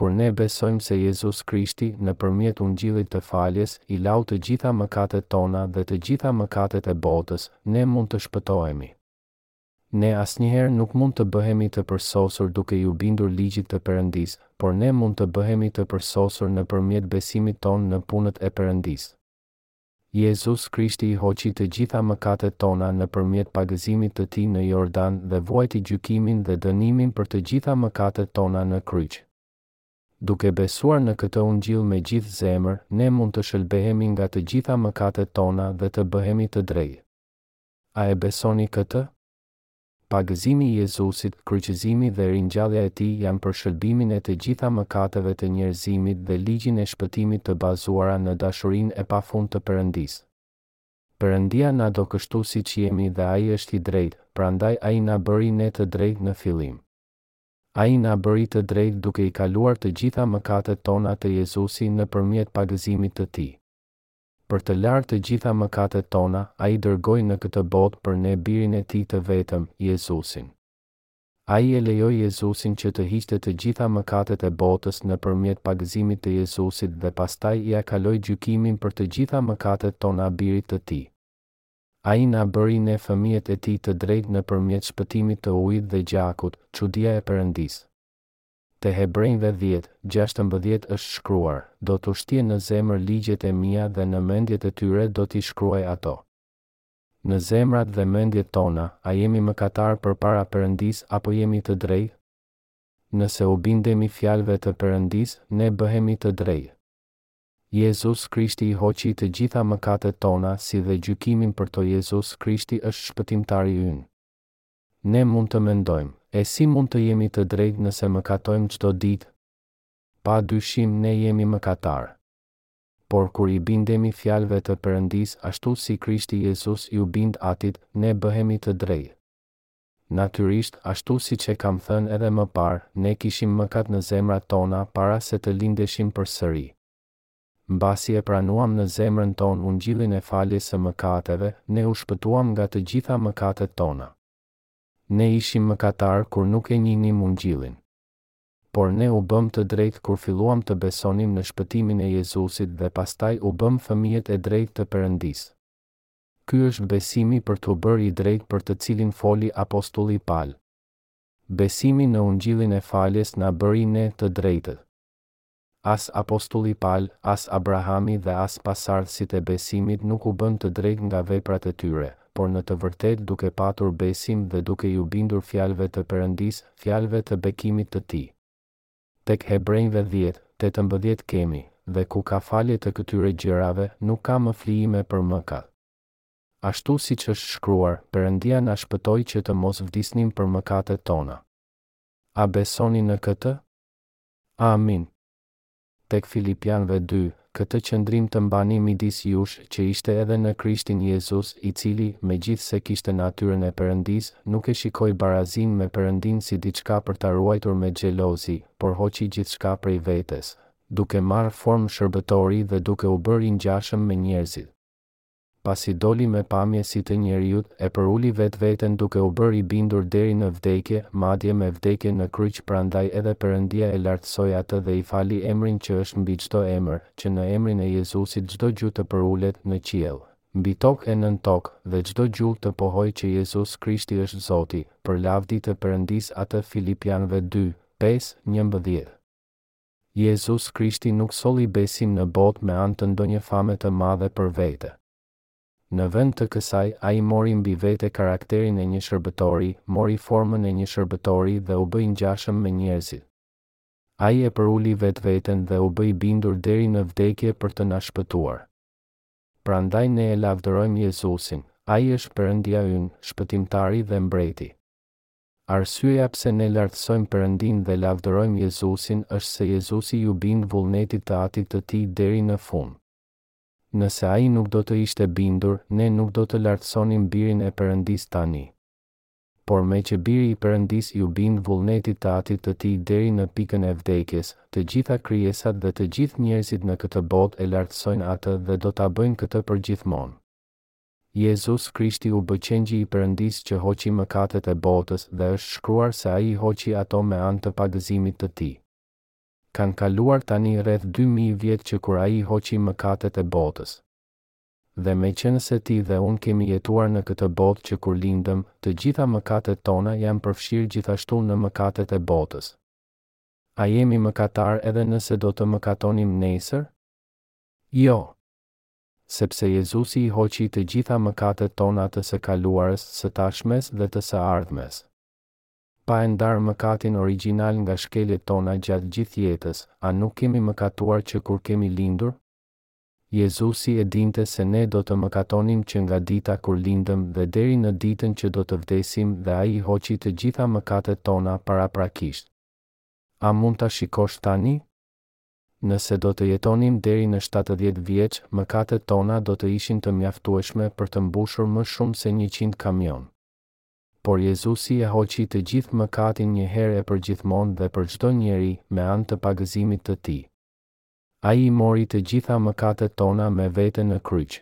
Kur ne besojmë se Jezus Krishti, nëpërmjet Ungjillit të faljes, i lau të gjitha mëkatet tona dhe të gjitha mëkatet e botës, ne mund të shpëtohemi. Ne asnjëherë nuk mund të bëhemi të përsosur duke iu bindur ligjit të Perëndisë, por ne mund të bëhemi të përsosur nëpërmjet besimit tonë në punët e Perëndisë. Jezus Krishti i hoqi të gjitha mëkatet tona nëpërmjet pagëzimit të Tij në Jordan dhe vuajti gjykimin dhe dënimin për të gjitha mëkatet tona në kryq. Duke besuar në këtë Ungjill me gjithë zemër, ne mund të shëlbehemi nga të gjitha mëkatet tona dhe të bëhemi të drejtë. A e besoni këtë? Pagëzimi i Jezusit, kryqëzimi dhe ringjallja e tij janë për shëlbimin e të gjitha mëkateve të njerëzimit dhe ligjin e shpëtimit të bazuara në dashurinë e pafund të Perëndisë. Perëndia na do kështu siç jemi dhe ai është i drejtë, prandaj ai na bëri ne të drejtë në fillim. Ai na bëri të drejtë duke i kaluar të gjitha mëkatet tona te Jezusi nëpërmjet pagëzimit të tij. Për të larë të gjitha mëkatet tona, Ai dërgoi në këtë botë për ne Birin e Tij të vetëm, Jezusin. Ai e lejoi Jezusin që të hiqte të gjitha mëkatet e botës nëpërmjet pagëzimit të Jezusit dhe pastaj ia kaloi gjykimin për të gjitha mëkatet tona Birit të Tij. Ai na bëri ne fëmijët e Tij të drejtë nëpërmjet shpëtimit të Ujit dhe Gjakut, çudia e Perëndisë. Te Hebrenjve dhjetë, gjashtëmbëdhjetë është shkruar, Do t'u shtie në zemër ligjet e mia dhe në mendjet e tyre do t'i shkruaj ato. Në zemrat dhe mendjet tona, a jemi mëkatarë përpara Perëndisë apo jemi të drejtë? Nëse u bindemi fjalëve të Perëndisë, ne bëhemi të drejtë. Jezus Krishti i hoqi të gjitha mëkatet tona si dhe gjykimin për to Jezus Krishti është shpëtimtari ynë. Ne mund të mendojmë, E si mund të jemi të drejtë nëse mëkatojmë çdo ditë? Pa dyshim ne jemi mëkatarë. Por kur i bindemi fjalëve të Perëndisë ashtu si Krishti Jezus iu bind Atit, ne bëhemi të drejtë. Natyrisht, ashtu siç e kam thënë edhe më parë, ne kishim mëkat në zemrat tona para se të lindeshim përsëri. Mbasi e pranuam në zemrën tonë Ungjillin e faljes së mëkateve, ne u shpëtuam nga të gjitha mëkatet tona. Ne ishim mëkatarë kur nuk e njihnim Ungjillin. Por ne u bëmë të drejtë kur filluam të besonim në shpëtimin e Jezusit dhe pastaj u bëmë fëmijët e drejtë të Perëndisë. Ky është besimi për t'u bërë i drejtë për të cilin foli apostulli Pal. Besimi në Ungjillin e faljes na bëri ne të drejtë. As apostulli Pal, as Abrahami dhe as pasardhësit e besimit nuk u bënë të drejtë nga veprat e tyre, por në të vërtetë duke patur besim dhe duke iu bindur fjalëve të Perëndisë, fjalëve të bekimit të tij. Tek Hebrenjve dhjetë, tetëmbëdhjetë kemi, Dhe ku ka falje të këtyre gjërave, nuk ka më flijime për mëkat. Ashtu siç është shkruar, Perëndia na shpëtoi që të mos vdisnim për mëkatet tona. A besoni në këtë? Amin. Tek Filipianëve dy, këtë qëndrim të mbani midis jush që ishte edhe në Krishtin Jezus, i cili, megjithëse kishte natyrën e Perëndisë, nuk e shikoi barazinë me Perëndinë si diçka për ta ruajtur me xhelozi, por hoqi gjithçka prej vetes, duke marrë formë shërbëtori dhe duke u bërë i ngjashëm me njerëzit. pasi doli me pamje si të njeriut, e përuli vetveten duke u bërë i bindur deri në vdekje, madje me vdekje në kryq prandaj edhe Perëndia e lartësoi atë dhe i fali emrin që është mbi çdo emër, që në emrin e Jezusit çdo gju të përulet, në qiell, mbi tokë e nën tokë, dhe çdo gjuhë të pohojë që Jezus Krishti është Zoti, për lavdi të Perëndisë atë Filipianëve dy, pesë, njëmbëdhjetë. Jezus Krishti nuk solli besim në botë me anë të ndonjë fame të madhe për vete. Në vend të kësaj, ai mori mbi vete karakterin e një shërbëtori, mori formën e një shërbëtori dhe u bë i ngjashëm me njerëzit. Ai e përuli vetveten dhe u bë i bindur deri në vdekje për të na shpëtuar. Prandaj ne e lavdërojmë Jezusin, ai është Perëndia ynë, Shpëtimtari dhe Mbreti. Arsyeja pse ne lartësojmë Perëndinë dhe lavdërojmë Jezusin është se Jezusi iu bind vullnetit të Atit të Tij deri në fund. Nëse Ai nuk do të ishte bindur, ne nuk do të lartësonim Birin e Perëndisë tani. Por meqë Biri i Perëndisë iu bind vullnetit të Atit të Tij deri në pikën e vdekjes, të gjitha krijesat dhe të gjithë njerëzit në këtë botë e lartësojnë Atë dhe do ta bëjnë këtë përgjithmonë. Jezus Krishti u bë qengji i Perëndisë që hoqi mëkatet e botës dhe është shkruar se ai i hoqi ato me anë të pagëzimit të tij. Kanë kaluar tani rreth dy mijë vjet që kur ai hoqi mëkatet e botës. Dhe meqenëse ti dhe unë kemi jetuar në këtë botë që kur lindëm, të gjitha mëkatet tona janë përfshirë gjithashtu në mëkatet e botës. A jemi mëkatarë edhe nëse do të mëkatonim nesër? Jo. Sepse Jezusi i hoqi të gjitha mëkatet tona të së kaluarës, së tashmes dhe të së ardhmes. Pa e ndarë mëkatin origjinal nga shkeljet tona gjatë gjithë jetës, a nuk kemi mëkatuar që kur kemi lindur? Jezusi e dinte se ne do të mëkatonim që nga dita kur lindëm dhe deri në ditën që do të vdesim dhe Ai i hoqi të gjitha mëkatet tona paraprakisht. A mund ta shikosh tani? Nëse do të jetonim deri në shtatëdhjetë vjeç, mëkatet tona do të ishin të mjaftueshme për të mbushur më shumë se njëqind kamionë. Por Jezusi e hoqi të gjithë mëkatin një herë e përgjithmonë dhe për çdo njeri, me anë të pagëzimit të Tij. Ai i mori të gjitha mëkatet tona me vete në kryq.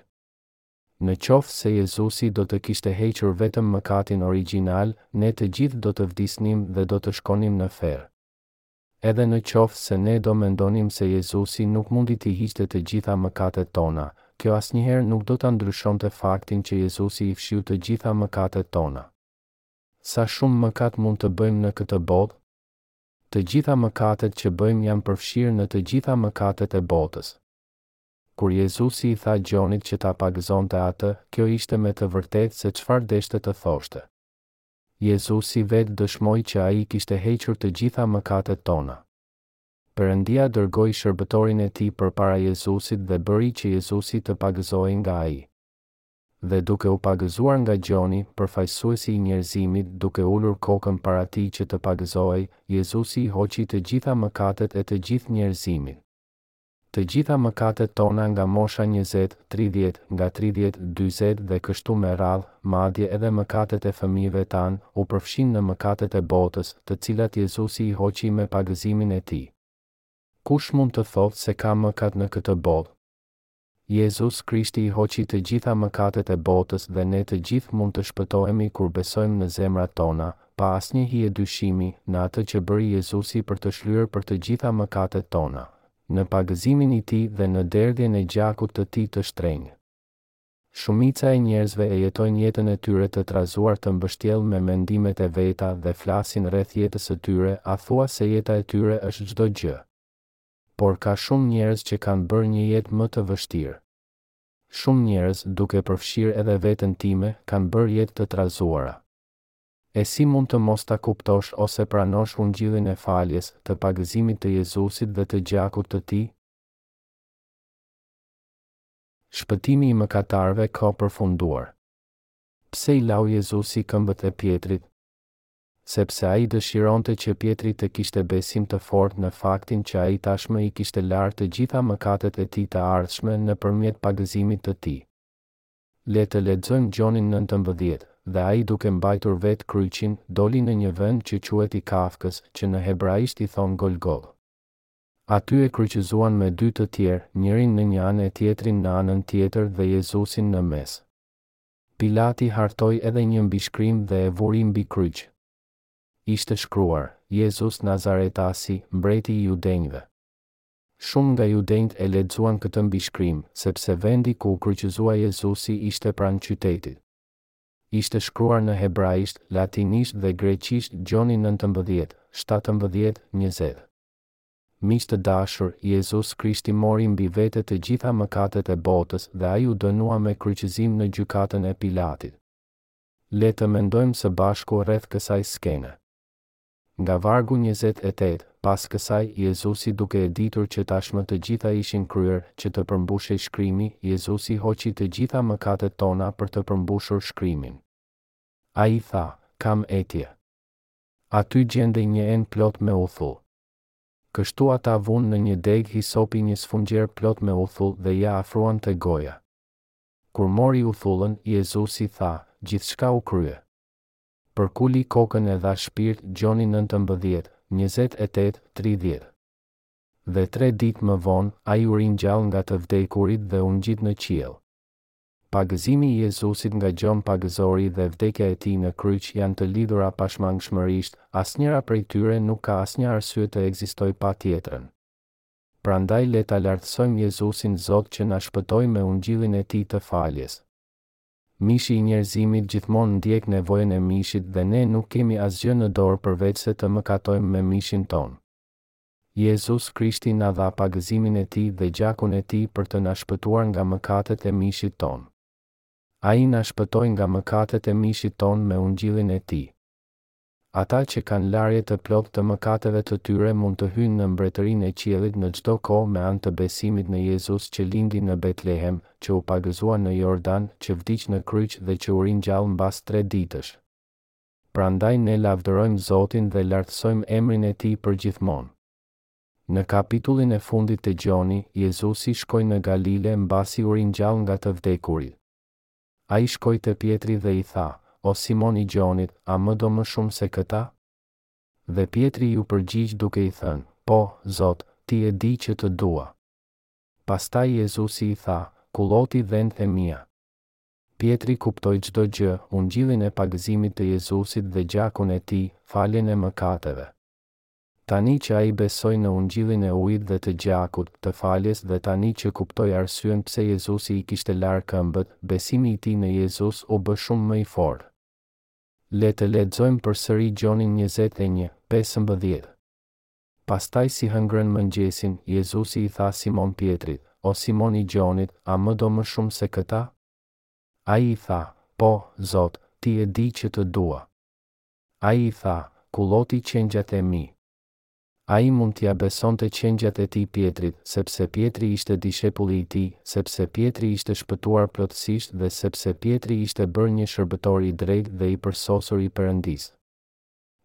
Në qoftë se Jezusi do të kishte hequr vetëm mëkatin origjinal, ne të gjithë do të vdisnim dhe do të shkonim në ferr. Edhe në qoftë se ne do mendonim se Jezusi nuk mundi t'i hiqte të gjitha mëkatet tona, kjo asnjëherë nuk do ta ndryshonte faktin që Jezusi i fshiu të gjitha mëkatet tona. Sa shumë mëkat mund të bëjmë në këtë botë? Të gjitha mëkatet që bëjmë janë përfshirë në të gjitha mëkatet e botës. Kur Jezusi i tha Gjonit që ta pagëzonte atë, kjo ishte me të vërtetë se çfarë deshte të thoshte. Jezusi vetë dëshmoi që ai i kishte hequr të gjitha mëkatet tona. Perëndia dërgoi shërbëtorin e tij përpara Jezusit dhe bëri që Jezusi të pagëzohej nga ai. Dhe duke u pagëzuar nga Gjoni, përfaqësuesi i njerëzimit, duke ulur kokën para tij që të pagëzohej, Jezusi i hoqi të gjitha mëkatet e të gjithë njerëzimit. Të gjitha mëkatet tona nga mosha njëzet, tridhjetë, nga tridhjetë, dyzet dhe kështu me radhë, madje edhe mëkatet e fëmijëve tanë, u përfshinë në mëkatet e botës, të cilat Jezusi i hoqi me pagëzimin e Tij. Kush mund të thotë se ka mëkat në këtë botë? Jezus Krishti i hoqi të gjitha mëkatet e botës dhe ne të gjithë mund të shpëtohemi kur besojmë në zemrat tona, pa asnjë hije dyshimi, në atë që bëri Jezusi për të shlyer për të gjitha mëkatet tona, në pagëzimin i Tij dhe në derdhjen e gjakut të Tij të shtrenjtë. Shumica e njerëzve e jetojnë jetën e tyre të trazuar të mbështjellë me mendimet e veta dhe flasin rreth jetës së tyre a thua se jeta e tyre është çdo gjë. Por ka shumë njerëz që kanë bërë një jetë më të vështirë. Shumë njerëz, duke përfshirë edhe veten time, kanë bërë jetë të trazuara. E si mund të mos ta kuptosh ose pranosh Ungjillin e faljes, të pagëzimit të Jezusit dhe të gjakut të Tij? Shpëtimi i mëkatarëve ka përfunduar. Pse i lau Jezusi këmbët e Pjetrit? Sepse ai dëshironte që Pjetri të kishte besim të fortë në faktin që ai tashmë i kishte larë të gjitha mëkatet e tij të ardhshme nëpërmjet pagëzimit të tij. Le të lexojmë Gjonin nëntëmbëdhjetë, Dhe ai duke mbajtur vetë kryqin, doli në një vend që quhet i Kafkës, që në hebraisht i thonë Golgothë. Aty e kryqëzuan me dy të tjerë, njërin në një anë e tjetrin në anën tjetër dhe Jezusin në mes. Pilati hartoi edhe një mbishkrim dhe e vuri mbi kryq. Ishte shkruar, Jezus Nazaretasi, Mbreti i Judenjve. Shumë nga judenjtë e lexuan këtë mbishkrim, sepse vendi ku u kryqëzua Jezusi ishte pranë qytetit. Ishte shkruar në hebraisht, latinisht dhe greqisht Gjoni nëntëmbëdhjetë, shtatëmbëdhjetë, njëzet. Miq të dashur, Jezus Krishti mori mbi vete të gjitha mëkatet e botës dhe ai u dënua me kryqëzim në gjykatën e Pilatit. Le të mendojmë së bashku rreth kësaj skene. Nga vargu njëzet e tetë, Pas kësaj, Jezusi duke e ditur që tashmë të gjitha ishin kryer, që të përmbushej shkrimi, Jezusi hoqi të gjitha mëkatet tona për të përmbushur shkrimin. Ai tha, Kam etje. Aty gjendej një enë plot me uthull. Kështu ata vunë në një degë hisopi një sfungjer plot me uthull dhe ia afruan te goja. Kur mori uthullën, Jezusi tha, Gjithçka u krye. Përkuli kokën e dha shpirt Gjoni nëntëmbëdhjetë, njëzet e tetë, tridhjetë. Dhe tre ditë më vonë, ai u ringjall nga të vdekurit dhe u ngjit në qiell. Pagëzimi i Jezusit nga Gjon Pagëzori dhe vdekja e tij në kryq janë të lidhura pashmangshmërisht, asnjëra prej tyre nuk ka asnjë arsye të ekzistojë pa tjetrën. Prandaj le ta lartësojmë Jezusin Zot që na shpëtoi me Ungjillin e tij të faljes. Mishi i njerëzimit gjithmonë ndjek nevojën e mishit dhe ne nuk kemi asgjë në dorë përveçse të mëkatojmë me mishin tonë. Jezus Krishti na dha pagëzimin e tij dhe gjakun e tij për të na shpëtuar nga mëkatet e mishit tonë. Ai na shpëtoi nga mëkatet e mishit tonë me Ungjillin e tij. Ata që kanë larje të plotë të mëkateve të tyre mund të hyjnë në mbretërinë e qiellit në çdo kohë me anë të besimit në Jezus që lindi në Betlehem, që u pagëzua në Jordan, që vdiq në kryq dhe që u ringjall mbas tre ditësh. Prandaj ne lavdërojmë Zotin dhe lartësojmë emrin e Tij përgjithmonë. Në kapitullin e fundit të Gjoni, Jezusi shkoi në Galile mbasi u ringjall nga të vdekurit. Ai shkoi te Pjetri dhe i tha, O Simon i Gjonit, a më do më shumë se këta? Dhe Pjetri iu përgjigj duke i thënë, Po, Zot, ti e di që të dua. Pastaj Jezusi i tha, Kulloti dhent e mia. Pjetri kuptoi çdo gjë, ungjillin e pagëzimit të Jezusit dhe gjakun e tij, faljen e mëkateve. Tani që ai besoi në Ungjillin e Ujit dhe të Gjakut, të faljes dhe tani që kuptoi arsyen pse Jezusi i kishte larë këmbët, besimi i tij në Jezus u bë shumë më i fortë. Le të lexojmë përsëri Gjonin njëzet e një, pesëmbëdhjetë. Pastaj si hëngrën mëngjesin, Jezusi i tha Simon Pjetrit, O Simon i Gjonit, a më do më shumë se këta? Ai i tha, Po, Zot, ti e di që të dua. Ai i tha, Kulloti qengjat e mi. Ai mund t'ia besonte qengjat e tij Pjetrit, sepse Pjetri ishte dishepulli i tij, sepse Pjetri ishte shpëtuar plotësisht dhe sepse Pjetri ishte bërë një shërbëtor i drejtë dhe i përsosur i Perëndisë.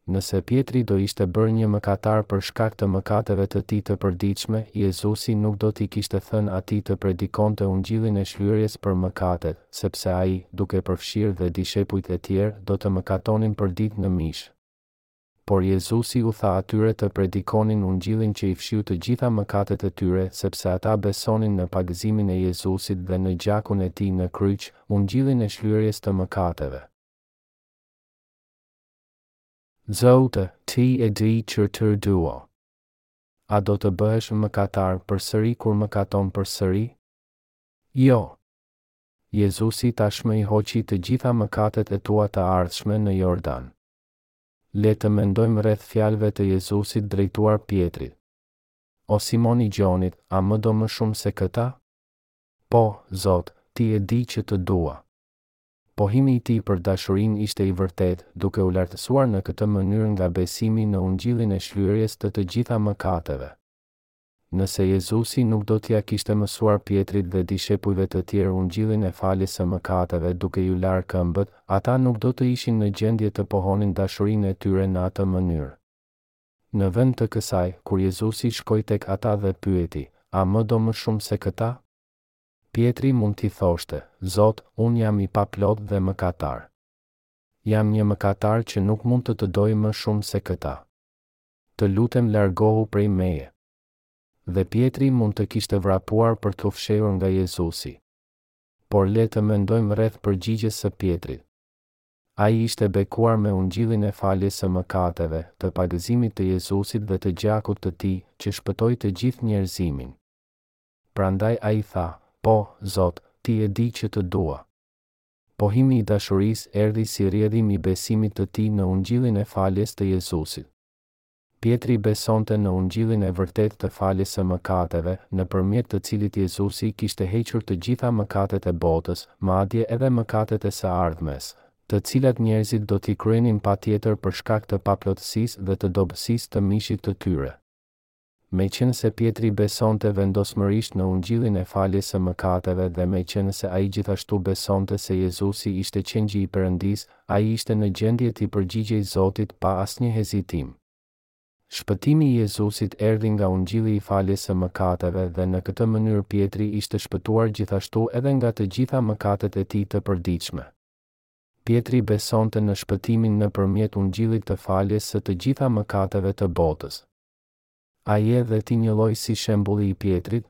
Nëse Pjetri do ishte bërë një mëkatar për shkak të mëkateve të tij të përditshme, Jezusi nuk do t'i kishte thënë atij të predikonte Ungjillin e Shlyerjes për mëkatet. sepse ai, duke përfshirë dhe dishepujt e tjerë, do të mëkatonin përditë në mish. Por Jezusi u tha atyre të predikonin Ungjillin që i fshiu të gjitha mëkatet e tyre, sepse ata besonin në pagëzimin e Jezusit dhe në gjakun e tij në kryq, Ungjillin e shlyerjes të mëkateve. Zot, Ti e di që të dua. A do të bëhesh mëkatar përsëri kur mëkaton përsëri? Jo. Jezusi tashmë i hoqi të gjitha mëkatet e tua të ardhshme në Jordan. Le të mendojmë rreth fjalëve të Jezusit drejtuar Pjetrit. O Simon i Gjonit, a më do më shumë se këta? Po, Zot, ti e di që të dua. Pohimi i tij për dashurinë ishte i vërtetë, duke u lartësuar në këtë mënyrë nga besimi në ungjillin e shlyerjes të të gjitha mëkateve. Nëse Jezusi nuk do t'ia kishte mësuar Pjetrit dhe dishepujve të tjerë Ungjillin e faljes së mëkateve duke iu larë këmbët, ata nuk do të ishin në gjendje të pohonin dashurinë e tyre në atë mënyrë. Në vend të kësaj, kur Jezusi shkoi tek ata dhe pyeti, A më do më shumë se këta? Pjetri mund t'i thoshte, Zot, unë jam i paplotë dhe mëkatar. Jam një mëkatar që nuk mund të të dojë më shumë se këta. Të lutem largohu prej meje. Dhe Pjetri mund të kishte vrapuar për t'u fshehur nga Jezusi. Por le të mendojmë rreth përgjigjes së Pjetrit. Ai ishte bekuar me ungjillin e faljes së mëkateve, të pagëzimit të Jezusit dhe të gjakut të tij, që shpëtoi të gjithë njerëzimin. Prandaj ai tha, Po, Zot, ti e di që të dua. Pohimi i dashurisë erdhi si rrjedhim i besimit të tij në ungjillin e faljes të Jezusit. Pjetri besonte në ungjillin e vërtetë të faljes së mëkateve, nëpërmjet të cilit Jezusi kishte hequr të gjitha mëkatet e botës, madje edhe mëkatet e së ardhmes, të cilat njerëzit do t'i kryenin patjetër për shkak të paplotësisë dhe të dobësisë të mishit të tyre. Meqenëse Pjetri besonte vendosmërisht në Ungjillin e faljes së mëkateve dhe meqenëse ai gjithashtu besonte se Jezusi ishte Qengji i Perëndisë, ai ishte në gjendje t'i përgjigjej Zotit pa asnjë hezitim. Shpëtimi i Jezusit erdhi nga Ungjilli i faljes së mëkateve dhe në këtë mënyrë Pjetri ishte shpëtuar gjithashtu edhe nga të gjitha mëkatet e tij të përditshme. Pjetri besonte në shpëtimin nëpërmjet Ungjillit të faljes së të gjitha mëkateve të botës. A je dhe ti njëlloj si shembulli i Pjetrit?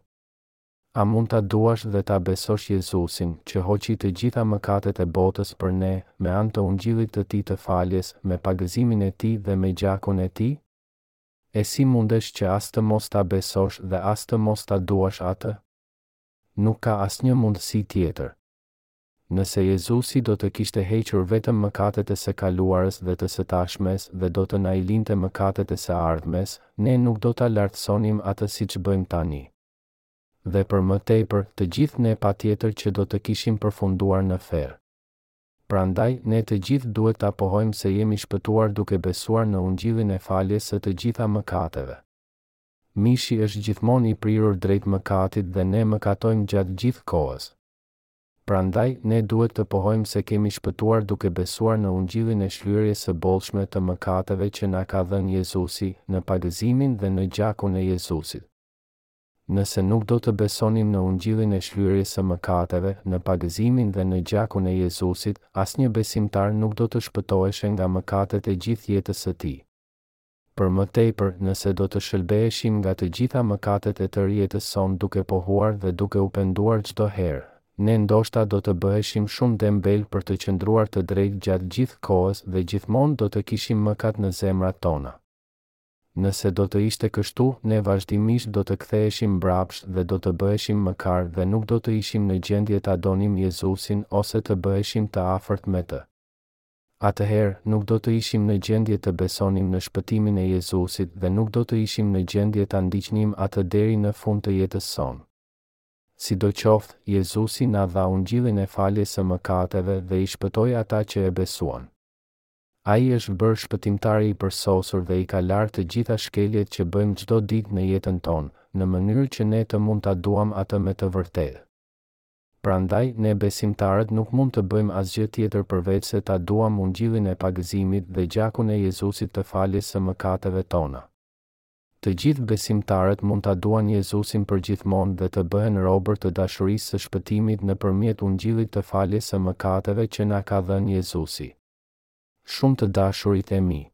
A mund ta duash dhe ta besosh Jezusin, që hoqi të gjitha mëkatet e botës për ne, me anë të Ungjillit të Tij të faljes, me pagëzimin e Tij dhe me gjakun e Tij? E si mundesh që as të mos ta besosh dhe as të mos ta duash Atë? Nuk ka asnjë mundësi tjetër. Nëse Jezusi do të kishte hequr vetëm mëkatet e së kaluarës dhe të së tashmes dhe do të na i linte mëkatet e së ardhmes, ne nuk do ta lartësonim atë siç bëjmë tani. Dhe për më tepër, të gjithë ne patjetër që do të kishim përfunduar në ferr. Prandaj, ne të gjithë duhet ta pohojmë se jemi shpëtuar duke besuar në ungjillin e faljes së të gjitha mëkateve. Mishi është gjithmonë i prirur drejt mëkatit dhe ne mëkatojmë gjatë gjithë kohës. Prandaj, ne duhet të pohojmë se kemi shpëtuar duke besuar në Ungjillin e shlyerjes së bollshme të mëkateve që na ka dhënë Jezusi, në pagëzimin dhe në gjakun e Jezusit. Nëse nuk do të besonim në Ungjillin e shlyerjes së mëkateve, në pagëzimin dhe në gjakun e Jezusit, asnjë besimtar nuk do të shpëtoheshe nga mëkatet e gjithë jetës së tij. Për më tepër, nëse do të shëlbeheshim nga të gjitha mëkatet e tërë jetës sonë duke pohuar dhe duke u penduar çdo herë, ne ndoshta do të bëheshim shumë dembelë për të qëndruar të drejtë gjatë gjithë kohës dhe gjithmonë do të kishim mëkat në zemrat tona. Nëse do të ishte kështu, ne vazhdimisht do të ktheheshim mbrapsht dhe do të bëheshim mëkar dhe nuk do të ishim në gjendje ta donim Jezusin ose të bëheshim të afërt me të. atëherë nuk do të ishim në gjendje të besonim në shpëtimin e Jezusit dhe nuk do të ishim në gjendje ta ndiqnim atë deri në fund të jetës sonë. Sidoqoftë, Jezusi na dha ungjillin e faljes së mëkateve dhe i shpëtoi ata që e besuan. Ai është bërë Shpëtimtari i përsosur dhe i ka larë të gjitha shkeljet që bëjmë çdo ditë në jetën tonë, në mënyrë që ne të mund ta duam atë me të vërtetë. Prandaj, ne besimtarët nuk mund të bëjmë asgjë tjetër përveçse ta duam ungjillin e pagëzimit dhe gjakun e Jezusit të faljes së mëkateve tona. Të gjithë besimtarët mund ta duan Jezusin përgjithmonë dhe të bëhen robër të dashurisë së shpëtimit nëpërmjet ungjillit të faljes së mëkateve që na ka dhënë Jezusi. Shumë të dashurit e mi!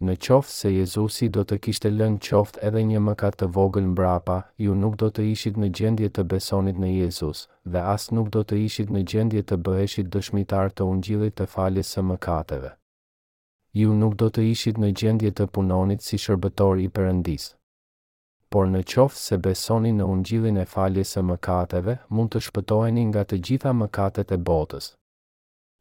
Në qoftë se Jezusi do të kishte lënë qoftë edhe një mëkat të vogël mbrapa, ju nuk do të ishit në gjendje të besonit në Jezus, dhe as nuk do të ishit në gjendje të bëheshit dëshmitarë të Ungjillit të faljes së mëkateve. Ju nuk do të ishit në gjendje të punonit si shërbëtor i Perëndisë. Por në qoftë se besoni në Ungjillin e faljes së mëkateve, mund të shpëtoheni nga të gjitha mëkatet e botës.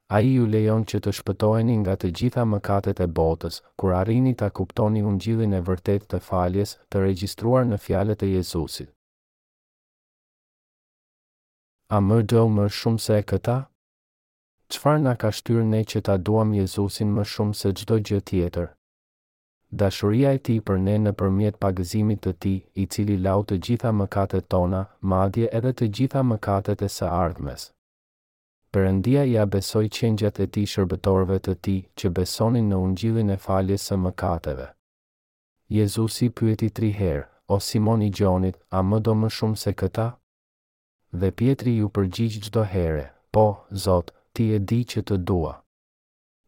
Ai ju lejon që të shpëtoheni nga të gjitha mëkatet e botës, kur arrini ta kuptoni Ungjillin e vërtetë të faljes, të regjistruar në fjalët e Jezusit. A më do më shumë se këta? Çfarë na ka shtyrë ne që ta duam Jezusin më shumë se çdo gjë tjetër? Dashuria e tij për ne nëpërmjet pagëzimit të tij, i cili lau të gjitha mëkatet tona, madje edhe të gjitha mëkatet e së ardhmes. Perëndia ia besoi qengjat e tij shërbëtorëve të tij, që besonin në ungjillin e faljes së mëkateve. Jezusi pyeti tri herë, O Simon i Gjonit, a më do më shumë se këta? Dhe Pjetri iu përgjigj çdo here, Po, Zot, ti e di që të dua.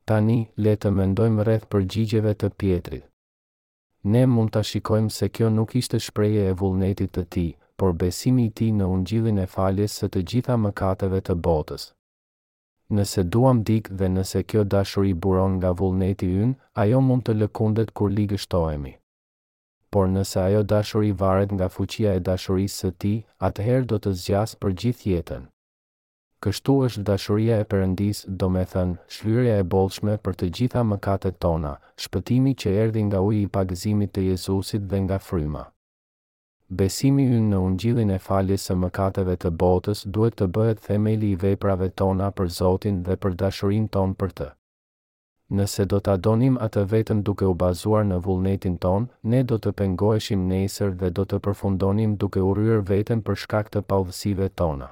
Tani, le të mendojmë rreth përgjigjeve të Pjetrit. Ne mund ta shikojmë se kjo nuk ishte shprehje e vullnetit të tij, por besimi i tij në ungjillin e faljes së të gjitha mëkateve të botës. Nëse duam dikë dhe nëse kjo dashuri buron nga vullneti ynë, ajo mund të lëkundet kur ligështohemi. Por nëse ajo dashuri varet nga fuqia e dashurisë së tij, atëherë do të zgjasë për gjithë jetën. Kështu është dashuria e Perëndisë, domethënë, shlyerja e bollshme për të gjitha mëkatet tona, shpëtimi që erdhi nga uji i pagëzimit të Jezusit dhe nga fryma. Besimi ynë në Ungjillin e faljes së mëkateve të botës duhet të bëhet themeli i veprave tona për Zotin dhe për dashurinë tonë për Të. Nëse do ta donim Atë vetëm duke u bazuar në vullnetin tonë, ne do të pengoheshim nesër dhe do të përfundonim duke urryer veten për shkak të paudhësive tona.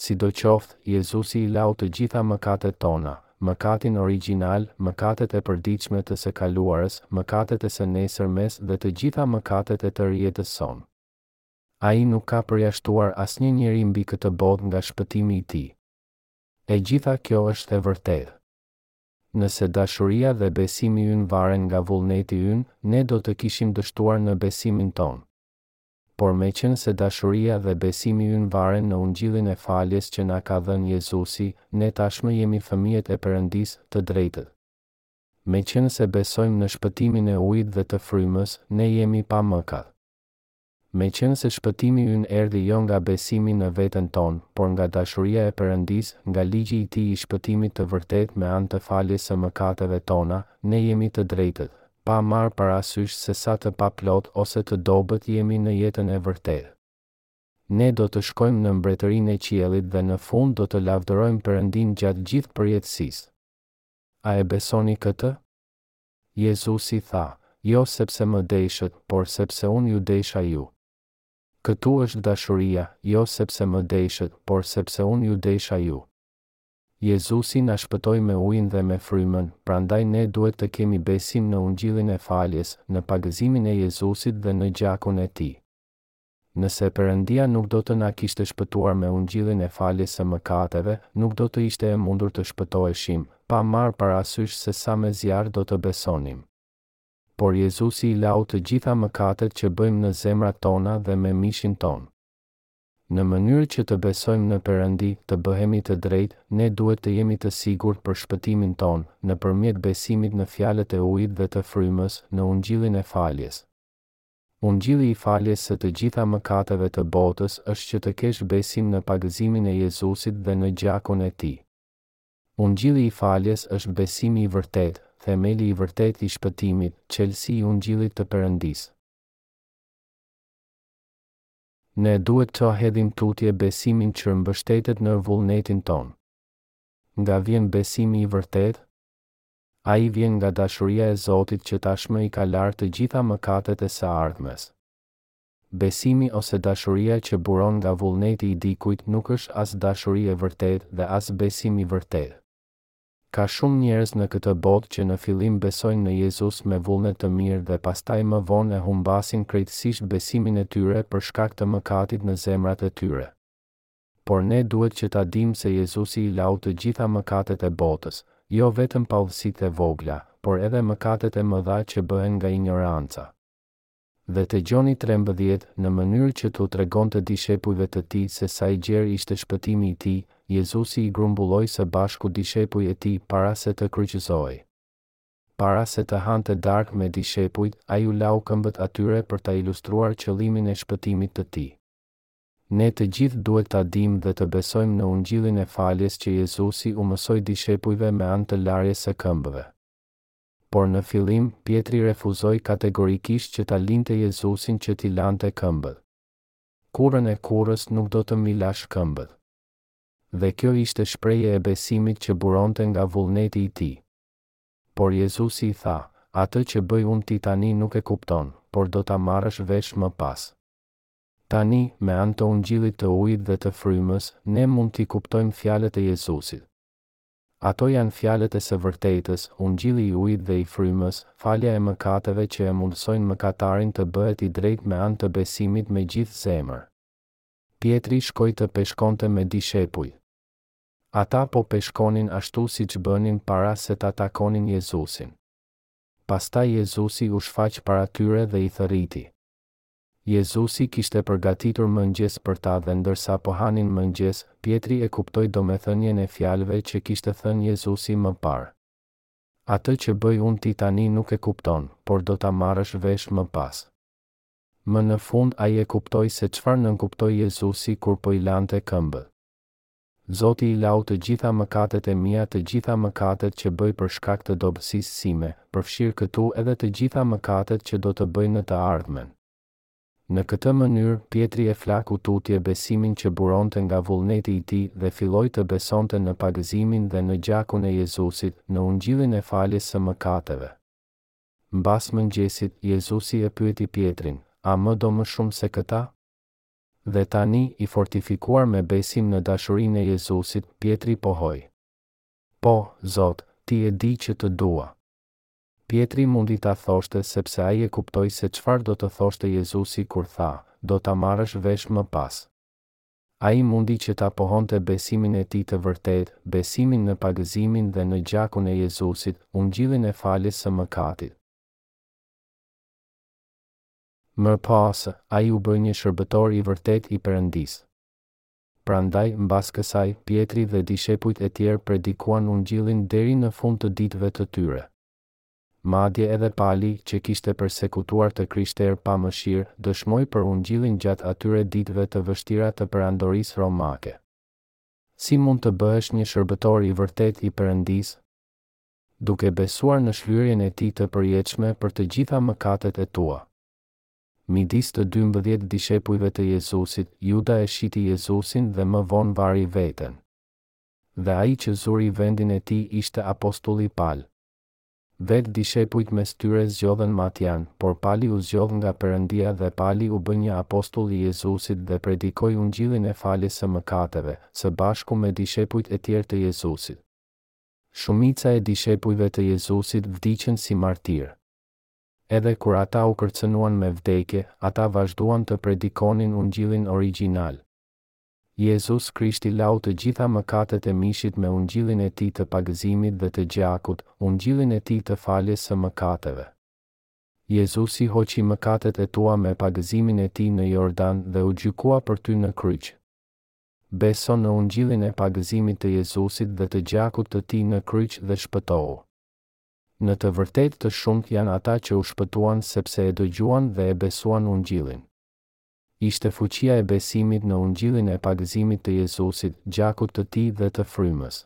Sidoqoftë, Jezusi i lau të gjitha mëkatet tona, mëkatin origjinal, mëkatet e përditshme të së kaluarës, mëkatet e së nesërmes dhe të gjitha mëkatet e tërë jetës sonë. Ai nuk ka përjashtuar asnjë njeri mbi këtë botë nga shpëtimi i tij. E gjitha kjo është e vërtetë. Nëse dashuria dhe besimi ynë varen nga vullneti ynë, ne do të kishim dështuar në besimin tonë. Por meqenëse dashuria dhe besimi ynë varen në ungjillin e faljes që na ka dhënë Jezusi, ne tashmë jemi fëmijët e Perëndisë, të drejtët. Meqenëse besojmë në shpëtimin e ujit dhe të frymës, ne jemi pa mëkat. Meqenëse shpëtimi ynë erdhi jo nga besimi në veten tonë, por nga dashuria e Perëndisë, nga ligji i Tij i shpëtimit të vërtetë me anë të faljes së mëkateve tona, ne jemi të drejtët. pa marrë parasysh se sa të paplotë ose të dobët jemi në jetën e vërtetë. Ne do të shkojmë në mbretërinë e qiellit dhe në fund do të lavdërojmë Perëndinë gjatë gjithë përjetësisë. A e besoni këtë? Jezusi tha, Jo sepse më deshët, por sepse unë ju desha ju. Këtu është dashuria, jo sepse më deshët, por sepse unë ju desha ju. Jezusi na shpëtoi me ujin dhe me frymën, prandaj ne duhet të kemi besim në Ungjillin e faljes, në pagëzimin e Jezusit dhe në gjakun e Tij. Nëse Perëndia nuk do të na kishte shpëtuar me Ungjillin e faljes së mëkateve, nuk do të ishte e mundur të shpëtoheshim, pa marrë parasysh se sa me zjarr do të besonim. Por Jezusi i lau të gjitha mëkatet që bëjmë në zemrat tona dhe me mishin tonë. Në mënyrë që të besojmë në Perëndi, të bëhemi të drejtë, ne duhet të jemi të sigurt për shpëtimin tonë, nëpërmjet besimit në fjalët e ujit dhe të frymës, në Ungjillin e faljes. Ungjilli i faljes së të gjitha mëkateve të botës është që të kesh besim në pagëzimin e Jezusit dhe në gjakun e Tij. Ungjilli i faljes është besimi i vërtetë, themeli i vërtetë i shpëtimit, çelësi i Ungjillit të Perëndisë. Ne duhet të hedhim tutje besimin që mbështetet në vullnetin tonë. Nga vjen besimi i vërtetë? Ai vjen nga dashuria e Zotit që tashmë i ka larë të gjitha mëkatet e së ardhmes. Besimi ose dashuria që buron nga vullneti i dikujt nuk është as dashuri e vërtetë dhe as besim i vërtetë. Ka shumë njerëz në këtë botë që në fillim besojnë në Jezus me vullnet të mirë dhe pastaj më vonë e humbasin krejtësisht besimin e tyre për shkak të mëkatit në zemrat e tyre. Por ne duhet që ta dimë se Jezusi i lau të gjitha mëkatet e botës, jo vetëm paudhësitë e vogla, por edhe mëkatet e mëdha që bëhen nga injoranca. Dhe te Gjoni trembëdhjetë, në mënyrë që t'u tregonte dishepujve të tij se sa i gjerë ishte shpëtimi i tij, Jezusi i grumbulloi së bashku dishepujt e tij para se të kryqëzohej. Para se të hante darkë me dishepujt, ai u lau këmbët atyre për ta ilustruar qëllimin e shpëtimit të tij. Ne të gjithë duhet ta dimë dhe të besojmë në Ungjillin e faljes që Jezusi u mësoi dishepujve me anë të larjes së këmbëve. Por në fillim, Pjetri refuzoi kategorikisht që ta linte Jezusin që t'i lante këmbët. Kurrën e kurrës nuk do të m'i lash këmbët. Dhe kjo ishte shprehje e besimit që buronte nga vullneti i tij. Por Jezusi i tha, Atë që bëj unë ti tani nuk e kupton, por do ta marrësh vesh më pas. Tani, me anë të Ungjillit të Ujit dhe të Frymës, ne mund t'i kuptojmë fjalët e Jezusit. Ato janë fjalët e së vërtetës, ungjilli i ujit dhe i frymës, falja e mëkateve që e mundësojnë mëkatarin të bëhet i drejtë me anë të besimit me gjithë zemër. Pjetri shkoi të peshkonte me dishepujt. Ata po peshkonin ashtu siç bënin para se ta takonin Jezusin. Pastaj Jezusi u shfaq para tyre dhe i thërriti. Jezusi kishte përgatitur mëngjes për ta dhe ndërsa po hanin mëngjes, Pjetri e kuptoi domethënien e fjalëve që kishte thënë Jezusi më parë. Atë që bëj unë ti tani nuk e kupton, por do ta marrësh vesh më pas. Më në fund ai e kuptoi se çfarë nënkuptoi Jezusi kur po i lante këmbët. Zoti i lau të gjitha mëkatet e mia të gjitha mëkatet që bëj për shkak të dobësisë sime, përfshirë këtu edhe të gjitha mëkatet që do të bëj në të ardhmen. Në këtë mënyrë, Pjetri e flaku tutje besimin që buronte nga vullneti i tij dhe filloi të besonte në pagëzimin dhe në gjakun e Jezusit, në ungjillin e faljes së mëkateve. Mbas mëngjesit, Jezusi e pyeti Pjetrin, A më do më shumë se këta? Dhe tani, i fortifikuar me besim në dashurinë e Jezusit, Pjetri pohoi, Po, Zot, Ti e di që të dua. Pjetri mundi ta thoshte sepse ai e kuptoi se çfarë do të thoshte Jezusi kur tha, Do ta marrësh vesh më pas. Ai mundi që ta pohonte besimin e tij të vërtetë, besimin në pagëzimin dhe në gjakun e Jezusit, ungjillin e faljes së mëkatit. Më pas, ai u bë një shërbëtor i vërtetë i Perëndisë. Prandaj, mbas kësaj, Pjetri dhe dishepujt e tjerë predikuan Ungjillin deri në fund të ditëve të tyre. Madje edhe Pali, që kishte persekutuar të krishterë pa mëshirë, dëshmoi për Ungjillin gjatë atyre ditëve të vështira të Perandorisë Romake. Si mund të bëhesh një shërbëtor i vërtetë i Perëndisë? duke besuar në shlyerjen e Tij të përjetshme për të gjitha mëkatet e tua. Midis të dymbëdhjetë dishepujve të Jezusit, Juda e shiti Jezusin dhe më vonë vari veten. Dhe ai që zuri vendin e tij ishte apostulli Pal. Vetë dishepujt mes tyre zgjodhën Matian, por Pali u zgjodh nga Perëndia dhe Pali u bë një apostull i Jezusit dhe predikoi Ungjillin e faljes së mëkateve, së bashku me dishepujt e tjerë të Jezusit. Shumica e dishepujve të Jezusit vdiqën si martirë. Edhe kur ata u kërcënuan me vdekje, ata vazhduan të predikonin Ungjillin origjinal. Jezus Krishti lau të gjitha mëkatet e mishit me Ungjillin e Tij të pagëzimit dhe të gjakut, Ungjillin e Tij të faljes së mëkateve. Jezusi hoqi mëkatet e tua me pagëzimin e Tij në Jordan dhe u gjykua për ty në kryq. Beso në ungjillin e pagëzimit të Jezusit dhe të gjakut të Tij në kryq dhe shpëtohu. Në të vërtetë të shumtë janë ata që u shpëtuan sepse e dëgjuan dhe e besuan ungjillin. Ishte fuqia e besimit në ungjillin e pagëzimit të Jezusit, gjakut të Tij dhe të frymës.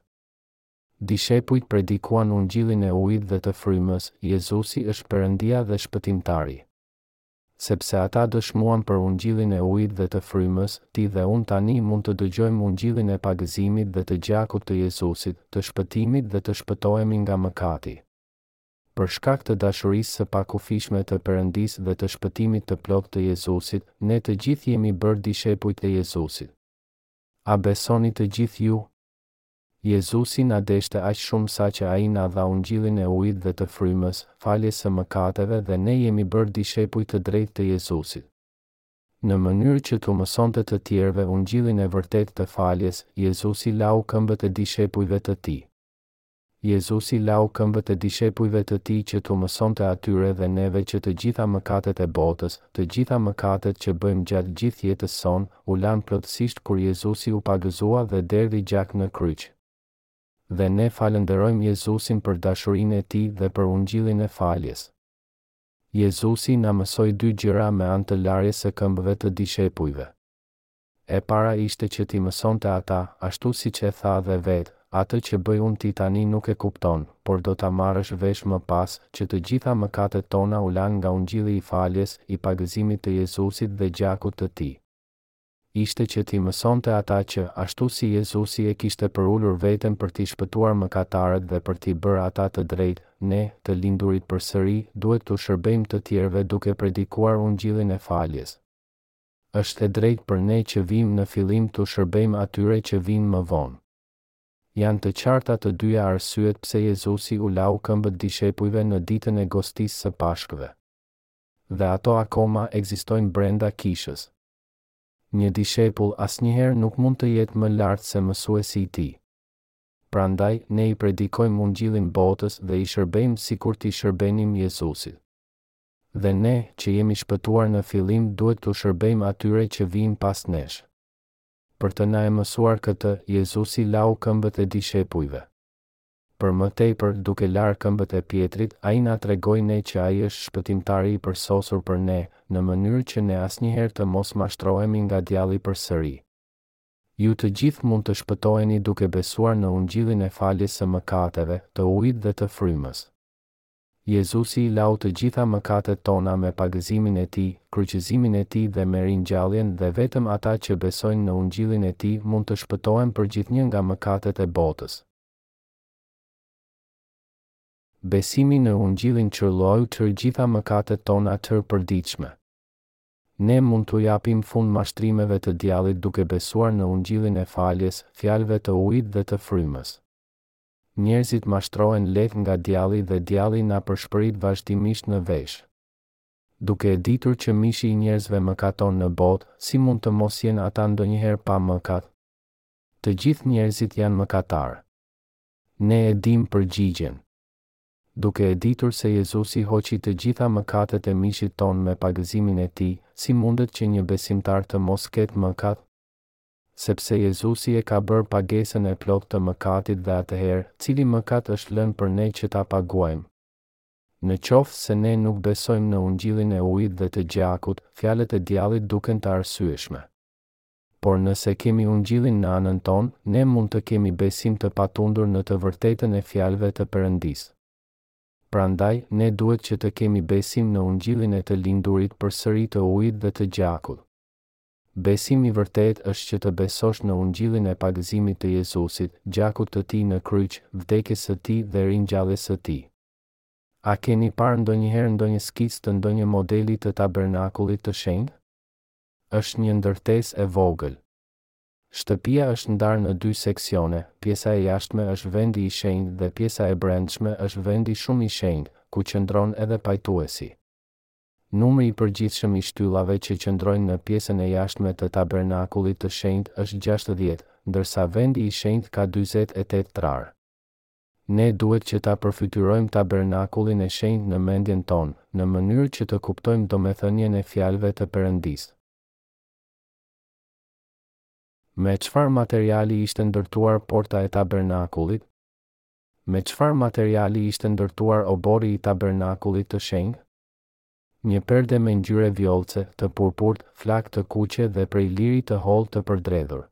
Dishepujt predikuan ungjillin e ujit dhe të frymës, Jezusi është Perëndia dhe Shpëtimtari. Sepse ata dëshmuan për ungjillin e ujit dhe të frymës, ti dhe unë tani mund të dëgjojmë ungjillin e pagëzimit dhe të gjakut të Jezusit, të shpëtimit dhe të shpëtohemi nga mëkati. Për shkak të dashurisë së pakufishme të Perëndisë dhe të shpëtimit të plotë të Jezusit, ne të gjithë jemi bërë dishepujt e Jezusit. A besoni të gjithë ju? Jezusi na deshte aq shumë saqë Ai na dha Ungjillin e Ujit dhe të Frymës, faljes së mëkateve dhe ne jemi bërë dishepuj të drejtë të Jezusit. Në mënyrë që t'u mësonte të tjerëve Ungjillin e vërtetë të faljes, Jezusi lau këmbët e dishepujve të Tij. Jezusi lau këmbët e dishepujve të Tij që t'u mësonte atyre dhe neve që të gjitha mëkatet e botës, të gjitha mëkatet që bëjmë gjatë gjithë jetës sonë, u lanë plotësisht kur Jezusi u pagëzua dhe derdhi gjak në kryq. Dhe ne falënderojmë Jezusin për dashurinë e tij dhe për ungjillin e faljes. Jezusi na mësoi dy gjëra me anë të larjes së këmbëve të dishepujve. E para ishte që t'i mësonte ata, ashtu siç e tha dhe vetë, Atë që bëj unë ti tani nuk e kupton, por do ta marrësh vesh më pas, që të gjitha mëkatet tona u lanë nga ungjilli i faljes, i pagëzimit të Jezusit dhe gjakut të tij. Ishte që t'i mësonte ata që, ashtu si Jezusi e kishte përulur veten për t'i shpëtuar mëkatarët dhe për t'i bërë ata të drejtë, ne, të lindurit përsëri, duhet t'u shërbejmë të tjerëve duke predikuar ungjillin e faljes. është e drejtë për ne që vijmë në fillim t'u shërbejmë atyre që vijnë më vonë. Janë të qarta të dyja arsyet pse Jezusi u lau këmbët dishepujve në ditën e Gostisë së Pashkëve. Dhe ato akoma ekzistojnë brenda kishës. Një dishepull asnjëherë nuk mund të jetë më lart se mësuesi i tij. Prandaj, ne i predikojmë Ungjillin botës dhe i shërbejmë sikur t'i shërbenim Jezusit. Dhe ne, që jemi shpëtuar në fillim duhet t'u shërbejmë atyre që vijnë pas nesh. Për të na e mësuar këtë, Jezusi lau këmbët e dishepujve. Për më tepër, duke larë këmbët e Pjetrit, ai na tregoi ne që ai është Shpëtimtari i përsosur për ne, në mënyrë që ne asnjëherë të mos mashtrohemi nga djalli përsëri. Ju të gjithë mund të shpëtoheni duke besuar në Ungjillin e faljes së mëkateve, të ujit dhe të frymës. Jezusi i lau të gjitha mëkatet tona me pagëzimin e Tij, kryqëzimin e Tij dhe me ringjalljen dhe vetëm ata që besojnë në Ungjillin e Tij mund të shpëtohen përgjithnjë nga mëkatet e botës. Besimi në Ungjillin që lau të gjitha mëkatet tona të përditshme. Ne mund t'u japim fund mashtrimeve të djallit duke besuar në Ungjillin e faljes, fjalëve të Ujit dhe të Frymës. Njerëzit mashtrohen lehtë nga djalli dhe djalli na përshpërit vazhdimisht në vesh. Duke e ditur që mishi i njerëzve mëkaton në botë, si mund të mos jenë ata ndonjëherë pa mëkat? Të gjithë njerëzit janë mëkatarë. Ne e dimë përgjigjen. Duke e ditur se Jezusi hoqi të gjitha mëkatet e mishit tonë me pagëzimin e tij, si mundet që një besimtar të mos ketë mëkat? Sepse Jezusi e ka bërë pagesën e plotë të mëkatit dhe atëherë, cili mëkat është lënë për ne që ta paguajmë? Në qoftë se ne nuk besojmë në Ungjillin e ujit dhe të gjakut, fjalët e djallit duken të arsyeshme. Por nëse kemi Ungjillin në anën tonë, ne mund të kemi besim të patundur në të vërtetën e fjalëve të Perëndisë. Prandaj, ne duhet që të kemi besim në Ungjillin e të lindurit përsëri të ujit dhe të gjakut. Besimi i vërtetë është që të besosh në ungjillin e pagëzimit të Jezusit, gjakut të Tij në kryq, vdekjes së Tij dhe ringjalljes së Tij. A keni parë ndonjëherë ndonjë skicë të ndonjë modeli të tabernakullit të shenjtë? Është një ndërtesë e vogël. Shtëpia është ndarë në dy seksione, pjesa e jashtme është vendi i shenjtë dhe pjesa e brendshme është vendi shumë i shenjtë, ku qëndron edhe pajtuesi. Numri i përgjithshëm i shtyllave që qëndrojnë në pjesën e jashtme të tabernakullit të shenjtë është gjashtëdhjetë, ndërsa vendi i shenjtë ka dyzet e tetë trarë. Ne duhet që ta përfytyrojmë tabernakullin e shenjtë në mendjen tonë, në mënyrë që të kuptojmë domethënien e fjalëve të Perëndisë. Me çfarë materiali ishte ndërtuar porta e tabernakullit? Me çfarë materiali ishte ndërtuar oborri i tabernakullit të shenjtë? Një perde me ngjyrë vjollce, të purpurt, flakë të kuqe dhe prej liri të hollë të përdredhur.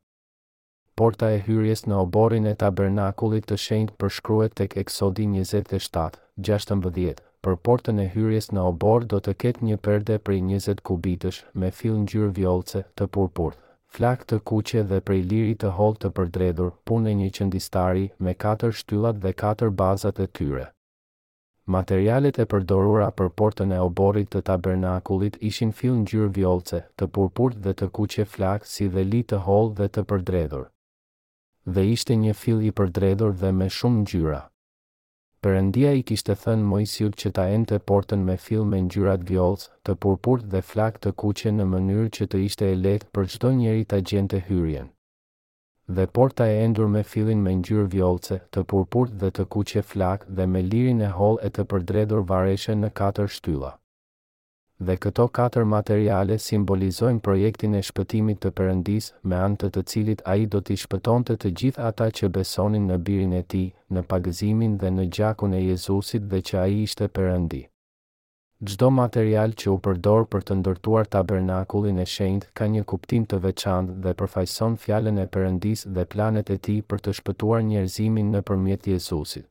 Porta e hyrjes në oborrin e tabernakullit të shenjtë përshkruhet tek Eksodi njëzet e shtatë, gjashtëmbëdhjetë, Për portën e hyrjes në oborr do të ketë një perde prej njëzet kubitësh, me fill ngjyrë vjollce, të purpurtë. Flakë të kuqe dhe prej liri të hollë të përdredhur, punë e një qëndistari, me katër shtyllat dhe katër bazat e tyre. Materialet e përdorura për portën e oborrit të tabernakullit ishin fill ngjyrë vjollce, të purpurtë dhe të kuqe flakë si dhe li të hollë dhe të përdredhur. Dhe ishte një fill i përdredhur dhe me shumë ngjyra. Perëndia i kishte thënë Moisiut që ta endte portën me fill me ngjyrat vjollcë, të purpurt dhe flakë të kuqe në mënyrë që të ishte e lehtë për çdo njeri ta gjente hyrjen. Dhe porta e endur me fillin me ngjyrë vjollce, të purpurt dhe të kuqe flakë dhe me lirin e hollë e të përdredhur vareshin në katër shtylla. Dhe këto katër materiale simbolizojnë projektin e shpëtimit të Perëndisë, me anë të të cilit Ai do t'i shpëtonte të gjithë ata që besonin në Birin e Tij, në pagëzimin dhe në gjakun e Jezusit dhe që Ai ishte Perëndi. Çdo material që u përdor për të ndërtuar tabernakullin e shenjtë ka një kuptim të veçantë dhe përfaqëson Fjalën e Perëndisë dhe planet e Tij për të shpëtuar njerëzimin nëpërmjet Jezusit.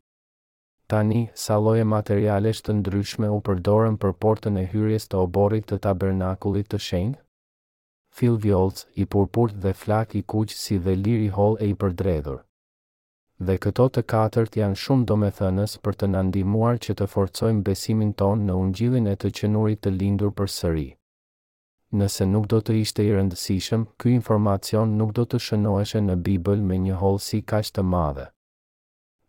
Tani, sa lloje materialesh të ndryshme u përdorën për portën e hyrjes të oborrit të tabernakullit të shenjtë? Fill vjollcë, i purpurt dhe flakë i kuq si dhe li i hollë e i përdredhur. Dhe këto të katërt janë shumë domethënës për të na ndihmuar që të forcojmë besimin tonë në Ungjillin e të qënurit të lindur përsëri. Nëse nuk do të ishte i rëndësishëm, ky informacion nuk do të shënoheshe në Bibël me një hollësi kaq të madhe.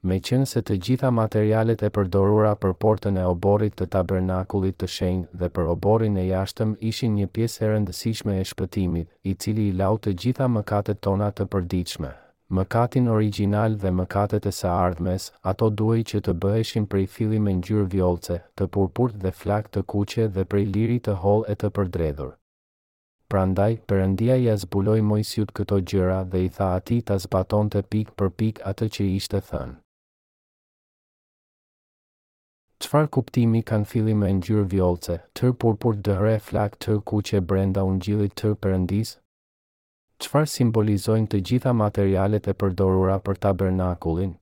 Meqenëse të gjitha materialet e përdorura për portën e oborrit të Tabernakullit të Shenjtë dhe për oborrin e jashtëm ishin një pjesë e rëndësishme e shpëtimit, i cili i lau të gjitha mëkatet tona të përditshme, mëkatin origjinal dhe mëkatet e së ardhmes, ato duhej që të bëheshin prej filli me ngjyrë vjollce, të purpurt dhe flakë të kuqe dhe prej liri të hollë e të përdredhur. Prandaj, Perëndia ia zbuloi Moisiut këto gjëra dhe i tha atij ta zbatonte pikë për pikë atë që i ishte thënë. Çfarë kuptimi kanë filli me ngjyrë vjollce, të purpurt dhe flakë të kuqe brenda ungjillit të Perëndisë? Çfarë simbolizojnë të gjitha materialet e përdorura për tabernakullin?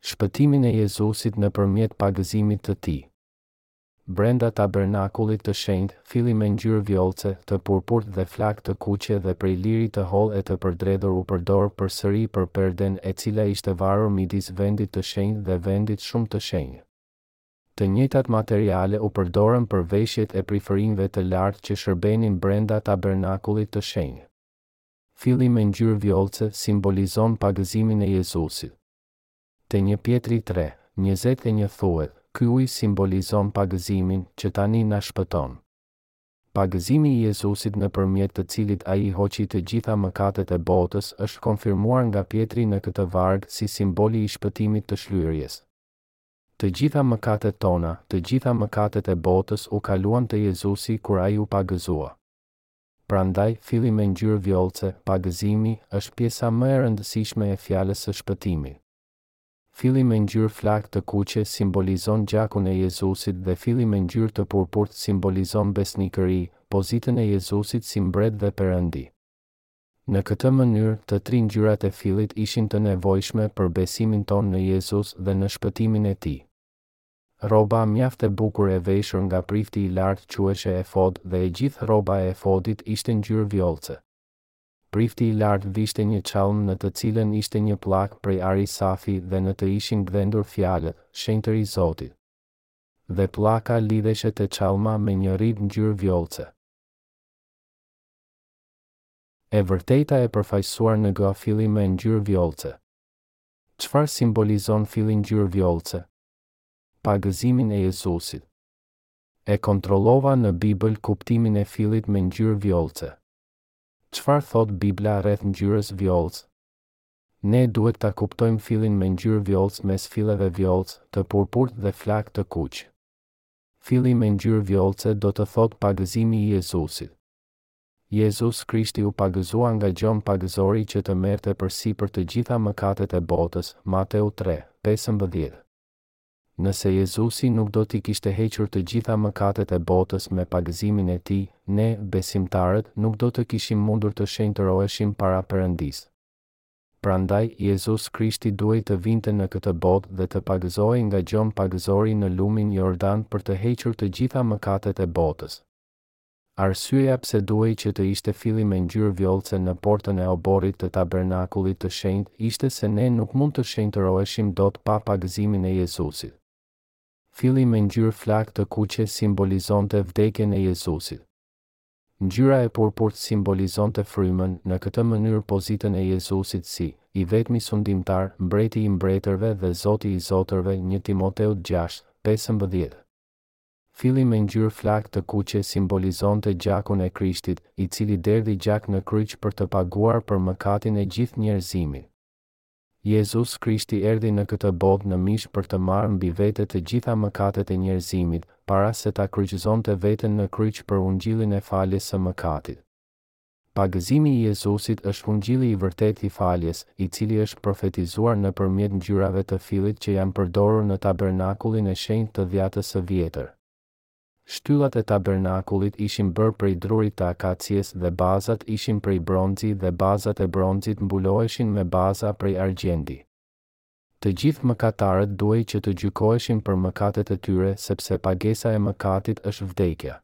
Shpëtimin e Jezusit nëpërmjet pagëzimit të tij. Brenda tabernakullit të shenjtë, filli me ngjyrë vjollce, të purpurt dhe flakë të kuqe dhe prej liri të hollë e të përdredhur u përdor përsëri për perden e cila ishte varur midis vendit të shenjtë dhe vendit shumë të shenjtë. Të njëjtat materiale u përdorën për veshjet e prifërinjve të lartë që shërbenin brenda tabernakullit të shenjtë. Filli me ngjyrë vjollce simbolizon pagëzimin e Jezusit. Te një Pjetri tre, njëzet e një thuhet, Ky ujë simbolizon pagëzimin, që tani na shpëton. Pagëzimi i Jezusit nëpërmjet të cilit ai i hoqi të gjitha mëkatet e botës është konfirmuar nga Pjetri në këtë varg si simboli i shpëtimit të shlyerjes. Të gjitha mëkatet tona, të gjitha mëkatet e botës u kaluan te Jezusi kur ai u pagëzua. Prandaj, filli me ngjyrë vjollce, pagëzimi, është pjesa më e rëndësishme e fjalës së shpëtimit. Filli me ngjyrë flakë të kuqe simbolizon gjakun e Jezusit dhe filli me ngjyrë të purpurt simbolizon besnikëri, pozitën e Jezusit si Mbret dhe Perëndi. Në këtë mënyrë, të tri ngjyrat e fillit ishin të nevojshme për besimin tonë në Jezus dhe në shpëtimin e Tij. Rroba mjaft e bukur e veshur nga prifti i lartë quheshe efod dhe e gjithë rroba e efodit ishte ngjyrë vjollce. Prifti i lartë vishte një çallmë në të cilën ishte një pllakë prej ari safi dhe në të ishin gdhendur fjalët, Shenjtëri Zotit. Dhe pllaka lidheshe te çallma me një rrip ngjyrë vjollce. E vërteta e përfaqësuar nga filli me ngjyrë vjollce. Çfarë simbolizon filli ngjyrë vjollce? Pagëzimin e Jezusit. E kontrollova në Bibël kuptimin e fillit me ngjyrë vjollce. Çfarë thotë Bibla rreth ngjyrës vjollce? Ne duhet ta kuptojmë fillin me ngjyrë vjollce mes filleve vjollce, të purpurt dhe flakë të kuq. Filli me ngjyrë vjollce do të thotë pagëzimi i Jezusit. Jezus Krishti u pagëzua nga Gjon Pagëzori që të merrte përsipër të gjitha mëkatet e botës, Mateu tre, pesëmbëdhjetë. Nëse Jezusi nuk do t'i kishte hequr të gjitha mëkatet e botës me pagëzimin e tij, ne, besimtarët, nuk do të kishim mundur të shenjtëroheshim para Perëndisë. Prandaj, Jezus Krishti duhej të vinte në këtë botë dhe të pagëzohej nga Gjon Pagëzori në lumin Jordan për të hequr të gjitha mëkatet e botës. Arsyeja pse duhej që të ishte filli me ngjyrë vjollce në portën e oborrit të tabernakullit të shenjtë ishte se ne nuk mund të shenjtëroheshim dot pa pagëzimin e Jezusit. Filli me ngjyrë flakë të kuqe simbolizonte vdekjen e Jezusit. Ngjyra e purpurt simbolizonte frymën, në këtë mënyrë pozitën e Jezusit si, i vetmi sundimtar, mbreti i mbretërve dhe Zoti i zotërve një Timoteut gjashtë, pesëmbëdhjetë. Filli me ngjyrë flakë të kuqe simbolizonte gjakun e Krishtit, i cili derdhi gjak në kryq për të paguar për mëkatin e gjithë njerëzimit. Jezus Krishti erdhi në këtë botë në mish për të marrë mbi vete të gjitha mëkatet e njerëzimit, para se ta kryqëzonte veten në kryq për ungjillin e faljes së mëkatit. Pagëzimi i Jezusit është ungjilli i vërtetë i faljes, i cili është profetizuar nëpërmjet ngjyrave të fillit që janë përdorur në tabernakullin e shenjtë të Dhjatës së Vjetër. Shtyllat e tabernakullit ishin bërë prej drurit të akacies dhe bazat ishin prej bronzi dhe bazat e bronzit mbuloheshin me baza prej argjendi. Të gjithë mëkatarët duhej që të gjykoheshin për mëkatet e tyre sepse pagesa e mëkatit është vdekja.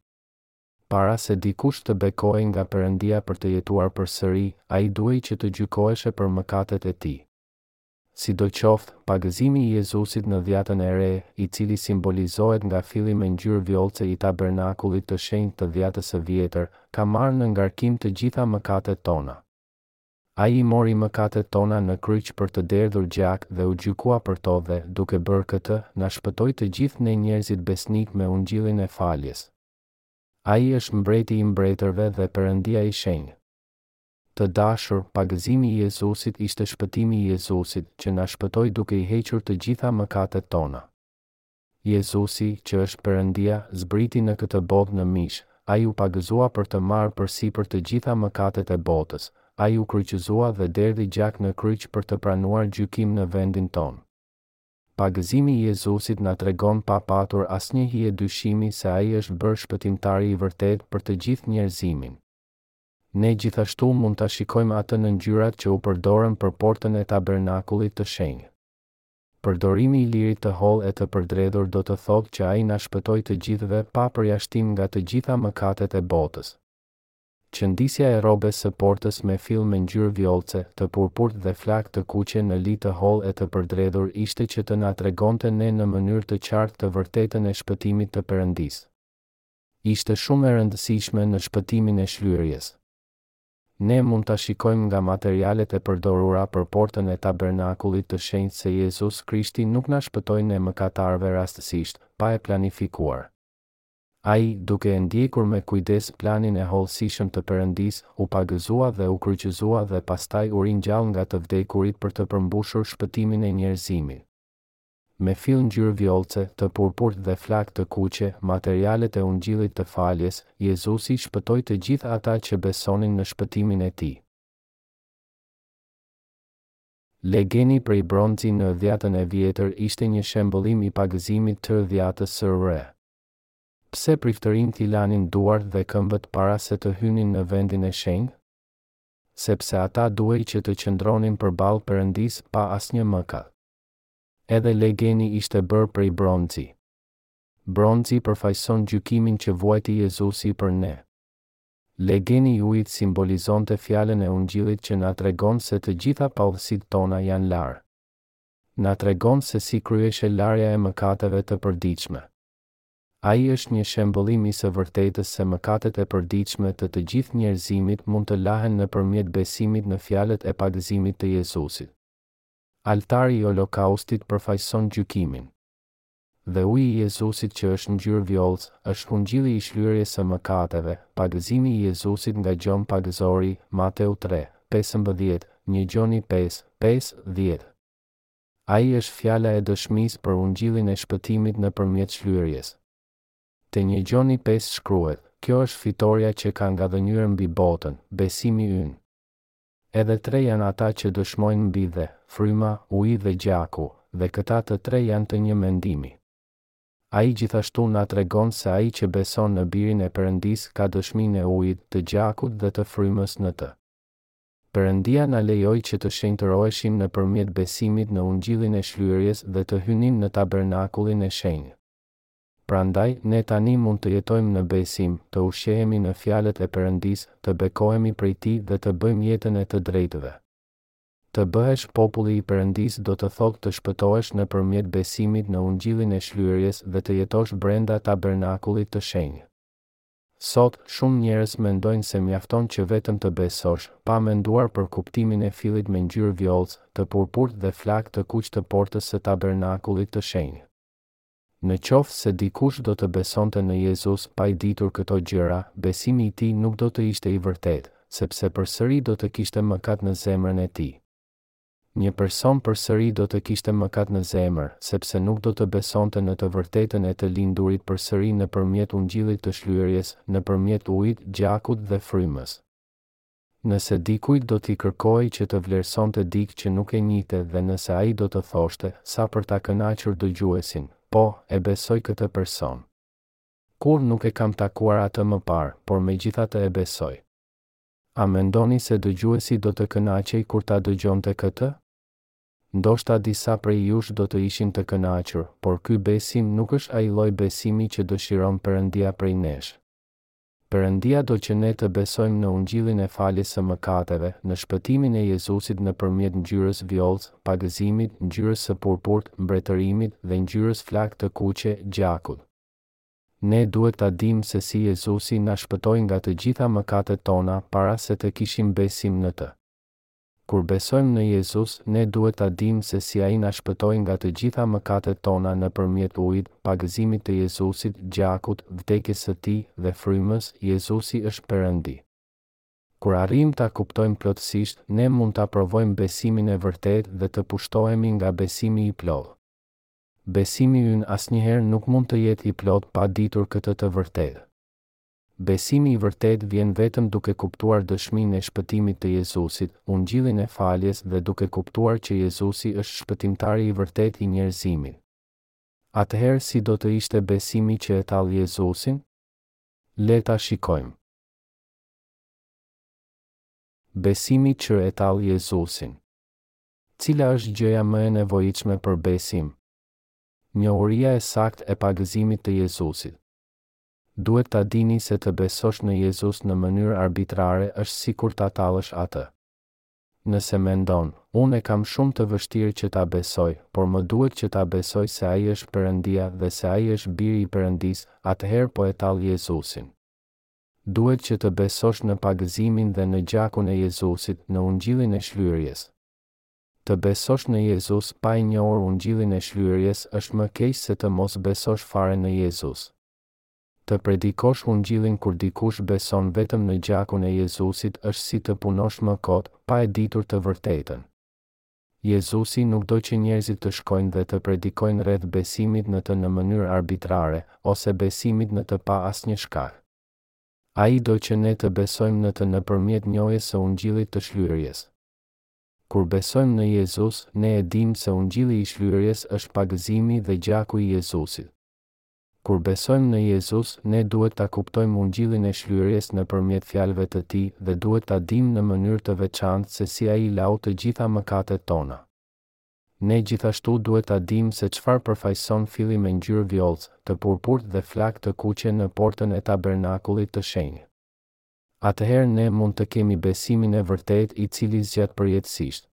Para se dikush të bekohej nga Perëndia për të jetuar përsëri, ai duhej që të gjykoheshe për mëkatet e tij. Sidoqoftë, pagëzimi i Jezusit në Dhjatën e Re, i cili simbolizohet nga filli me ngjyrë vjollce i tabernakullit të shenjtë të Dhjatës së Vjetër, ka marrë në ngarkim të gjitha mëkatet tona. Ai i mori mëkatet tona në kryq për të derdhur gjak dhe u gjykua për to dhe, duke bërë këtë, na shpëtoi të gjithë ne njerëzit besnikë me Ungjillin e faljes. Ai është Mbreti i mbretërve dhe Perëndia i shenjtë. Të dashur, pagëzimi i Jezusit ishte shpëtimi i Jezusit, që na shpëtoi duke i hequr të gjitha mëkatet tona. Jezusi, që është Perëndia, zbriti në këtë botë në mish, Ai u pagëzua për të marrë përsipër të gjitha mëkatet e botës, Ai u kryqëzua dhe derdhi gjak në kryq për të pranuar gjykim në vendin tonë. Pagëzimi i Jezusit na tregon pa patur asnjë hije dyshimi se ai është bërë Shpëtimtari i vërtetë për të gjithë njerëzimin. Ne gjithashtu mund ta shikojmë atë në ngjyrat që u përdorën për portën e tabernakullit të shenjtë. Përdorimi i lirit të hollë e të përdredhur do të thotë që ai na shpëtoi të gjithëve pa përjashtim nga të gjitha mëkatet e botës. Qëndisja e rrobes së portës me fill me ngjyrë vjollce, të purpurt dhe flakë të kuqe në li të hollë e të përdredhur ishte që të na tregonte ne në mënyrë të qartë të vërtetën e shpëtimit të Perëndisë. Ishte shumë e rëndësishme në shpëtimin e shlyerjes. Ne mund ta shikojmë nga materialet e përdorura për portën e tabernakullit të shenjtë se Jezus Krishti nuk na shpëtoi ne mëkatarëve rastësisht, pa e planifikuar. Ai, duke e ndjekur me kujdes planin e hollësishëm të Perëndisë, u pagëzua dhe u kryqëzua dhe pastaj u ringjall nga të vdekurit për të përmbushur shpëtimin e njerëzimit. Me fill ngjyrë vjollce, të purpurt dhe flakë të kuqe, materialet e ungjillit të faljes, Jezusi shpëtoi të gjithë ata që besonin në shpëtimin e tij. Legeni prej bronzi në Dhjatën e Vjetër ishte një shembëllim i pagëzimit të Dhjatës së Re. Pse priftërinjtë i lanin duart dhe këmbët para se të hynin në vendin e shenjtë? Sepse ata duhej që të qëndronin përballë Perëndisë pa asnjë mëkat. Edhe legeni ishte bërë prej bronzi. Bronzi përfaqëson gjykimin që vuajti Jezusi për ne. Legeni i ujit simbolizonte fjalën e ungjillit që na tregon se të gjitha paudhësitë tona janë larë. Na tregon se si kryeshe larja e mëkateve të përditshme. Ai është një shembëllim i së vërtetës se mëkatet e përditshme të të gjithë njerëzimit mund të lahen nëpërmjet besimit në fjalët e pagëzimit të Jezusit. Altari i Holokaustit përfaqëson gjykimin. Dhe uji i Jezusit që është ngjyrë vjollcë, është ungjilli i shlyerjes së mëkateve, pagëzimi i Jezusit nga Gjon Pagëzori, Mateu tre, pesëmbëdhjetë, një Gjoni pesë, pesë, dhjetë. Ai është fjala e dëshmisë për ungjillin e shpëtimit nëpërmjet shlyerjes. Te një Gjoni pesë shkruhet, Kjo është fitorja qe ka ngadhënyer mbi botën, besimi ynë. Edhe tre janë ata që dëshmojnë mbi dhe, fryma, uji dhe gjaku, dhe këta të tre janë të një mendimi. Ai gjithashtu na tregon se ai që beson në Birin e Perëndisë ka dëshminë e ujit, të gjakut dhe të frymës në të. Perëndia na lejoi që të shenjtëroheshim nëpërmjet besimit në Ungjillin e Shlyerjes dhe të hynim në Tabernakullin e Shenjtë. Prandaj, ne tani mund të jetojmë në besim, të ushqehemi në fjalët e Perëndisë, të bekohemi prej Tij dhe të bëjmë jetën e të drejtëve. Të bëhesh populli i Perëndisë do të thotë të shpëtohesh nëpërmjet besimit në Ungjillin e Shlyerjes dhe të jetosh brenda tabernakullit të shenjtë. Sot, shumë njerëz mendojnë se mjafton që vetëm të besosh, pa menduar për kuptimin e fillit me ngjyrë vjollcë, të purpurtë dhe flakë të kuq të portës së tabernakullit të shenjtë. Në qoftë se dikush do të besonte në Jezus pa i ditur këto gjëra, besimi i tij nuk do të ishte i vërtetë, sepse përsëri do të kishte mëkat në zemrën e tij. Një person përsëri do të kishte mëkat në zemër, sepse nuk do të besonte në të vërtetën e të lindurit përsëri nëpërmjet Ungjillit të Shlyerjes, nëpërmjet Ujit, Gjakut dhe Frymës. Nëse dikujt do t'i kërkohej që të vlerësonte dikë që nuk e njihte dhe nëse ai do të thoshte, sa për ta kënaqur dëgjuesin, Po, e besoj këtë person. Kurrë nuk e kam takuar atë më parë, por megjithatë e besoj. A mendoni se dëgjuesi do të kënaqej kur ta dëgjonte këtë? Ndoshta disa prej jush do të ishin të kënaqur, por ky besim nuk është ai lloj besimi që dëshiron Perëndia prej nesh. Perëndia do që ne të besojmë në ungjillin e faljes së mëkateve, në shpëtimin e Jezusit nëpërmjet ngjyrës vjollcë, pagëzimit, ngjyrës së purpurt, mbretërimit, dhe ngjyrës flakë të kuqe, gjakut. Ne duhet ta dimë se si Jezusi na shpëtoi nga të gjitha mëkatet tona para se të kishim besim në të. Kur besojmë në Jezus, ne duhet ta dimë se si Ai na shpëtoi nga të gjitha mëkatet tona nëpërmjet ujit, pagëzimit të Jezusit, gjakut, vdekjes së Tij, dhe frymës, Jezusi është Perëndi. Kur arrijmë ta kuptojmë plotësisht, ne mund ta provojmë besimin e vërtetë dhe të pushtohemi nga besimi i plotë. Besimi ynë asnjëherë nuk mund të jetë i plotë pa ditur këtë të vërtetë. Besimi i vërtetë vjen vetëm duke kuptuar dëshminë e shpëtimit të Jezusit, Ungjillin e faljes dhe duke kuptuar që Jezusi është Shpëtimtari i vërtetë i njerëzimit. Atëherë si do të ishte besimi që e tall Jezusin? Le ta shikojmë. Besimi që e tall Jezusin. Cila është gjëja më e nevojitshme për besim? Njohuria e saktë e pagëzimit të Jezusit. Duhet ta dini se të besosh në Jezus në mënyrë arbitrare është sikur ta tallësh Atë. Nëse mendon, Unë e kam shumë të vështirë që ta besoj, por më duhet që ta besoj se Ai është Perëndia dhe se Ai është Biri i Perëndisë, atëherë po e tall Jezusin. Duhet që të besosh në pagëzimin dhe në gjakun e Jezusit, në Ungjillin e Shlyerjes. Të besosh në Jezus pa e njohur ungjillin e shlyerjes është më keq se të mos besosh fare në Jezus. Të predikosh ungjillin kur dikush beson vetëm në gjakun e Jezusit është si të punosh më kot, pa e ditur të vërtetën. Jezusi nuk do që njerëzit të shkojnë dhe të predikojnë rreth besimit në të në mënyrë arbitrare, ose besimit në të pa asnjë shkak. Ai do që ne të besojmë në të nëpërmjet njohjes së ungjillit të shlyerjes. Kur besojmë në Jezus, ne e dimë se ungjilli i shlyerjes është pagëzimi dhe gjaku i Jezusit. Kur besojmë në Jezus, ne duhet ta kuptojmë ungjillin e shlyerjes nëpërmjet fjalëve të Tij dhe duhet ta dimë në mënyrë të veçantë se si Ai lau të gjitha mëkatet tona. Ne gjithashtu duhet ta dimë se çfarë përfaqëson filli me ngjyrë vjollcë, të purpurtë dhe flakë të kuqe në portën e tabernakullit të shenjtë. atëherë ne mund të kemi besimin e vërtetë i cili zgjat përjetësisht.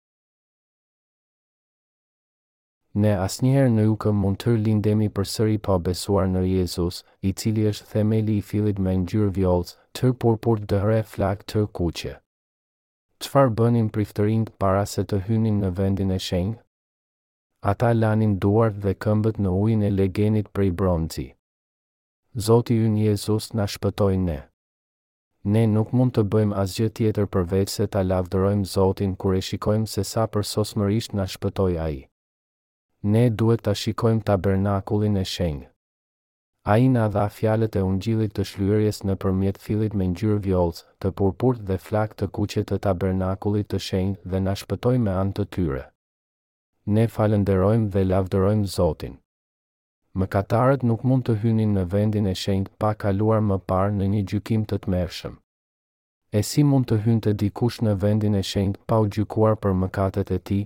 Ne asnjëherë nuk mund të lindemi përsëri pa besuar në Jezus, i cili është themeli i fillit me ngjyrë vjollcë, të purpurt dhe flakë të kuqe. Çfarë bënin priftërinjtë para se të hynin në vendin e shenjtë? Ata lanin duart dhe këmbët në ujin e legenit prej bronxi. Zoti ynë Jezus na shpëtoi ne. Ne nuk mund të bëjmë asgjë tjetër përveçse ta lavdërojmë Zotin kur e shikojmë se sa përsosmërisht na shpëtoi Ai. Ne duhet ta shikojmë tabernakullin e shenjtë. Ai na dha fjalët e ungjillit të shlyerjes nëpërmjet fillit me ngjyrë vjollcë, të purpurt dhe flakë të kuqe të tabernakullit të shenjtë dhe na shpëtoi me anë të tyre. Ne falënderojmë dhe lavdërojmë Zotin. Mëkatarët nuk mund të hynin në vendin e shenjtë pa kaluar më parë në një gjykim të tmerrshëm. E si mund të hynte dikush në vendin e shenjtë pa u gjykuar për mëkatet e tij?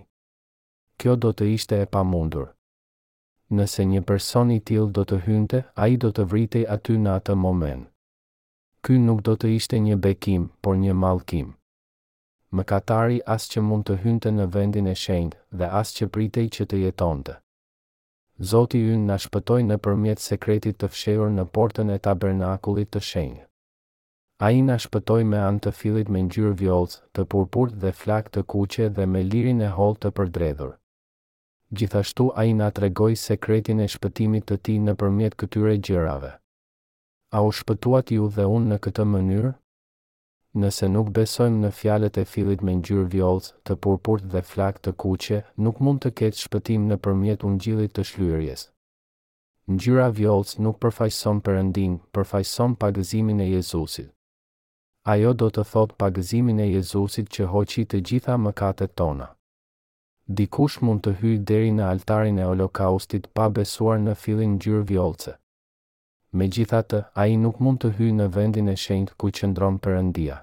Kjo do të ishte e pamundur. Nëse një person i tillë do të hynte, ai do të vritej aty në atë moment. Ky nuk do të ishte një bekim, por një mallkim. Mëkatari as që mund të hynte në vendin e shenjtë dhe as që pritej që të jetonte. Zoti ynë na shpëtoi nëpërmjet sekretit të fshehur në portën e tabernakullit të shenjtë. Ai na shpëtoi me anë të fillit me ngjyrë vjollcë, të purpurt dhe flakë të kuqe dhe me lirin e hollë të përdredhur. Gjithashtu ai na tregoi sekretin e shpëtimit të tij nëpërmjet këtyre gjërave. A u shpëtuat ju dhe unë në këtë mënyrë? Nëse nuk besojmë në fjalët e fillit me ngjyrë vjollcë, të purpurt dhe flakë të kuqe, nuk mund të ketë shpëtim nëpërmjet ungjillit të shlyerjes. Ngjyra vjollcë nuk përfaqëson Perëndinë, përfaqëson pagëzimin e Jezusit. Ajo do të thotë pagëzimin e Jezusit që hoqi të gjitha mëkatet tona. Dikush mund të hyjë deri në altarin e Holokaustit pa besuar në fillin ngjyrë vjollce. Megjithatë, ai nuk mund të hyjë në vendin e shenjtë ku qëndron Perëndia.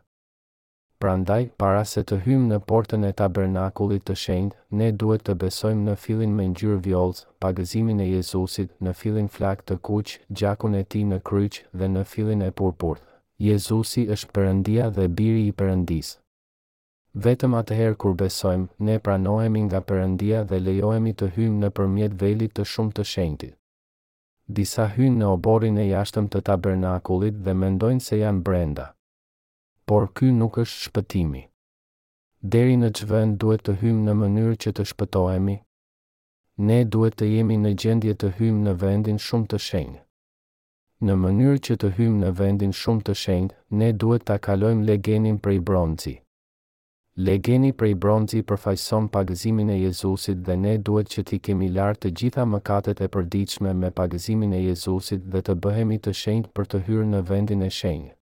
Prandaj, para se të hyjmë në portën e tabernakullit të shenjtë, ne duhet të besojmë në fillin me ngjyrë vjollcë, pagëzimin e Jezusit, në fillin flakë të kuq, gjakun e tij në kryq, dhe në fillin e purpurtë. Jezusi është Perëndia dhe Biri i Perëndisë. Vetëm atëherë kur besojmë, ne pranohemi nga Perëndia dhe lejohemi të hyjmë nëpërmjet velit të Shumë të Shenjtit. Disa hyjnë në oborrin e jashtëm të tabernakullit dhe mendojnë se janë brenda. Por ky nuk është shpëtimi. Deri në ç'vend duhet të hyjmë në mënyrë që të shpëtohemi? Ne duhet të jemi në gjendje të hyjmë në vendin shumë të shenjtë. Në mënyrë që të hyjmë në vendin shumë të shenjtë, ne duhet ta kalojmë legenin prej bronzi. Legeni prej bronzi përfaqëson pagëzimin e Jezusit dhe ne duhet që t'i kemi larë të gjitha mëkatet e përditshme me pagëzimin e Jezusit dhe të bëhemi të shenjtë për të hyrë në vendin e shenjtë.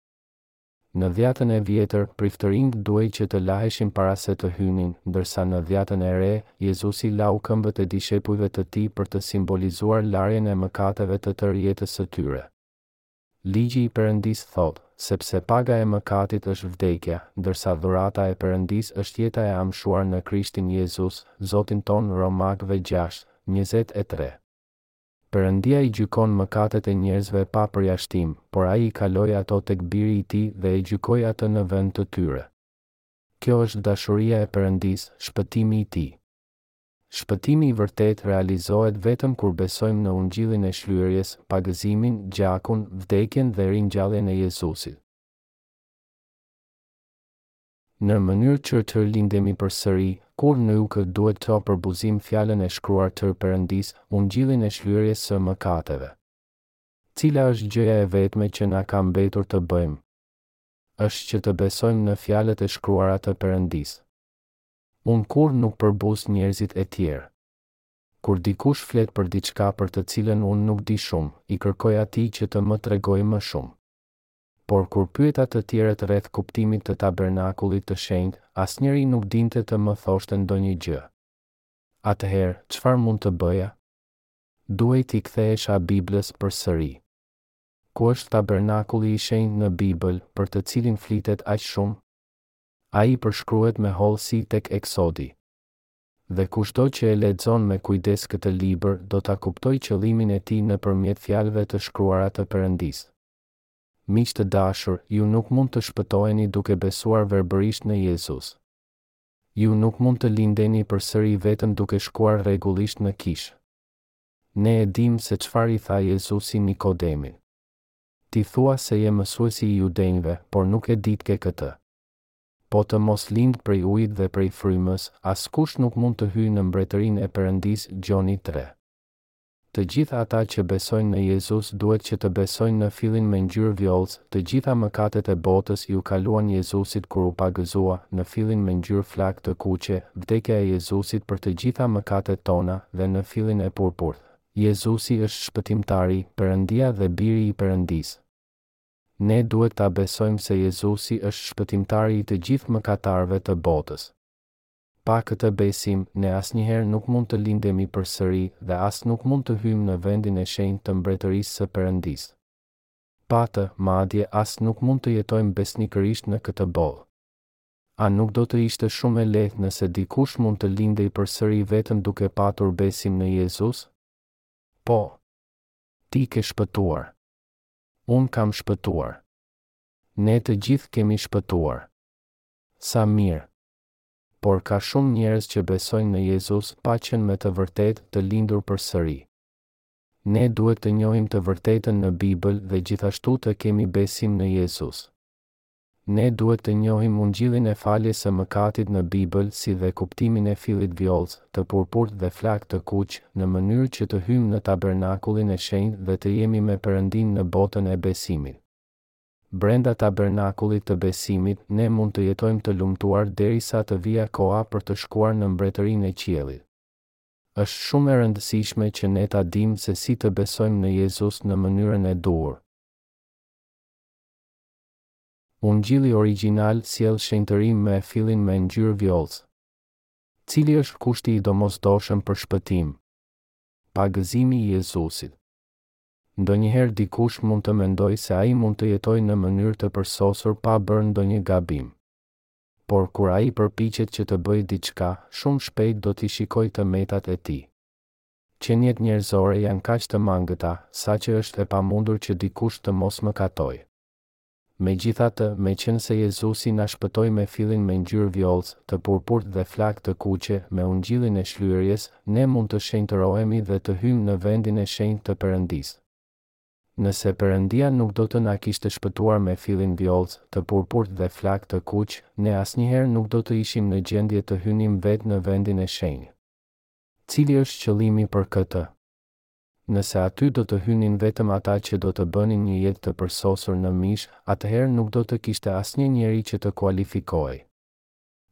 Në Dhjatën e Vjetër, priftërinjtë duhej që të laheshin para se të hynin, ndërsa në Dhjatën e Re, Jezusi lau këmbët e dishepujve të tij për të simbolizuar larjen e mëkateve të tërë jetës së tyre. Ligji i Perëndisë thotë, Sepse paga e mëkatit është vdekja, ndërsa dhurata e Perëndisë është jeta e amshuar në Krishtin Jezus, Zotin tonë Romakëve gjashtë, njëzet e tre. Perëndia i gjykon mëkatet e njerëzve pa përjashtim, por ai i kaloi ato tek Biri i tij dhe e gjykoi atë në vend të tyre. Kjo është dashuria e Perëndisë, shpëtimi i tij. Shpëtimi i vërtetë realizohet vetëm kur besojmë në ungjillin e shlyerjes, pagëzimin, gjakun, vdekjen dhe ringjalljen e Jezusit. Në mënyrë që të lindemi përsëri, kurrë nuk duhet të përbuzim Fjalën e Shkruar të Perëndisë, ungjillin e shlyerjes së mëkateve. Cila është gjëja e vetme që na ka mbetur të bëjmë? Është që të besojmë në Fjalët e Shkruara të Perëndisë. Unë kurrë nuk përbuz njerëzit e tjerë. Kur dikush flet për diçka për të cilën unë nuk di shumë, i kërkoj atij që të më tregojë më shumë. Por kur pyeta të tjerët rreth kuptimit të tabernakullit të shenjtë, asnjëri nuk dinte të më thoshte ndonjë gjë. Atëherë, çfarë mund të bëja? Duhej t'i kthehesha Biblës përsëri. Ku është tabernakulli i shenjtë në Bibël, për të cilin flitet aq shumë? Ai përshkruhet me hollësi tek Eksodi. Dhe kushdo që e lexon me kujdes këtë libër do ta kuptojë qëllimin e tij nëpërmjet fjalëve të shkruara të Perëndisë. Miq të dashur, ju nuk mund të shpëtoheni duke besuar verbërisht në Jezus. Ju nuk mund të lindeni përsëri vetëm duke shkuar rregullisht në kishë. Ne e dimë se çfarë i tha Jezusi Nikodemit. Ti thua se je mësuesi i judenjve, por nuk e ditke këtë. Po të mos lindë prej ujit dhe prej frymës, askush nuk mund të hyjë në mbretërinë e Perëndisë, Gjoni tre. Të gjithë ata që besojnë në Jezus duhet që të besojnë në Fillin me ngjyrë vjollcë, të gjitha mëkatet e botës iu kaluan Jezusit kur u pagëzua, në Fillin me ngjyrë flakë të kuqe, vdekja e Jezusit për të gjitha mëkatet tona, dhe në Fillin e purpurt. Jezusi është Shpëtimtari, Perëndia dhe Biri i Perëndisë. Ne duhet ta besojmë se Jezusi është Shpëtimtari i të gjithë mëkatarëve të botës. Pa këtë besim, ne asnjëherë nuk mund të lindemi përsëri dhe as nuk mund të hyjmë në vendin e shenjtë të Mbretërisë së Perëndisë. Pa të, madje as nuk mund të jetojmë besnikërisht në këtë botë. A nuk do të ishte shumë e lehtë nëse dikush mund të lindej përsëri vetëm duke patur besim në Jezus? Po. Ti ke shpëtuar. Unë kam shpëtuar. Ne të gjithë kemi shpëtuar. Sa mirë! Por ka shumë njerëz që besojnë në Jezus pa qenë me të vërtetë të lindur përsëri. Ne duhet të njohim të vërtetën në Bibël dhe gjithashtu të kemi besim në Jezus. Ne duhet të njohim Ungjillin e faljes së mëkatit në Bibël si dhe kuptimin e fillit vjollcë, të purpurt dhe flakë të kuq, në mënyrë që të hyjmë në tabernakullin e shenjtë dhe të jemi me Perëndinë në botën e besimit. Brenda tabernakullit të besimit, ne mund të jetojmë të lumtuar derisa të vijë koha për të shkuar në mbretërinë e qiellit. Është shumë e rëndësishme që ne ta dimë se si të besojmë në Jezus në mënyrën e duhur. Ungjilli origjinal sjell shenjtërim me fillin me ngjyrë vjollcë. Cili është kushti i domosdoshëm për shpëtim? Pagëzimi i Jezusit. Ndonjëherë dikush mund të mendojë se ai mund të jetojë në mënyrë të përsosur pa bërë ndonjë gabim. Por kur ai përpiqet që të bëjë diçka, shumë shpejt do t'i shikojë të metat e tij. Qeniet njerëzore janë kaq të mangëta, saqë është e pamundur që dikush të mos mëkatojë. Megjithatë, meqenëse Jezusi na shpëtoi me fillin me ngjyrë vjollcë, të purpurt dhe flakë të kuqe, me ungjillin e shlyerjes, ne mund të shenjtërohemi dhe të hyjmë në vendin e shenjtë të Perëndisë. Nëse Perëndia nuk do të na kishte shpëtuar me fillin vjollcë, të purpurt dhe flakë të kuq, ne asnjëherë nuk do të ishim në gjendje të hynim vetë në vendin e shenjtë. Cili është qëllimi për këtë? Nëse aty do të hynin vetëm ata që do të bënin një jetë të përsosur në mish, atëherë nuk do të kishte asnjë njeri që të kualifikohej.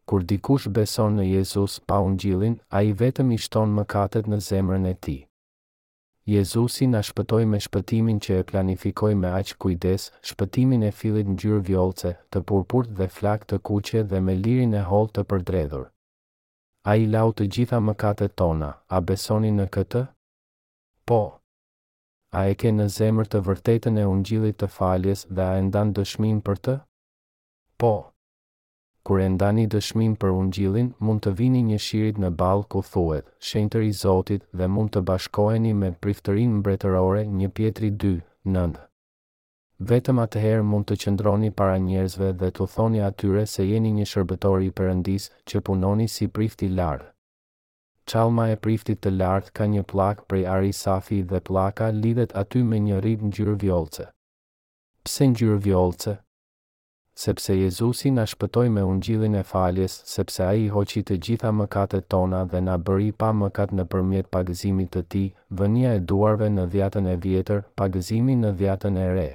Kur dikush beson në Jezus pa Ungjillin, ai vetëm i shton mëkatet në zemrën e tij. Jezusi na shpëtoi me shpëtimin që e planifikoi me aq kujdes, shpëtimin e fillit ngjyrë vjollce, të purpurt dhe flakë të kuqe dhe me lirin e hollë të përdredhur. Ai lau të gjitha mëkatet tona, a besoni në këtë? Po. A e ke në zemër të vërtetën e Ungjillit të faljes dhe a e ndan dëshminë për të? Po. Kur e ndani dëshminë për Ungjillin, mund të vini një shirit në ballë ku thuhet, Shenjtëri i Zotit dhe mund të bashkoheni me Priftërinë Mbretërore një Pjetri dy, nëntë. Vetëm atëherë mund të qëndroni para njerëzve dhe t'u thoni atyre se jeni një shërbëtor i Perëndisë, që punoni si prift i lartë. Çallma e priftit të lartë ka një pllakë prej ari safi dhe pllaka lidhet aty me një rrip ngjyrë vjollce. Pse ngjyrë vjollce? Sepse Jezusi na shpëtoi me ungjillin e faljes, sepse Ai i hoqi të gjitha mëkatet tona dhe na bëri pa mëkat nëpërmjet pagëzimit të Tij, vënia e duarve në dhjatën e vjetër, pagëzimi në dhjatën e re.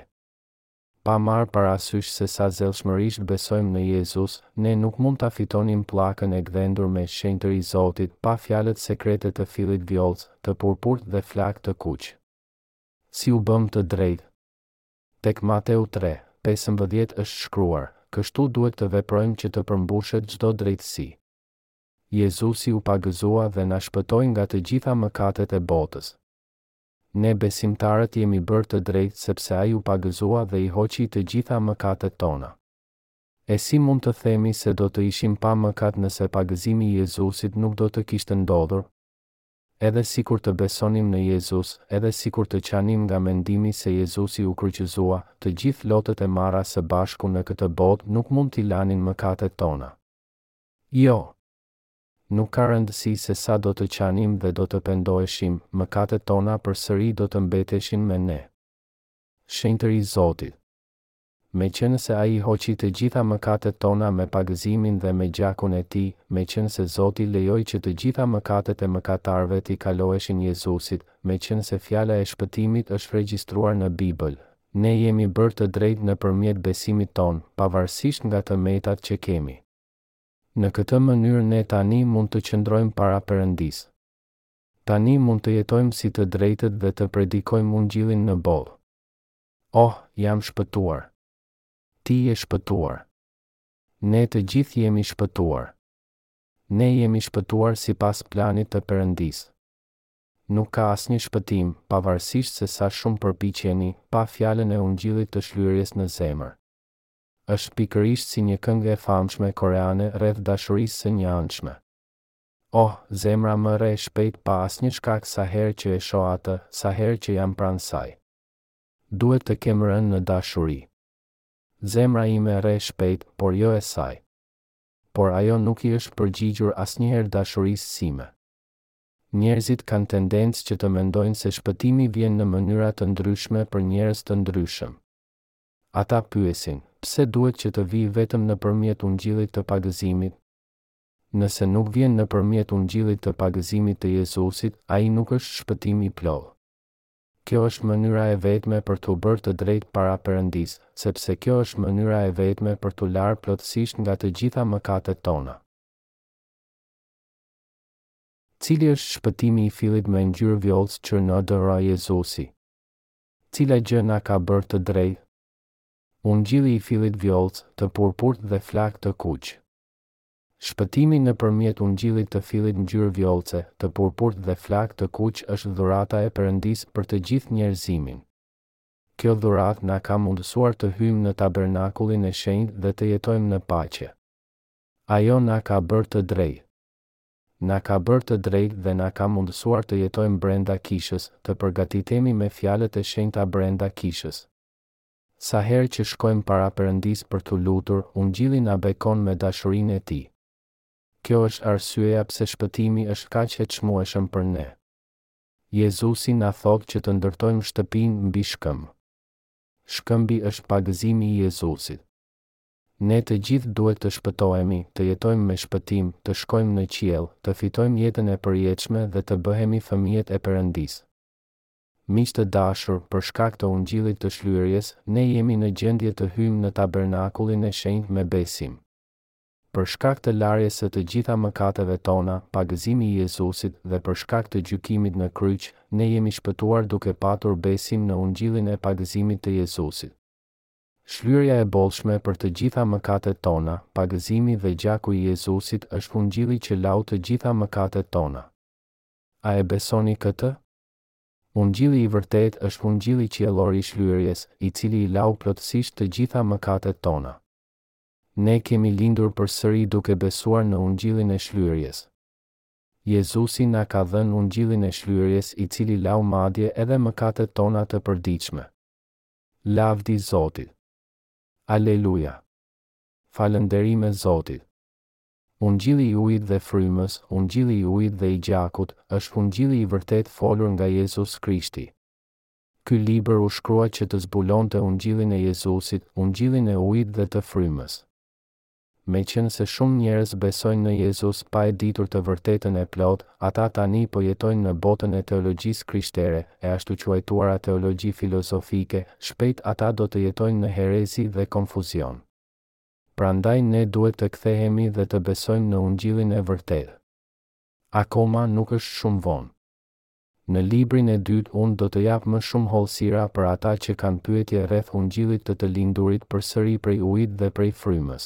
Pa marrë parasysh se sa zellshmërisht besojmë në Jezus, ne nuk mund ta fitonim pllakën e gdhendur me Shenjtëri i Zotit, pa fjalët sekrete të fillit vjollcë, të purpurt dhe flakë të kuq. Si u bëmë të drejtë? Tek Mateu tre, pesëmbëdhjetë është shkruar, Kështu duhet të veprojmë që të përmbushet çdo drejtësi. Jezusi u pagëzua dhe na shpëtoi nga të gjitha mëkatet e botës. Ne besimtarët jemi bërë të drejtë sepse ai u pagëzua dhe i hoqi të gjitha mëkatet tona. E si mund të themi se do të ishim pa mëkat nëse pagëzimi i Jezusit nuk do të kishte ndodhur? edhe sikur të besonim në Jezus, edhe sikur të qanim nga mendimi se Jezusi u kryqëzua, të gjithë lotët e marra së bashku në këtë botë nuk mund t'i lanin mëkatet tona. Jo! Nuk ka rëndësi se sa do të qanim dhe do të pendoheshim, mëkatet tona përsëri do të mbeteshin me ne. Shenjtër të Zotit. Meqenëse Ai hoqi të gjitha mëkatet tona me pagëzimin dhe me gjakun e Tij, meqenëse Zoti lejoi që të gjitha mëkatet e mëkatarëve t'i kaloheshin Jezusit, meqenëse fjala e shpëtimit është regjistruar në Bibël, ne jemi bërë të drejtë nëpërmjet besimit tonë, pavarësisht nga të metat që kemi. Në këtë mënyrë ne tani mund të qëndrojmë para Perëndisë. Tani mund të jetojmë si të drejtët dhe të predikojmë Ungjillin në botë. Oh, jam shpëtuar. Ti je shpëtuar. Ne të gjithë jemi shpëtuar. Ne jemi shpëtuar sipas planit të Perëndisë. Nuk ka asnjë shpëtim, pavarësisht se sa shumë përpiqeni, pa fjalën e ungjillit të shlyerjes në zemër. Është pikërisht si një këngë e famshme koreane rreth dashurisë së njëanshme. Oh, zemra më rreh shpejt pa asnjë shkak sa herë që e shoh atë, sa herë që jam pranë saj. Duhet të kem rënë në dashuri. Zemra ime rreh shpejt, por jo e saj. Por ajo nuk i është përgjigjur asnjëherë dashurisë sime. Njerëzit kanë tendencë që të mendojnë se shpëtimi vjen në mënyra të ndryshme për njerëz të ndryshëm. Ata pyesin, Pse duhet që të vijë vetëm nëpërmjet ungjillit të pagëzimit? Nëse nuk vjen nëpërmjet ungjillit të pagëzimit të Jezusit, ai nuk është shpëtim i plotë. Kjo është mënyra e vetme për t'u bërë të drejtë para Perëndisë, sepse kjo është mënyra e vetme për t'u larë plotësisht nga të gjitha mëkatet tona. Cili është shpëtimi i fillit me ngjyrë vjollcë që na dhuroi Jezusi? Cila gjë na ka bërë të drejtë? Ungjilli i fillit vjollcë, të purpurt dhe flakë të kuq. Shpëtimi nëpërmjet ungjillit të fillit ngjyrë vjollce, të purpurt dhe flakë të kuq është dhurata e Perëndisë për të gjithë njerëzimin. Kjo dhuratë na ka mundësuar të hyjmë në tabernakullin e shenjtë dhe të jetojmë në paqe. Ajo na ka bërë të drejtë. Na ka bërë të drejtë dhe na ka mundësuar të jetojmë brenda kishës, të përgatitemi me fjalët e shenjta brenda kishës. Sa herë që shkojmë para Perëndisë për t'u lutur, Ungjilli na bekon me dashurinë e Tij. Kjo është arsyeja pse shpëtimi është kaq e çmueshëm për ne. Jezusi na thotë që të ndërtojmë shtëpinë mbi shkëmb. Shkëmbi është pagëzimi i Jezusit. Ne të gjithë duhet të shpëtohemi, të jetojmë me shpëtim, të shkojmë në qiell, të fitojmë jetën e përjetshme dhe të bëhemi fëmijët e Perëndisë. Miq të dashur, për shkak të Ungjillit të Shlyerjes, ne jemi në gjendje të hyjmë në tabernakullin e shenjtë me besim. Për shkak të larjes së të gjitha mëkateve tona, pagëzimi i Jezusit, dhe për shkak të gjykimit në kryq, ne jemi shpëtuar duke patur besim në Ungjillin e pagëzimit të Jezusit. Shlyerja e bollshme për të gjitha mëkatet tona, pagëzimi dhe gjaku i Jezusit është Ungjilli që lau të gjitha mëkatet tona. A e besoni këtë? Ungjilli i vërtetë është Ungjilli qiellor i Shlyerjes, i cili i lau plotësisht të gjitha mëkatet tona. Ne kemi lindur përsëri duke besuar në Ungjillin e Shlyerjes. Jezusi na ka dhënë Ungjillin e Shlyerjes i cili lau madje edhe mëkatet tona të përditshme. Lavdi Zotit! Aleluja! Falënderime Zotit! Ungjilli i ujit dhe frymës, Ungjilli i ujit dhe i gjakut, është Ungjilli i vërtetë folur nga Jezus Krishti. Ky libër u shkrua që të zbulonte Ungjillin e Jezusit, Ungjillin e ujit dhe të frymës. Meqenëse shumë njerëz besojnë në Jezus pa e ditur të vërtetën e plotë, ata tani po jetojnë në botën e teologjisë krishtere, e ashtuquajtuara teologji filozofike, shpejt ata do të jetojnë në herezi dhe konfuzion. Prandaj ne duhet të kthehemi dhe të besojmë në Ungjillin e vërtetë. Akoma nuk është shumë vonë. Në librin e dytë unë do të jap më shumë hollësira për ata që kanë pyetje rreth Ungjillit të të lindurit përsëri prej ujit dhe prej frymës.